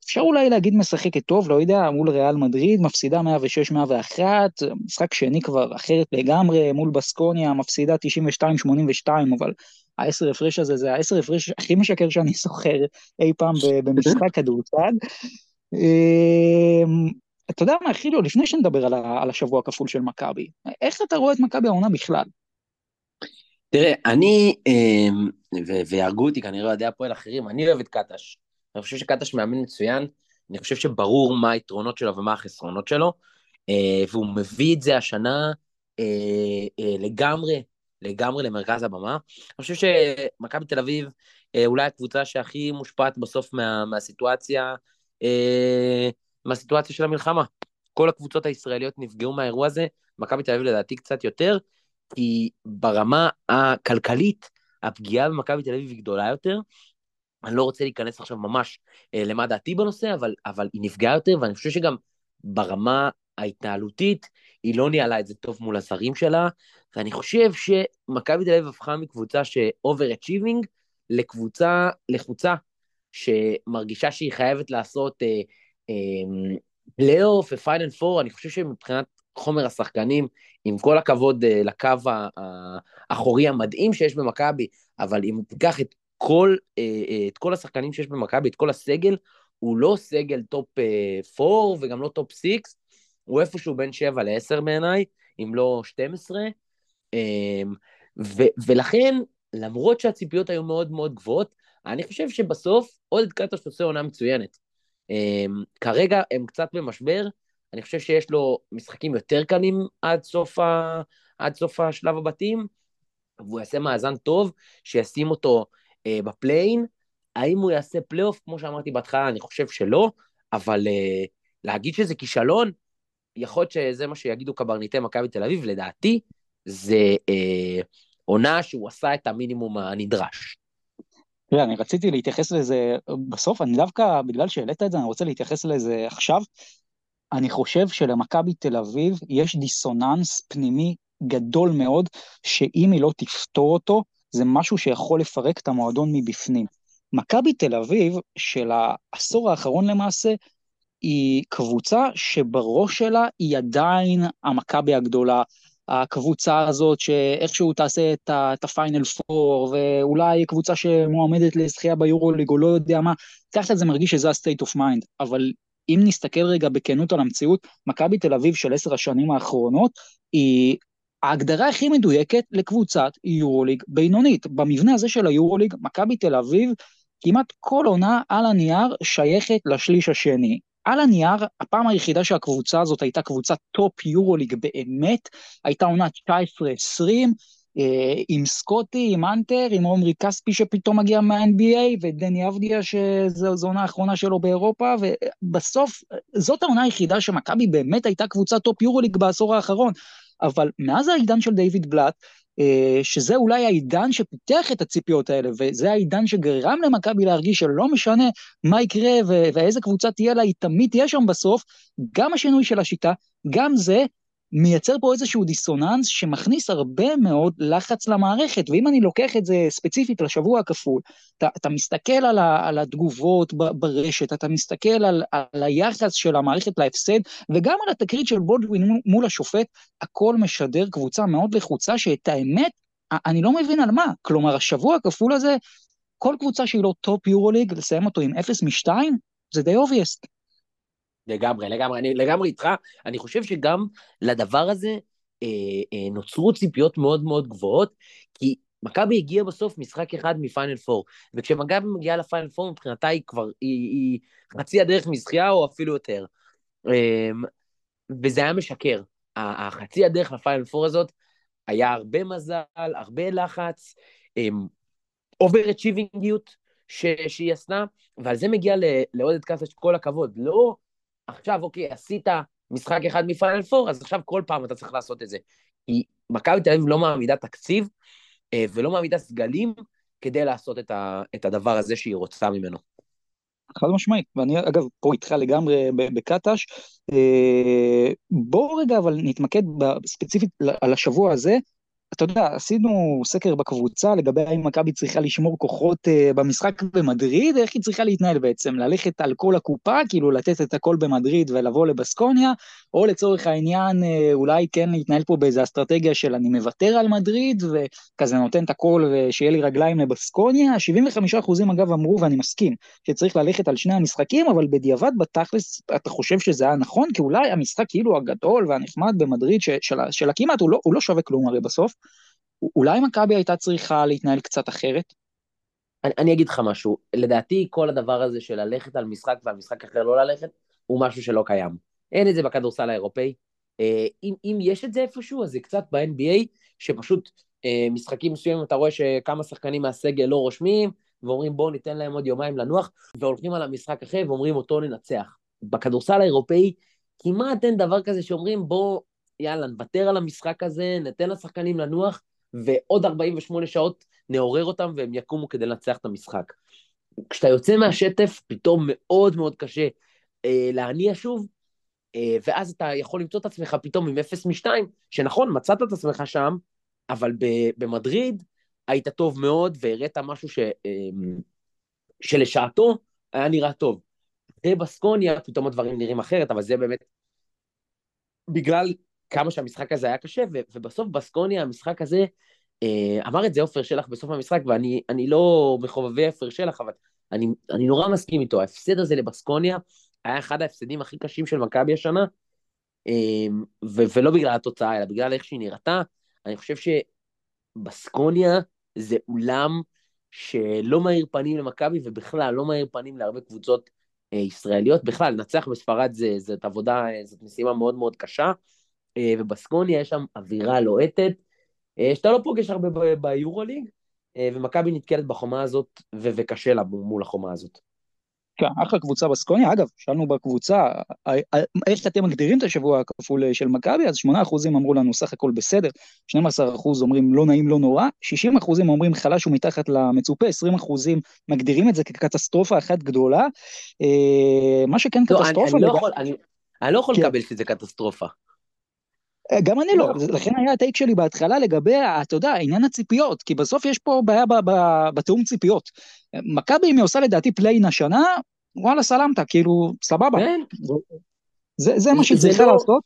אפשר אולי להגיד משחקת טוב, לא יודע, מול ריאל מדריד, מפסידה 106-101, משחק שני כבר אחרת לגמרי, מול בסקוניה, מפסידה 92-82, אבל העשר הפרש הזה זה העשר הפרש הכי משקר שאני זוכר אי פעם במשחק כדורסל. אמ, אתה יודע מה, חילו, לפני שנדבר על השבוע הכפול של מכבי, איך אתה רואה את מכבי העונה בכלל? תראה, אני, אמ, ויהרגו אותי כנראה אוהדי הפועל אחרים, אני אוהב את קטש. אני חושב שקטש מאמן מצוין, אני חושב שברור מה היתרונות שלו ומה החסרונות שלו, אה, והוא מביא את זה השנה אה, אה, לגמרי לגמרי למרכז הבמה. אני חושב שמכבי תל אביב אה, אולי הקבוצה שהכי מושפעת בסוף מה, מהסיטואציה, אה, מהסיטואציה של המלחמה. כל הקבוצות הישראליות נפגעו מהאירוע הזה, מכבי תל אביב לדעתי קצת יותר, כי ברמה הכלכלית, הפגיעה במכבי תל אביב היא גדולה יותר. אני לא רוצה להיכנס עכשיו ממש אה, למה דעתי בנושא, אבל, אבל היא נפגעה יותר, ואני חושב שגם ברמה ההתנהלותית, היא לא ניהלה את זה טוב מול הזרים שלה, ואני חושב שמכבי תל אביב הפכה מקבוצה ש-over-achieving לקבוצה לחוצה, שמרגישה שהיא חייבת לעשות פלייאוף ופיינל פור, אני חושב שמבחינת חומר השחקנים, עם כל הכבוד אה, לקו האחורי המדהים שיש במכבי, אבל אם תיקח את כל, אה, אה, את כל השחקנים שיש במכבי, את כל הסגל, הוא לא סגל top 4 וגם לא top 6, הוא איפשהו בין 7 ל-10 בעיניי, אם לא 12. אמ, ו- ולכן, למרות שהציפיות היו מאוד מאוד גבוהות, אני חושב שבסוף עודד קטוש עושה עונה מצוינת. אמ, כרגע הם קצת במשבר, אני חושב שיש לו משחקים יותר קלים עד סוף, ה... עד סוף השלב הבתים, והוא יעשה מאזן טוב, שישים אותו אה, בפליי-אין. האם הוא יעשה פלייאוף? כמו שאמרתי בהתחלה, אני חושב שלא, אבל אה, להגיד שזה כישלון, יכול להיות שזה מה שיגידו קברניטי מכבי תל אביב, לדעתי, זה אה, עונה שהוא עשה את המינימום הנדרש. תראה, אני רציתי להתייחס לזה בסוף, אני דווקא, בגלל שהעלית את זה, אני רוצה להתייחס לזה עכשיו. אני חושב שלמכבי תל אביב יש דיסוננס פנימי גדול מאוד, שאם היא לא תפתור אותו, זה משהו שיכול לפרק את המועדון מבפנים. מכבי תל אביב של העשור האחרון למעשה, היא קבוצה שבראש שלה היא עדיין המכבי הגדולה, הקבוצה הזאת שאיכשהו תעשה את הפיינל פור, ואולי קבוצה שמועמדת לזכייה ביורוליג או לא יודע מה, ככה זה מרגיש שזה ה-state of mind, אבל אם נסתכל רגע בכנות על המציאות, מכבי תל אביב של עשר השנים האחרונות היא ההגדרה הכי מדויקת לקבוצת יורוליג בינונית. במבנה הזה של היורוליג, מכבי תל אביב כמעט כל עונה על הנייר שייכת לשליש השני. על הנייר, הפעם היחידה שהקבוצה הזאת הייתה קבוצת top יורוליג באמת, הייתה עונה 19-20, אה, עם סקוטי, עם האנטר, עם עומרי כספי שפתאום מגיע מה-NBA, ודני אבדיה שזו העונה האחרונה שלו באירופה, ובסוף, זאת העונה היחידה שמכבי באמת הייתה קבוצת top יורוליג בעשור האחרון. אבל מאז העידן של דיוויד בלאט, שזה אולי העידן שפיתח את הציפיות האלה, וזה העידן שגרם למכבי להרגיש שלא משנה מה יקרה ואיזה קבוצה תהיה לה, היא תמיד תהיה שם בסוף, גם השינוי של השיטה, גם זה, מייצר פה איזשהו דיסוננס שמכניס הרבה מאוד לחץ למערכת, ואם אני לוקח את זה ספציפית לשבוע הכפול, אתה, אתה מסתכל על, ה, על התגובות ברשת, אתה מסתכל על, על היחס של המערכת להפסד, וגם על התקרית של בולדווין מול השופט, הכל משדר קבוצה מאוד לחוצה, שאת האמת, אני לא מבין על מה. כלומר, השבוע הכפול הזה, כל קבוצה שהיא לא טופ יורוליג, לסיים אותו עם 0 מ-2, זה די obvious. לגמרי, לגמרי, אני לגמרי איתך. אני חושב שגם לדבר הזה אה, אה, נוצרו ציפיות מאוד מאוד גבוהות, כי מכבי הגיעה בסוף משחק אחד מפיינל פור, וכשמכבי מגיעה ל Final Four מבחינתה היא כבר, היא, היא חצי הדרך מזכייה או אפילו יותר. אה, וזה היה שקר. החצי הדרך לפיינל פור הזאת היה הרבה מזל, הרבה לחץ, over אה, achieving יות שהיא עשתה, ועל זה מגיע לעודד קטש כל הכבוד. לא עכשיו, אוקיי, עשית משחק אחד מפיינל פור, אז עכשיו כל פעם אתה צריך לעשות את זה. כי מכבי תל אביב לא מעמידה תקציב אה, ולא מעמידה סגלים כדי לעשות את, ה, את הדבר הזה שהיא רוצה ממנו. חד משמעית, ואני אגב פה איתך לגמרי בקטש. אה, בואו רגע אבל נתמקד ספציפית על השבוע הזה, אתה יודע, עשינו סקר בקבוצה לגבי האם מכבי צריכה לשמור כוחות uh, במשחק במדריד, איך היא צריכה להתנהל בעצם, ללכת על כל הקופה, כאילו לתת את הכל במדריד ולבוא לבסקוניה, או לצורך העניין uh, אולי כן להתנהל פה באיזה אסטרטגיה של אני מוותר על מדריד, וכזה נותן את הכל ושיהיה לי רגליים לבסקוניה. 75% אגב אמרו, ואני מסכים, שצריך ללכת על שני המשחקים, אבל בדיעבד בתכלס אתה חושב שזה היה נכון, כי אולי המשחק כאילו הגדול והנחמד במדריד, של, של הכמעט, הוא לא, הוא לא שווה כלום הרי בסוף. אולי מכבי הייתה צריכה להתנהל קצת אחרת? אני, אני אגיד לך משהו, לדעתי כל הדבר הזה של ללכת על משחק ועל משחק אחר לא ללכת, הוא משהו שלא קיים. אין את זה בכדורסל האירופאי. אה, אם, אם יש את זה איפשהו, אז זה קצת ב-NBA, שפשוט אה, משחקים מסוימים אתה רואה שכמה שחקנים מהסגל לא רושמים, ואומרים בואו ניתן להם עוד יומיים לנוח, והולכים על המשחק אחר ואומרים אותו ננצח. בכדורסל האירופאי כמעט אין דבר כזה שאומרים בואו, יאללה, נוותר על המשחק הזה, ניתן לשחקנים לנוח, ועוד 48 שעות נעורר אותם והם יקומו כדי לנצח את המשחק. כשאתה יוצא מהשטף, פתאום מאוד מאוד קשה אה, להניע שוב, אה, ואז אתה יכול למצוא את עצמך פתאום עם 0 מ-2, שנכון, מצאת את עצמך שם, אבל במדריד היית טוב מאוד והראית משהו ש, אה, שלשעתו היה נראה טוב. אחרי בסקוניה פתאום הדברים נראים אחרת, אבל זה באמת בגלל כמה שהמשחק הזה היה קשה, ו- ובסוף בסקוניה, המשחק הזה, אה, אמר את זה עופר שלח בסוף המשחק, ואני לא מחובבי עופר שלח, אבל אני, אני נורא מסכים איתו, ההפסד הזה לבסקוניה היה אחד ההפסדים הכי קשים של מכבי השנה, אה, ו- ולא בגלל התוצאה, אלא בגלל איך שהיא נראתה. אני חושב שבסקוניה זה אולם שלא מאיר פנים למכבי, ובכלל לא מאיר פנים להרבה קבוצות אה, ישראליות. בכלל, לנצח בספרד זאת עבודה, זאת משימה מאוד מאוד קשה. אה, ובסקוניה יש שם אווירה לוהטת, אה, שאתה לא פוגש הרבה ביורוליג, אה, ומכבי נתקלת בחומה הזאת, וקשה לה מול החומה הזאת. כן, אחלה קבוצה בסקוניה. אגב, שאלנו בקבוצה, איך אתם מגדירים את השבוע הכפול של מכבי? אז 8% אמרו לנו סך הכל בסדר, 12% אומרים לא נעים, לא נורא, 60% אומרים חלש ומתחת למצופה, 20% מגדירים את זה כקטסטרופה אחת גדולה. מה שכן לא, קטסטרופה... אני, אני, לא יכול, אני, אני לא יכול כן. לקבל שזה קטסטרופה. גם אני לא, לא, לכן היה הטייק שלי בהתחלה לגבי, אתה יודע, עניין הציפיות, כי בסוף יש פה בעיה תיאום ציפיות. מכבי, אם היא עושה לדעתי פליי-אין השנה, וואלה, סלאמת, כאילו, סבבה. כן. זה, זה מה שהיא צריכה לא... לעשות.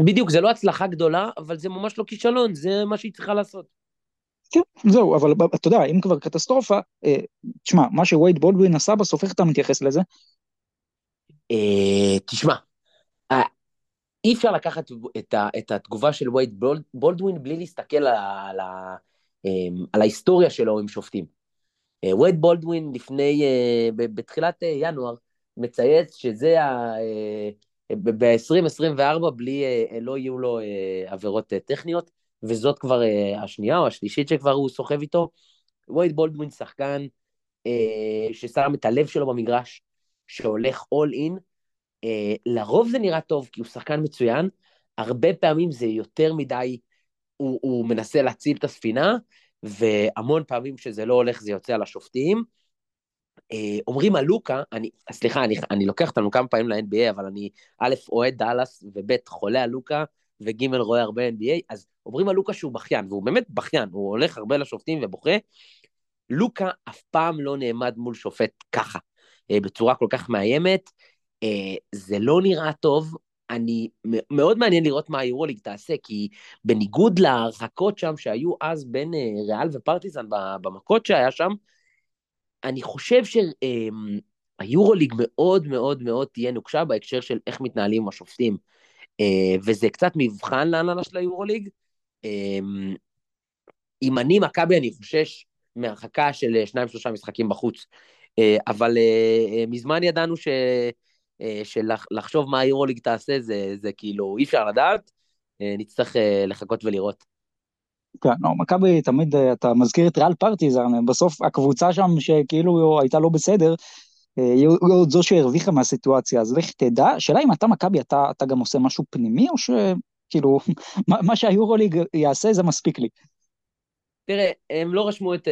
בדיוק, זה לא הצלחה גדולה, אבל זה ממש לא כישלון, זה מה שהיא צריכה לעשות. כן, זהו, אבל אתה יודע, אם כבר קטסטרופה, אה, תשמע, מה שווייד בולדווין עשה בסוף, איך אתה מתייחס לזה? אה, תשמע, אה, אי אפשר לקחת את, ה, את התגובה של וייד בולדווין בלי להסתכל על, על, על ההיסטוריה שלו עם שופטים. וייד בולדווין לפני, בתחילת ינואר, מצייץ שזה ה... ב-2024 בלי, לא יהיו לו עבירות טכניות, וזאת כבר השנייה או השלישית שכבר הוא סוחב איתו. וייד בולדווין שחקן ששם את הלב שלו במגרש, שהולך in, Uh, לרוב זה נראה טוב כי הוא שחקן מצוין, הרבה פעמים זה יותר מדי, הוא, הוא מנסה להציל את הספינה, והמון פעמים שזה לא הולך זה יוצא על השופטים. Uh, אומרים על לוקה, אני, סליחה, אני, אני לוקח אותנו כמה פעמים ל-NBA, אבל אני א', אוהד דאלאס, וב', חולה על לוקה, וג', רואה הרבה NBA, אז אומרים על לוקה שהוא בכיין, והוא באמת בכיין, הוא הולך הרבה לשופטים ובוכה. לוקה אף פעם לא נעמד מול שופט ככה, uh, בצורה כל כך מאיימת. אה, זה לא נראה טוב, אני, מאוד מעניין לראות מה היורוליג תעשה, כי בניגוד להרחקות שם שהיו אז בין אה, ריאל ופרטיזן במכות שהיה שם, אני חושב שהיורוליג אמ, מאוד מאוד מאוד תהיה נוקשה בהקשר של איך מתנהלים עם השופטים. אה, וזה קצת מבחן להנהלה של היורוליג. אמ, אם אני מכבי, אני חושש מהרחקה של שניים שלושה משחקים בחוץ. אבל מזמן ידענו ש... אה, של לחשוב מה היורוליג תעשה, זה, זה כאילו אי אפשר לדעת, אה, נצטרך אה, לחכות ולראות. כן, לא, מכבי תמיד, אתה מזכיר את ריאל פרטיזן, בסוף הקבוצה שם שכאילו הייתה לא בסדר, היא עוד זו שהרוויחה מהסיטואציה, אז לך תדע, שאלה אם אתה מכבי, אתה, אתה גם עושה משהו פנימי, או שכאילו, מה, מה שהיורוליג יעשה זה מספיק לי. תראה, הם לא רשמו את,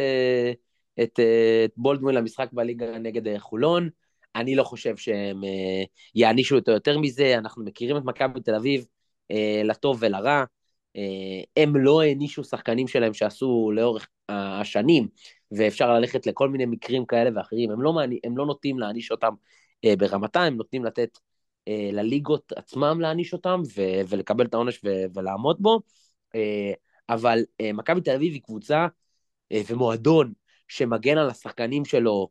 את, את בולדווין למשחק בליגה נגד חולון, אני לא חושב שהם אה, יענישו אותו יותר מזה, אנחנו מכירים את מכבי תל אביב אה, לטוב ולרע. אה, הם לא הענישו שחקנים שלהם שעשו לאורך השנים, ואפשר ללכת לכל מיני מקרים כאלה ואחרים. הם לא, מעני, הם לא נוטים להעניש אותם ברמתם, הם נותנים לתת לליגות עצמם להעניש אותם ו- ולקבל את העונש ו- ולעמוד בו. אבל מכבי תל אביב היא קבוצה ומועדון שמגן על השחקנים שלו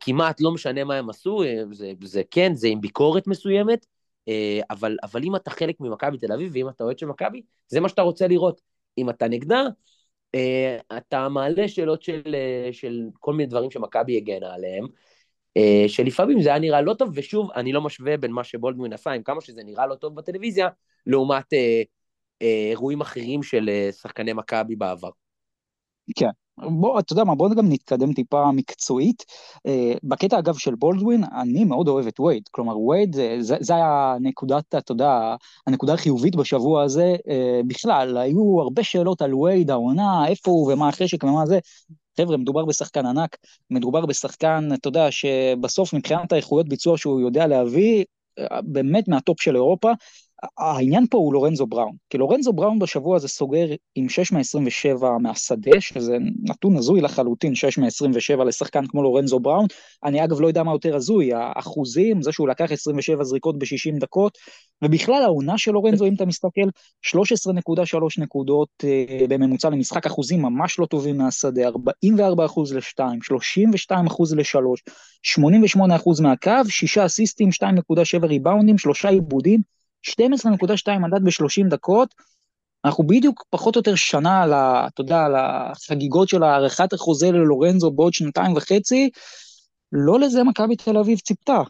כמעט לא משנה מה הם עשו, אה, זה, זה כן, זה עם ביקורת מסוימת, אה, אבל, אבל אם אתה חלק ממכבי תל אביב, ואם אתה אוהד של מכבי, זה מה שאתה רוצה לראות. אם אתה נגדה, אתה מעלה שאלות של, של כל מיני דברים שמכבי הגנה עליהם, שלפעמים זה היה נראה לא טוב, ושוב, אני לא משווה בין מה שבולדמין עשה, עם כמה שזה נראה לא טוב בטלוויזיה, לעומת אירועים אחרים של שחקני מכבי בעבר. כן, בוא, אתה יודע מה, בוא גם נתקדם טיפה מקצועית. Uh, בקטע אגב של בולדווין, אני מאוד אוהב את וייד, כלומר וייד זה, זה, זה היה נקודת, אתה יודע, הנקודה החיובית בשבוע הזה. Uh, בכלל, היו הרבה שאלות על וייד, העונה, איפה הוא ומה החשק ומה זה. חבר'ה, מדובר בשחקן ענק, מדובר בשחקן, אתה יודע, שבסוף מבחינת האיכויות ביצוע שהוא יודע להביא, אה, באמת מהטופ של אירופה. העניין פה הוא לורנזו בראון, כי לורנזו בראון בשבוע הזה סוגר עם 6 מ-27 מהשדה, שזה נתון הזוי לחלוטין, 6 מ-27 לשחקן כמו לורנזו בראון. אני אגב לא יודע מה יותר הזוי, האחוזים, זה שהוא לקח 27 זריקות ב-60 דקות, ובכלל העונה של לורנזו, אם אתה מסתכל, 13.3 נקודות uh, בממוצע למשחק, אחוזים ממש לא טובים מהשדה, 44 אחוז ל-2, 32 אחוז ל-3, 88 אחוז מהקו, 6 אסיסטים, 2.7 ריבאונדים, 3 עיבודים, 12.2 מדד ב-30 דקות, אנחנו בדיוק פחות או יותר שנה על ה... אתה יודע, על החגיגות של הארכת החוזה ללורנזו בעוד שנתיים וחצי, לא לזה מכבי תל אביב ציפתה.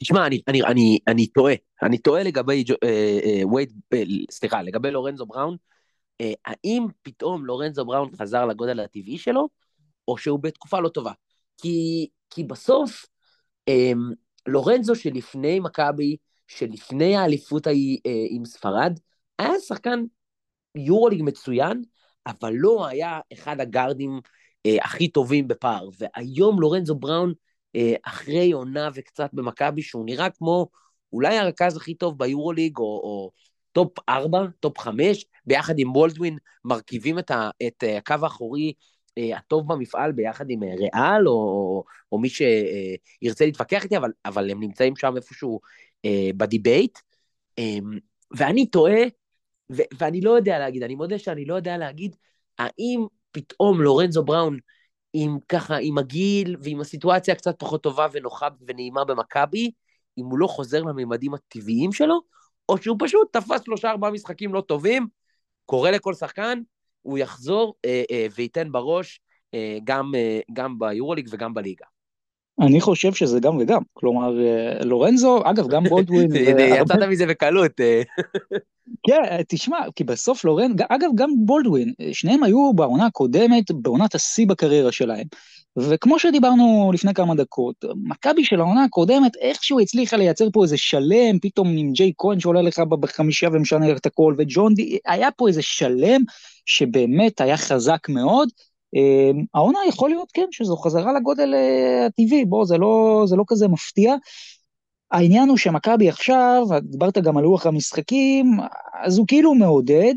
תשמע, אני, אני, אני, אני טועה, אני טועה לגבי אה, אה, אה, סליחה, לגבי לורנזו בראון, אה, האם פתאום לורנזו בראון חזר לגודל הטבעי שלו, או שהוא בתקופה לא טובה? כי, כי בסוף, אה, לורנזו שלפני מכבי, שלפני האליפות ההיא אה, עם ספרד, היה שחקן יורוליג מצוין, אבל לא היה אחד הגארדים אה, הכי טובים בפער. והיום לורנזו בראון, אה, אחרי עונה וקצת במכבי, שהוא נראה כמו אולי הרכז הכי טוב ביורוליג, או, או top 4, top 5, ביחד עם בולדווין, מרכיבים את, ה, את אה, הקו האחורי הטוב במפעל ביחד עם אה, ריאל, או, או, מי שירצה להתווכח איתי, אבל, אבל הם נמצאים שם איפשהו אה, ב debate, אה, ואני טועה, ו- ואני לא יודע להגיד, אני מודה שאני לא יודע להגיד, האם פתאום לורנזו בראון, עם ככה, עם הגיל ועם הסיטואציה קצת פחות טובה ונוחה ונעימה במכבי, אם הוא לא חוזר לממדים הטבעיים שלו, או שהוא פשוט תפס שלושה ארבעה משחקים לא טובים, קורא לכל שחקן, הוא יחזור אה, אה, וייתן בראש אה, גם, אה, גם ביורוליג וגם בליגה. אני חושב שזה גם וגם, כלומר אה, לורנזו, אגב גם בולדווין, יצאת מזה בקלות. אה. כן, תשמע, כי בסוף לורן, אגב גם בולדווין, שניהם היו בעונה הקודמת, בעונת השיא בקריירה שלהם. וכמו שדיברנו לפני כמה דקות, מכבי של העונה הקודמת איכשהו הצליחה לייצר פה איזה שלם, פתאום עם ג'יי כהן שעולה לך בחמישייה ומשנה את הכל, וג'ון די, היה פה איזה שלם שבאמת היה חזק מאוד. אמ, העונה יכול להיות, כן, שזו חזרה לגודל אה, הטבעי, בוא, זה לא, זה לא כזה מפתיע. העניין הוא שמכבי עכשיו, דיברת גם על לוח המשחקים, אז הוא כאילו מעודד,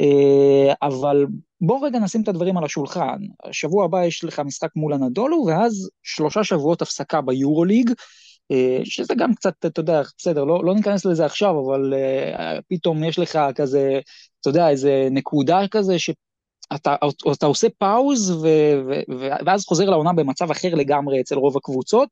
אה, אבל בוא רגע נשים את הדברים על השולחן. השבוע הבא יש לך משחק מול הנדולו, ואז שלושה שבועות הפסקה ביורוליג, אה, שזה גם קצת, אתה יודע, בסדר, לא, לא ניכנס לזה עכשיו, אבל פתאום יש לך כזה, אתה יודע, איזה נקודה כזה, ש... אתה, אתה עושה פאוז ו, ו, ואז חוזר לעונה במצב אחר לגמרי אצל רוב הקבוצות.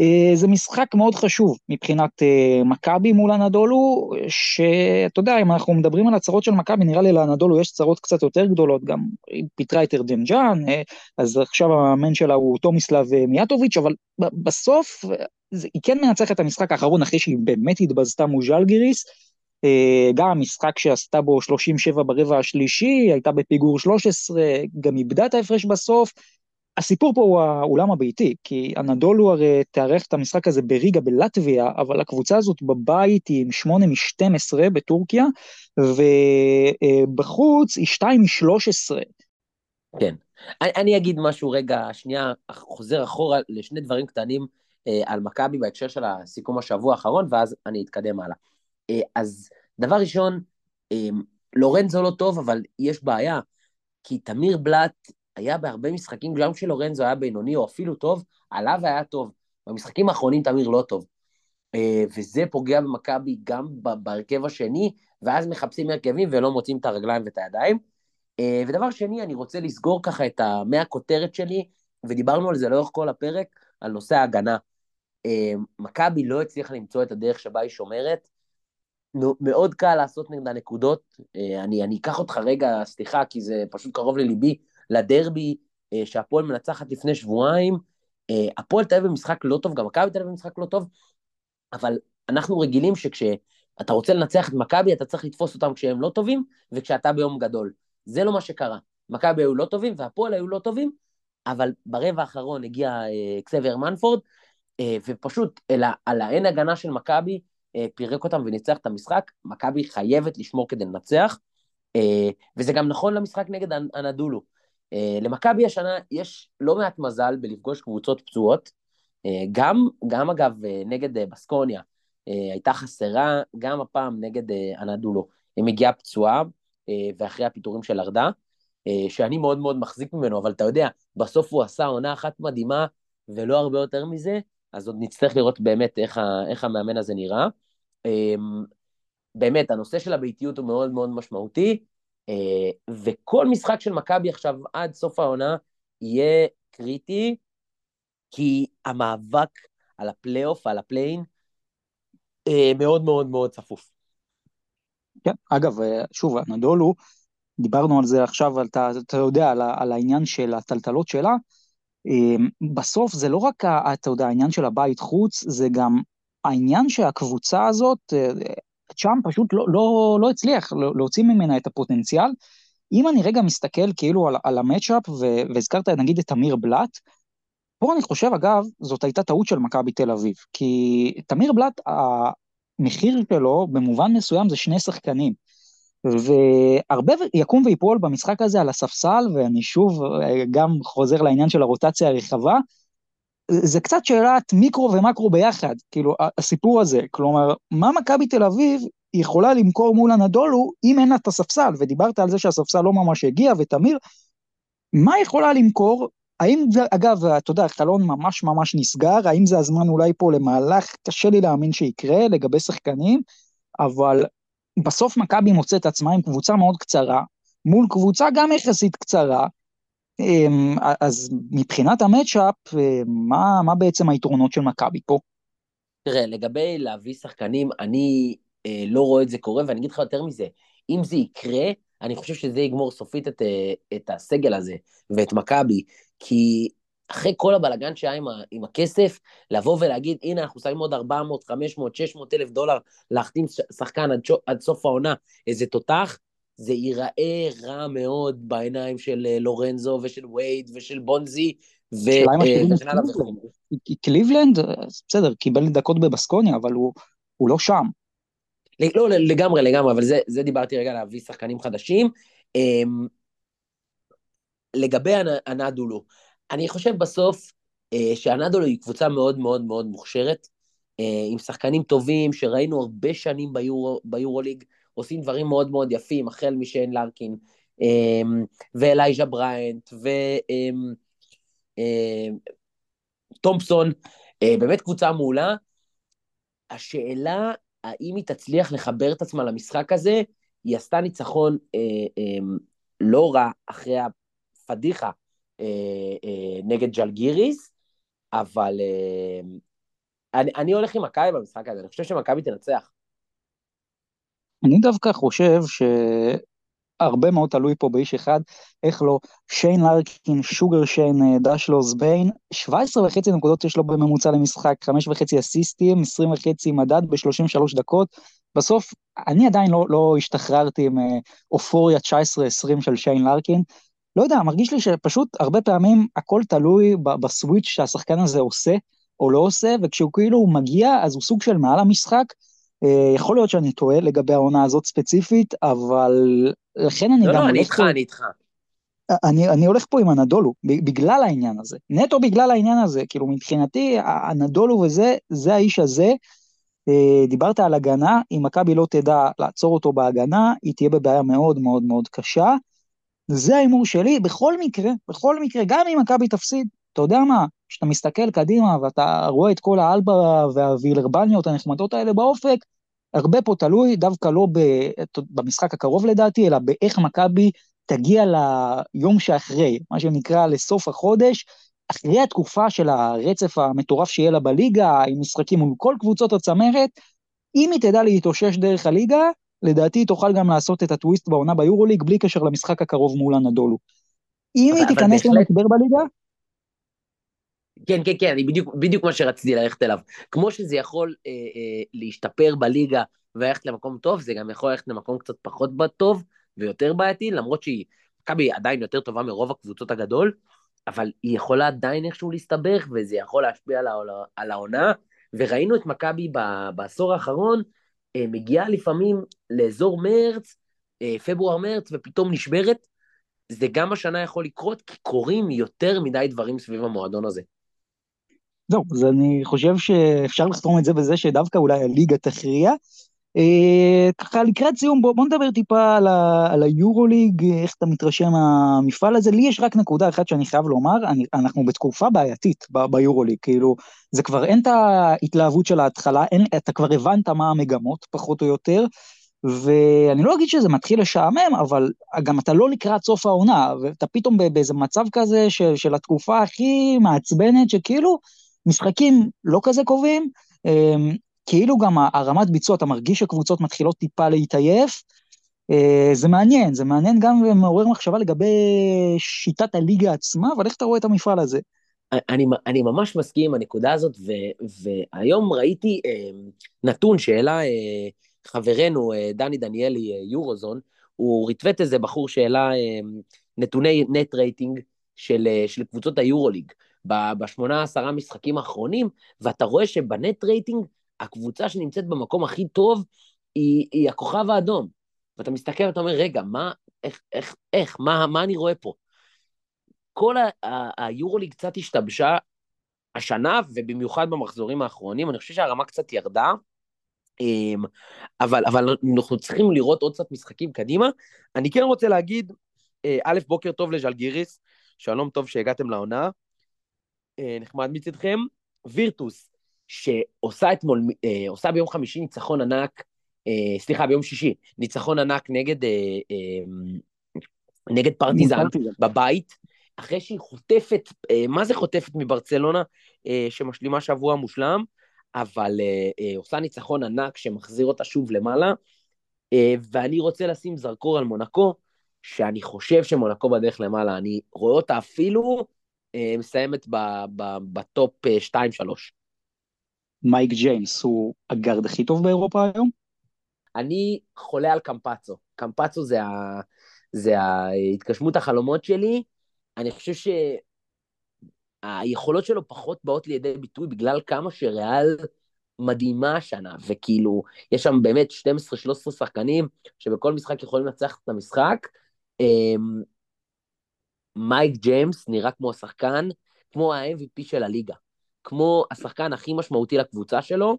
אה, זה משחק מאוד חשוב מבחינת אה, מכבי מול הנדולו, שאתה יודע, אם אנחנו מדברים על הצהרות של מכבי, נראה לי לאנדולו יש צרות קצת יותר גדולות, גם היא פיטרה את ארדנג'אן, אה, אז עכשיו המאמן שלה הוא תומיסלב מיאטוביץ', אבל בסוף היא כן מנצחת את המשחק האחרון אחרי שהיא באמת התבזתה מול ז'לגיריס, אה, גם המשחק שעשתה בו 37 ברבע השלישי, הייתה בפיגור 13, גם איבדה את ההפרש בסוף. הסיפור פה הוא האולם הביתי, כי הנדולו הרי תארך את המשחק הזה בריגה בלטביה, אבל הקבוצה הזאת בבית היא עם 8 מ-12 בטורקיה, ובחוץ היא 2 מ-13. כן. אני, אני אגיד משהו רגע, שנייה, חוזר אחורה לשני דברים קטנים אה, על מכבי בהקשר של הסיכום השבוע האחרון, ואז אני אתקדם הלאה. אה, אז דבר ראשון, אה, לורנזו לא טוב, אבל יש בעיה, כי תמיר בלאט היה בהרבה משחקים, גם כשלורנזו היה בינוני או אפילו טוב, עליו היה טוב. במשחקים האחרונים תמיר לא טוב. אה, וזה פוגע במכבי גם בהרכב השני, ואז מחפשים הרכבים ולא מוצאים את הרגליים ואת הידיים. ודבר שני, אני רוצה לסגור ככה את המאה כותרת שלי, ודיברנו על זה לאורך כל הפרק, על נושא ההגנה. מכבי לא הצליחה למצוא את הדרך שבה היא שומרת, מאוד קל לעשות נגדה נקודות. אה, אני, אני אקח אותך רגע, סליחה, כי זה פשוט קרוב לליבי, לדרבי אה, שהפועל מנצחת לפני שבועיים. אה, הפועל תל אביב במשחק לא טוב, גם מכבי תל אביב במשחק לא טוב, אבל אנחנו רגילים שכשאתה רוצה לנצח את מכבי, אתה צריך לתפוס אותם כשהם לא טובים, וכשאתה ביום גדול. זה לא מה שקרה. מכבי היו לא טובים והפועל היו לא טובים, אבל ברבע האחרון הגיע אה, קסבר מנפורד, אה, ופשוט על האין הגנה של מכבי, פירק אותם וניצח את המשחק, מכבי חייבת לשמור כדי לנצח, אה, וזה גם נכון למשחק נגד הנדולו. אה, למכבי השנה יש לא מעט מזל בלפגוש קבוצות פצועות, גם, גם אגב נגד בסקוניה, הייתה חסרה גם הפעם נגד הנדולו. היא מגיעה פצועה, ואחרי הפיטורים של ארדה, שאני מאוד מאוד מחזיק ממנו, אבל אתה יודע, בסוף הוא עשה עונה אחת מדהימה, ולא הרבה יותר מזה, אז עוד נצטרך לראות באמת איך, ה, איך המאמן הזה נראה. אמ, באמת, הנושא של הביתיות הוא מאוד מאוד משמעותי, אה, וכל משחק של מכבי עכשיו עד סוף העונה יהיה קריטי, כי המאבק על הפלייאוף, על הפליי-אין, אה, מאוד מאוד מאוד צפוף. כן, אגב, אה, שוב, אנדולו, דיברנו על זה עכשיו, אתה, אתה יודע, על, על העניין של הטלטלות שלה, בסוף זה לא רק, אתה יודע, העניין של הבית חוץ, זה גם העניין שהקבוצה הזאת, אה, צ'אם פשוט לא, לא, לא הצליח להוציא ממנה את הפוטנציאל. אם אני רגע מסתכל כאילו על, על המצ'אפ, והזכרת נגיד את אמיר בלאט, פה אני חושב, אגב, זאת הייתה טעות של מכבי תל אביב, כי תמיר בלאט, המחיר שלו במובן מסוים זה שני שחקנים. והרבה יקום ויפול במשחק הזה על הספסל, ואני שוב אה, גם חוזר לעניין של הרוטציה הרחבה, זה קצת שאלת מיקרו ומקרו ביחד, כאילו, הסיפור הזה. כלומר, מה מכבי תל אביב יכולה למכור מול הנדולו אם אין לה את הספסל, ודיברת על זה שהספסל לא ממש הגיע, ותמיר, מה יכולה למכור? האם אגב, אתה יודע, החלון ממש ממש נסגר, האם זה הזמן אולי פה למהלך, קשה לי להאמין שיקרה לגבי שחקנים, אבל בסוף מכבי מוצאת עצמה עם קבוצה מאוד קצרה, מול קבוצה גם יחסית קצרה, אמ, אז מבחינת המצ'אפ, אה, מה, מה בעצם היתרונות של מכבי פה? תראה, לגבי להביא שחקנים, אני אה, לא רואה את זה קורה, ואני אגיד לך יותר מזה, אם זה יקרה, אני חושב שזה יגמור סופית את, אה, את הסגל הזה ואת מכבי, כי אחרי כל הבלגן שהיה עם, ה, עם הכסף, לבוא ולהגיד, הנה, אנחנו שמים עוד 400, 500, 600 אלף דולר להחתים שחקן עד, עד סוף העונה, איזה תותח, זה ייראה רע מאוד בעיניים של אה, לורנזו ושל וייד ושל בונזי, וכן הלאה וכו'. קליבלנד, בסדר, קיבל דקות בבסקוניה, אבל הוא, הוא לא שם. לא, לגמרי, לגמרי, אבל זה, זה דיברתי רגע להביא שחקנים חדשים. אמ, לגבי הנדולו, אני חושב בסוף אה, שהנדולו היא קבוצה מאוד מאוד מאוד מוכשרת, אה, עם שחקנים טובים שראינו הרבה שנים ביורו, ביורוליג, עושים דברים מאוד מאוד יפים, החל משיין לארקין, אמ, ואלייז'ה בריינט, וטומפסון, אה, באמת קבוצה מעולה. השאלה האם היא תצליח לחבר את עצמה למשחק הזה, היא עשתה ניצחון אה, אה, לא רע אחרי הפדיחה אה, אה, נגד ג'לגיריס, אבל אה, אני, אני הולך עם מכבי במשחק הזה, אני חושב שמכבי תנצח. אני דווקא חושב ש... הרבה מאוד תלוי פה באיש אחד, איך לא, שיין לארקין, שוגר שיין, אה, דשלוס ביין, 17 וחצי נקודות יש לו בממוצע למשחק, 5 וחצי אסיסטים, 20 וחצי מדד ב-33 דקות. בסוף, אני עדיין לא, לא השתחררתי עם אה, אופוריה 19-20 של שיין לארקין. לא יודע, מרגיש לי שפשוט הרבה פעמים הכל תלוי בסוויץ' שהשחקן הזה עושה או לא עושה, וכשהוא כאילו מגיע, אז הוא סוג של מעל המשחק. אה, יכול להיות שאני טועה לגבי העונה הזאת ספציפית, אבל לכן אני לא, גם לא, אני איתך, אני איתך. אני, אני הולך פה עם הנדולו, בגלל העניין הזה. נטו בגלל העניין הזה. כאילו, מבחינתי, הנדולו וזה, זה האיש הזה. אה, דיברת על הגנה, אם מכבי לא תדע לעצור אותו בהגנה, היא תהיה בבעיה מאוד מאוד מאוד קשה. זה ההימור שלי, בכל מקרה, בכל מקרה, גם אם מכבי תפסיד, אתה יודע מה, כשאתה מסתכל קדימה ואתה רואה את כל האלברה והווילרבניות הנחמדות האלה באופק, הרבה פה תלוי, דווקא לא ב, במשחק הקרוב לדעתי, אלא באיך מכבי תגיע ליום שאחרי, מה שנקרא לסוף החודש, אחרי התקופה של הרצף המטורף שיהיה לה בליגה, עם משחקים מול כל קבוצות הצמרת, אם היא תדע להתאושש דרך הליגה, לדעתי היא תוכל גם לעשות את הטוויסט בעונה ביורוליג, בלי קשר למשחק הקרוב מול הנדולו. אם היא תיכנס למשבר בליגה, כן, כן, כן, אני בדיוק, בדיוק מה שרציתי ללכת אליו. כמו שזה יכול אה, אה, להשתפר בליגה וללכת למקום טוב, זה גם יכול ללכת למקום קצת פחות טוב ויותר בעייתי, למרות שהיא, מכבי עדיין יותר טובה מרוב הקבוצות הגדול, אבל היא יכולה עדיין איכשהו להסתבך, וזה יכול להשפיע על, העונה, על העונה. וראינו את מכבי בעשור האחרון, מגיעה לפעמים לאזור מרץ, אה, פברואר-מרץ, ופתאום נשברת. זה גם השנה יכול לקרות, כי קורים יותר מדי דברים סביב המועדון הזה. זהו, אז אני חושב שאפשר לחתום את זה בזה שדווקא אולי הליגה תכריע. אה, ככה לקראת סיום, בוא, בוא נדבר טיפה על, ה, על היורוליג, איך אתה מתרשם מהמפעל הזה. לי יש רק נקודה אחת שאני חייב לומר, אני, אנחנו בתקופה בעייתית ב, ביורוליג, כאילו, זה כבר אין את ההתלהבות של ההתחלה, אין, אתה כבר הבנת מה המגמות, פחות או יותר, ואני לא אגיד שזה מתחיל לשעמם, אבל גם אתה לא לקראת סוף העונה, ואתה פתאום באיזה מצב כזה של, של התקופה הכי מעצבנת, שכאילו, משחקים לא כזה קובעים, אמ, כאילו גם הרמת ביצוע, אתה מרגיש שקבוצות מתחילות טיפה להתעייף, אה, זה מעניין, זה מעניין גם ומעורר מחשבה לגבי שיטת הליגה עצמה, אבל איך אתה רואה את המפעל הזה? אני, אני ממש מסכים עם הנקודה הזאת, ו, והיום ראיתי אה, נתון שהעלה אה, חברנו אה, דני דניאלי, אה, יורוזון, הוא ריטווט איזה בחור שהעלה אה, נתוני נט רייטינג של, אה, של קבוצות היורוליג. בשמונה עשרה משחקים האחרונים, ואתה רואה שבנט רייטינג, הקבוצה שנמצאת במקום הכי טוב היא, היא הכוכב האדום. ואתה מסתכל ואתה אומר, רגע, מה, איך, איך, איך, מה, מה אני רואה פה? כל היורוליג קצת השתבשה השנה, ובמיוחד במחזורים האחרונים, אני חושב שהרמה קצת ירדה, אמ, אבל, אבל אנחנו צריכים לראות עוד קצת משחקים קדימה. אני כן רוצה להגיד א', בוקר טוב לז'לגיריס, שלום טוב שהגעתם לעונה. נחמד מצדכם. וירטוס, שעושה אתמול, עושה ביום חמישי ניצחון ענק, סליחה, ביום שישי, ניצחון ענק נגד, נגד פרטיזן בבית, אחרי שהיא חוטפת, מה זה חוטפת מברצלונה, שמשלימה שבוע מושלם, אבל עושה ניצחון ענק שמחזיר אותה שוב למעלה, ואני רוצה לשים זרקור על מונקו, שאני חושב שמונקו בדרך למעלה, אני רואה אותה אפילו מסיימת ב top 2-3. מייק ג'יימס הוא הגארד הכי טוב באירופה היום? אני חולה על קמפצו. קמפצו זה, ה... זה ההתגשמות החלומות שלי. אני חושב שהיכולות שלו פחות באות לידי ביטוי בגלל כמה שריאל מדהימה השנה, וכאילו, יש שם באמת 12-13 שחקנים שבכל משחק יכולים לנצח את המשחק. אמ, מייק ג'יימס נראה כמו השחקן, כמו ה-MVP של הליגה, כמו השחקן הכי משמעותי לקבוצה שלו.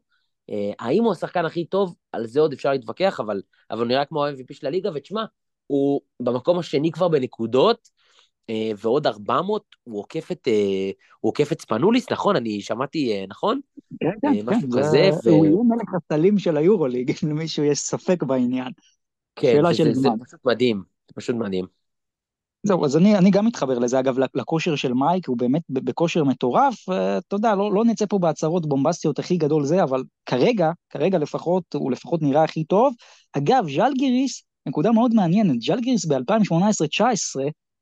אה, האם הוא השחקן הכי טוב? על זה עוד אפשר להתווכח, אבל, אבל הוא נראה כמו ה-MVP של הליגה, ותשמע, הוא במקום השני כבר בנקודות, אה, ועוד 400, הוא עוקף את, אה, הוא עוקף את ספנוליס, נכון? אני שמעתי, נכון? כן, כן, כן. כזה, ו... הוא יהיה מלך הסלים של היורוליג, אם למישהו יש ספק בעניין. כן, שאלה של זמן. זה פשוט מדהים, זה פשוט מדהים. זהו, אז אני, אני גם מתחבר לזה, אגב, לכושר של מייק, הוא באמת בכושר מטורף, אתה יודע, לא, לא נצא פה בהצהרות בומבסטיות הכי גדול זה, אבל כרגע, כרגע לפחות, הוא לפחות נראה הכי טוב. אגב, ז'לגיריס, נקודה מאוד מעניינת, ז'לגיריס ב-2018-19,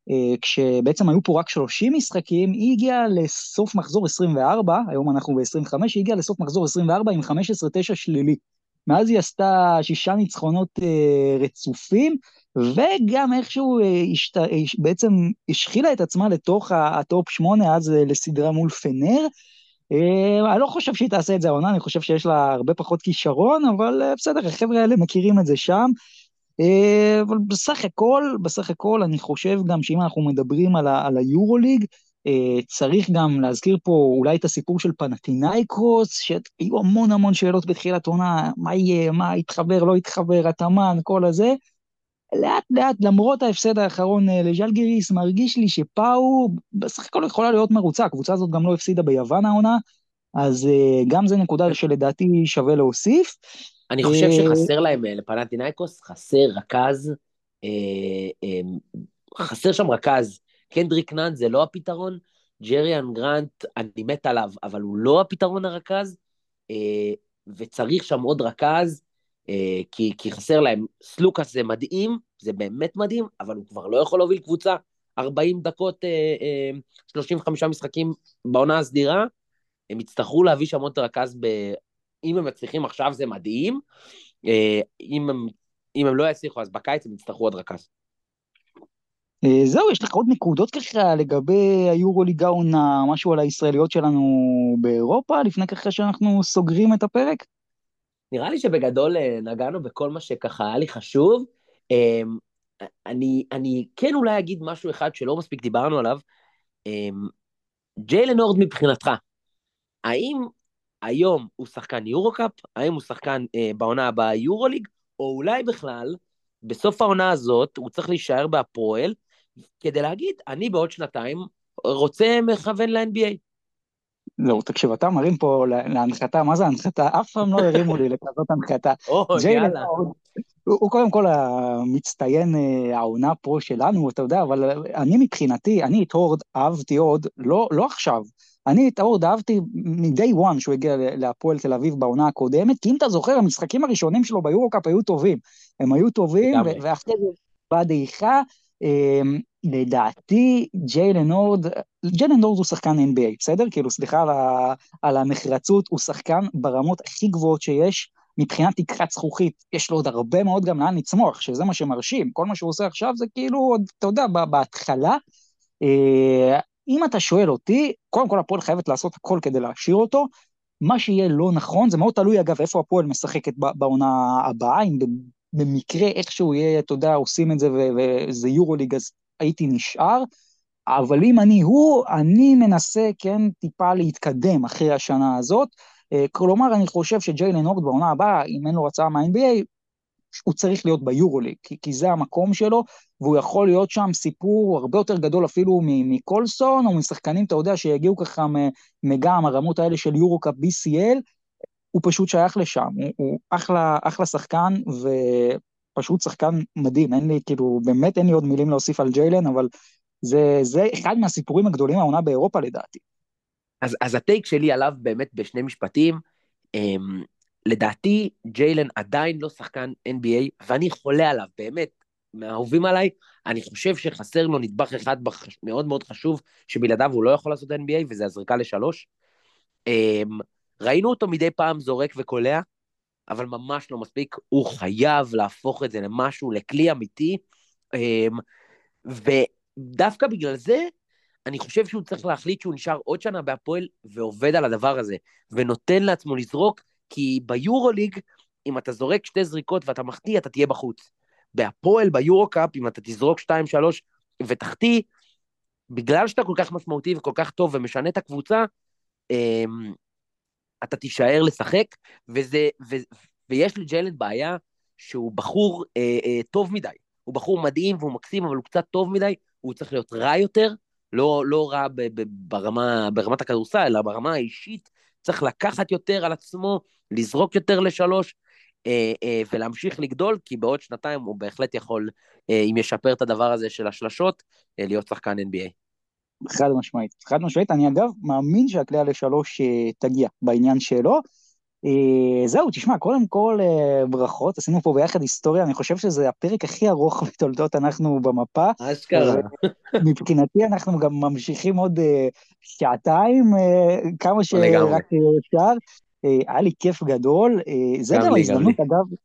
אה, כשבעצם היו פה רק 30 משחקים, היא הגיעה לסוף מחזור 24, היום אנחנו ב-25, היא הגיעה לסוף מחזור 24 עם 15-9 שלילי. מאז היא עשתה שישה ניצחונות אה, רצופים, וגם איכשהו אה, השת... בעצם השחילה את עצמה לתוך הטופ שמונה, אז אה, לסדרה מול פנר. אה, אני לא חושב שהיא תעשה את זה העונה, אני חושב שיש לה הרבה פחות כישרון, אבל אה, בסדר, החבר'ה האלה מכירים את זה שם. אה, אבל בסך הכל, בסך הכל, אני חושב גם שאם אנחנו מדברים על, ה- על היורוליג, אה, צריך גם להזכיר פה אולי את הסיפור של פנטינאיקרוס, שהיו המון המון שאלות בתחילת עונה, מה יהיה, מה יתחבר, לא יתחבר, התאמן, כל הזה. לאט לאט, למרות ההפסד האחרון אה, לז'לגיריס, מרגיש לי שפאו בסך הכל יכולה להיות מרוצה, הקבוצה הזאת גם לא הפסידה ביוון העונה, אז גם זה נקודה שלדעתי שווה להוסיף. אני חושב שחסר להם, לפנטינאיקוס, חסר רכז, חסר שם רכז. קנדריק נאן זה לא הפתרון, ג'ריאן גרנט, אני מת עליו, אבל הוא לא הפתרון הרכז, אה, וצריך שם עוד רכז, אה, כי, כי חסר להם. סלוקאס זה מדהים, זה באמת מדהים, אבל הוא כבר לא יכול להוביל קבוצה 40 דקות, 35 אה, משחקים בעונה הסדירה, הם יצטרכו להביא שם עוד רכז, ב... אם הם מצליחים עכשיו זה מדהים, אם הם, אם הם לא יצליחו אז בקיץ הם יצטרכו עוד רכז. אה, זהו, יש לך עוד נקודות ככה לגבי היורוליג העונה, משהו על הישראליות שלנו באירופה, לפני ככה שאנחנו סוגרים את הפרק? נראה לי שבגדול אה, נגענו בכל מה שככה היה לי חשוב. אמ, אני, אני כן אולי אגיד משהו אחד שלא מספיק דיברנו עליו. אמ, ג'יילן הורד מבחינתך, האם היום הוא שחקן יורו-קאפ? האם הוא שחקן אה, בעונה הבאה יורוליג? או אולי בכלל, בסוף העונה הזאת הוא צריך להישאר בהפועל, כדי להגיד, אני בעוד שנתיים רוצה מכוון ל-NBA. לא, תקשיב, אתה מרים פה להנחתה, מה זה הנחתה? אף פעם לא הרימו לי לכזאת הנחתה. או, יאללה. הוא, הוא קודם כל המצטיין אה, העונה פה שלנו, אתה יודע, אבל אני מבחינתי, אני את הורד אהבתי עוד, לא, לא עכשיו, אני את הורד אהבתי מ-day one שהוא הגיע להפועל תל אביב בעונה הקודמת, כי אם אתה זוכר, המשחקים הראשונים שלו ביורו-קאפ היו טובים. הם היו טובים, ואחרי זה באה דעיכה. אמ, לדעתי ג'יילן הורד, ג'יילן הורד הוא שחקן NBA, בסדר? כאילו, סליחה על, ה, על הנחרצות, הוא שחקן ברמות הכי גבוהות שיש, מבחינת תקרת זכוכית, יש לו עוד הרבה מאוד גם לאן לצמוח, שזה מה שמרשים, כל מה שהוא עושה עכשיו זה כאילו אתה יודע, בהתחלה. אה, אם אתה שואל אותי, קודם כל הפועל חייבת לעשות הכל כדי להשאיר אותו, מה שיהיה לא נכון, זה מאוד תלוי אגב איפה הפועל משחקת בעונה הבאה, אם במקרה איכשהו יהיה, אתה יודע, עושים את זה וזה יורוליג, אז הייתי נשאר. אבל אם אני הוא, אני מנסה כן טיפה להתקדם אחרי השנה הזאת. אה, כלומר, אני חושב שג'יילן הורד בעונה הבאה, אם אין לו הצעה מה-NBA, הוא צריך להיות ביורוליג, כי, כי זה המקום שלו, והוא יכול להיות שם סיפור הרבה יותר גדול אפילו מקולסון, או משחקנים, אתה יודע, שיגיעו ככה מגם הרמות האלה של יורו-קאפ BCL, הוא פשוט שייך לשם, הוא, הוא אחלה, אחלה שחקן, ופשוט שחקן מדהים, אין לי, כאילו, באמת אין לי עוד מילים להוסיף על ג'יילן, אבל זה, זה אחד מהסיפורים הגדולים העונה באירופה לדעתי. אז, אז הטייק שלי עליו באמת בשני משפטים, אמ, לדעתי ג'יילן עדיין לא שחקן NBA, ואני חולה עליו, באמת, מהאהובים עליי, אני חושב שחסר לו נדבך אחד בחש... מאוד מאוד חשוב, שבלעדיו הוא לא יכול לעשות NBA, וזה הזריקה לשלוש. אמ, ראינו אותו מדי פעם זורק וקולע, אבל ממש לא מספיק, הוא חייב להפוך את זה למשהו, לכלי אמיתי, אמ, ודווקא בגלל זה, אני חושב שהוא צריך להחליט שהוא נשאר עוד שנה בהפועל ועובד על הדבר הזה, ונותן לעצמו לזרוק, כי ביורוליג, אם אתה זורק שתי זריקות ואתה מחטיא, אתה תהיה בחוץ. בהפועל, ביורו-קאפ, אם אתה תזרוק שתיים, שלוש ותחטיא, בגלל שאתה כל כך משמעותי וכל כך טוב ומשנה את הקבוצה, אמ, אתה תישאר לשחק, וזה, ו, ויש לג'יילנד בעיה שהוא בחור אה, אה, טוב מדי. הוא בחור מדהים והוא מקסים, אבל הוא קצת טוב מדי, הוא צריך להיות רע יותר, לא, לא רע ב, ב, ברמה, ברמת הכדורסל, אלא ברמה האישית, צריך לקחת יותר על עצמו, לזרוק יותר לשלוש, אה, אה, ולהמשיך לגדול, כי בעוד שנתיים הוא בהחלט יכול, אה, אם ישפר את הדבר הזה של השלשות, אה, להיות שחקן NBA. חד משמעית. חד משמעית, אני אגב מאמין שהקליעה לשלוש אה, תגיע בעניין שלו. אה, זהו, תשמע, קודם כל אה, ברכות, עשינו פה ביחד היסטוריה, אני חושב שזה הפרק הכי ארוך בתולדות אנחנו במפה. אשכרה. מבחינתי אנחנו גם ממשיכים עוד שעתיים, כמה שרק אפשר. היה לי כיף גדול, זה גם ההזדמנות, אגב,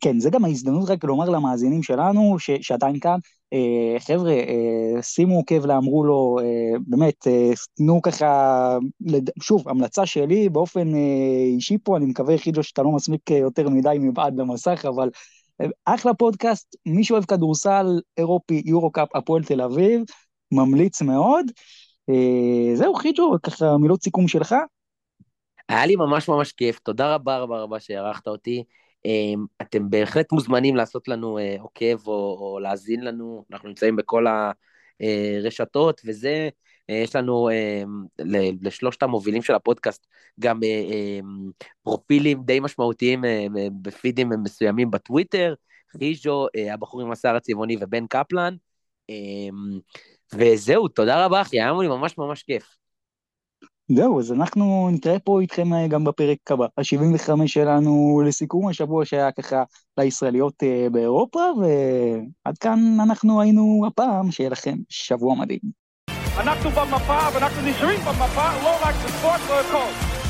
כן, זה גם ההזדמנות רק לומר למאזינים שלנו, שעדיין כאן, חבר'ה, אה, שימו עוקב לאמרו לו, אה, באמת, אה, תנו ככה. שוב, המלצה שלי באופן אה, אישי פה, אני מקווה, חידו, שאתה לא מסמיק אה, יותר מדי מבעד למסך, אבל אה, אחלה פודקאסט, מי שאוהב כדורסל אירופי, יורו-קאפ, הפועל תל אביב, ממליץ מאוד. אה, זהו, חידו, ככה מילות סיכום שלך. היה לי ממש ממש כיף, תודה רבה רבה רבה שהערכת אותי. אמ, אתם בהחלט מוזמנים לעשות לנו אה, עוקב או, או להאזין לנו, אנחנו נמצאים בכל הרשתות וזה, אה, יש לנו אמ, לשלושת המובילים של הפודקאסט גם אה, אמ, פרופילים די משמעותיים בפידים מסוימים בטוויטר, חיז'ו, הבחור עם השיער הצבעוני ובן קפלן, וזהו, תודה רבה אחי, היה לי ממש ממש כיף. זהו, אז אנחנו נתראה פה איתכם אה, גם בפרק הבא, ה-75 שלנו לסיכום השבוע שהיה ככה לישראליות אה, באירופה, ועד כאן אנחנו היינו הפעם, שיהיה לכם שבוע מדהים. אנחנו במפה ואנחנו נשארים במפה, לא רק בספורט, לא הכל.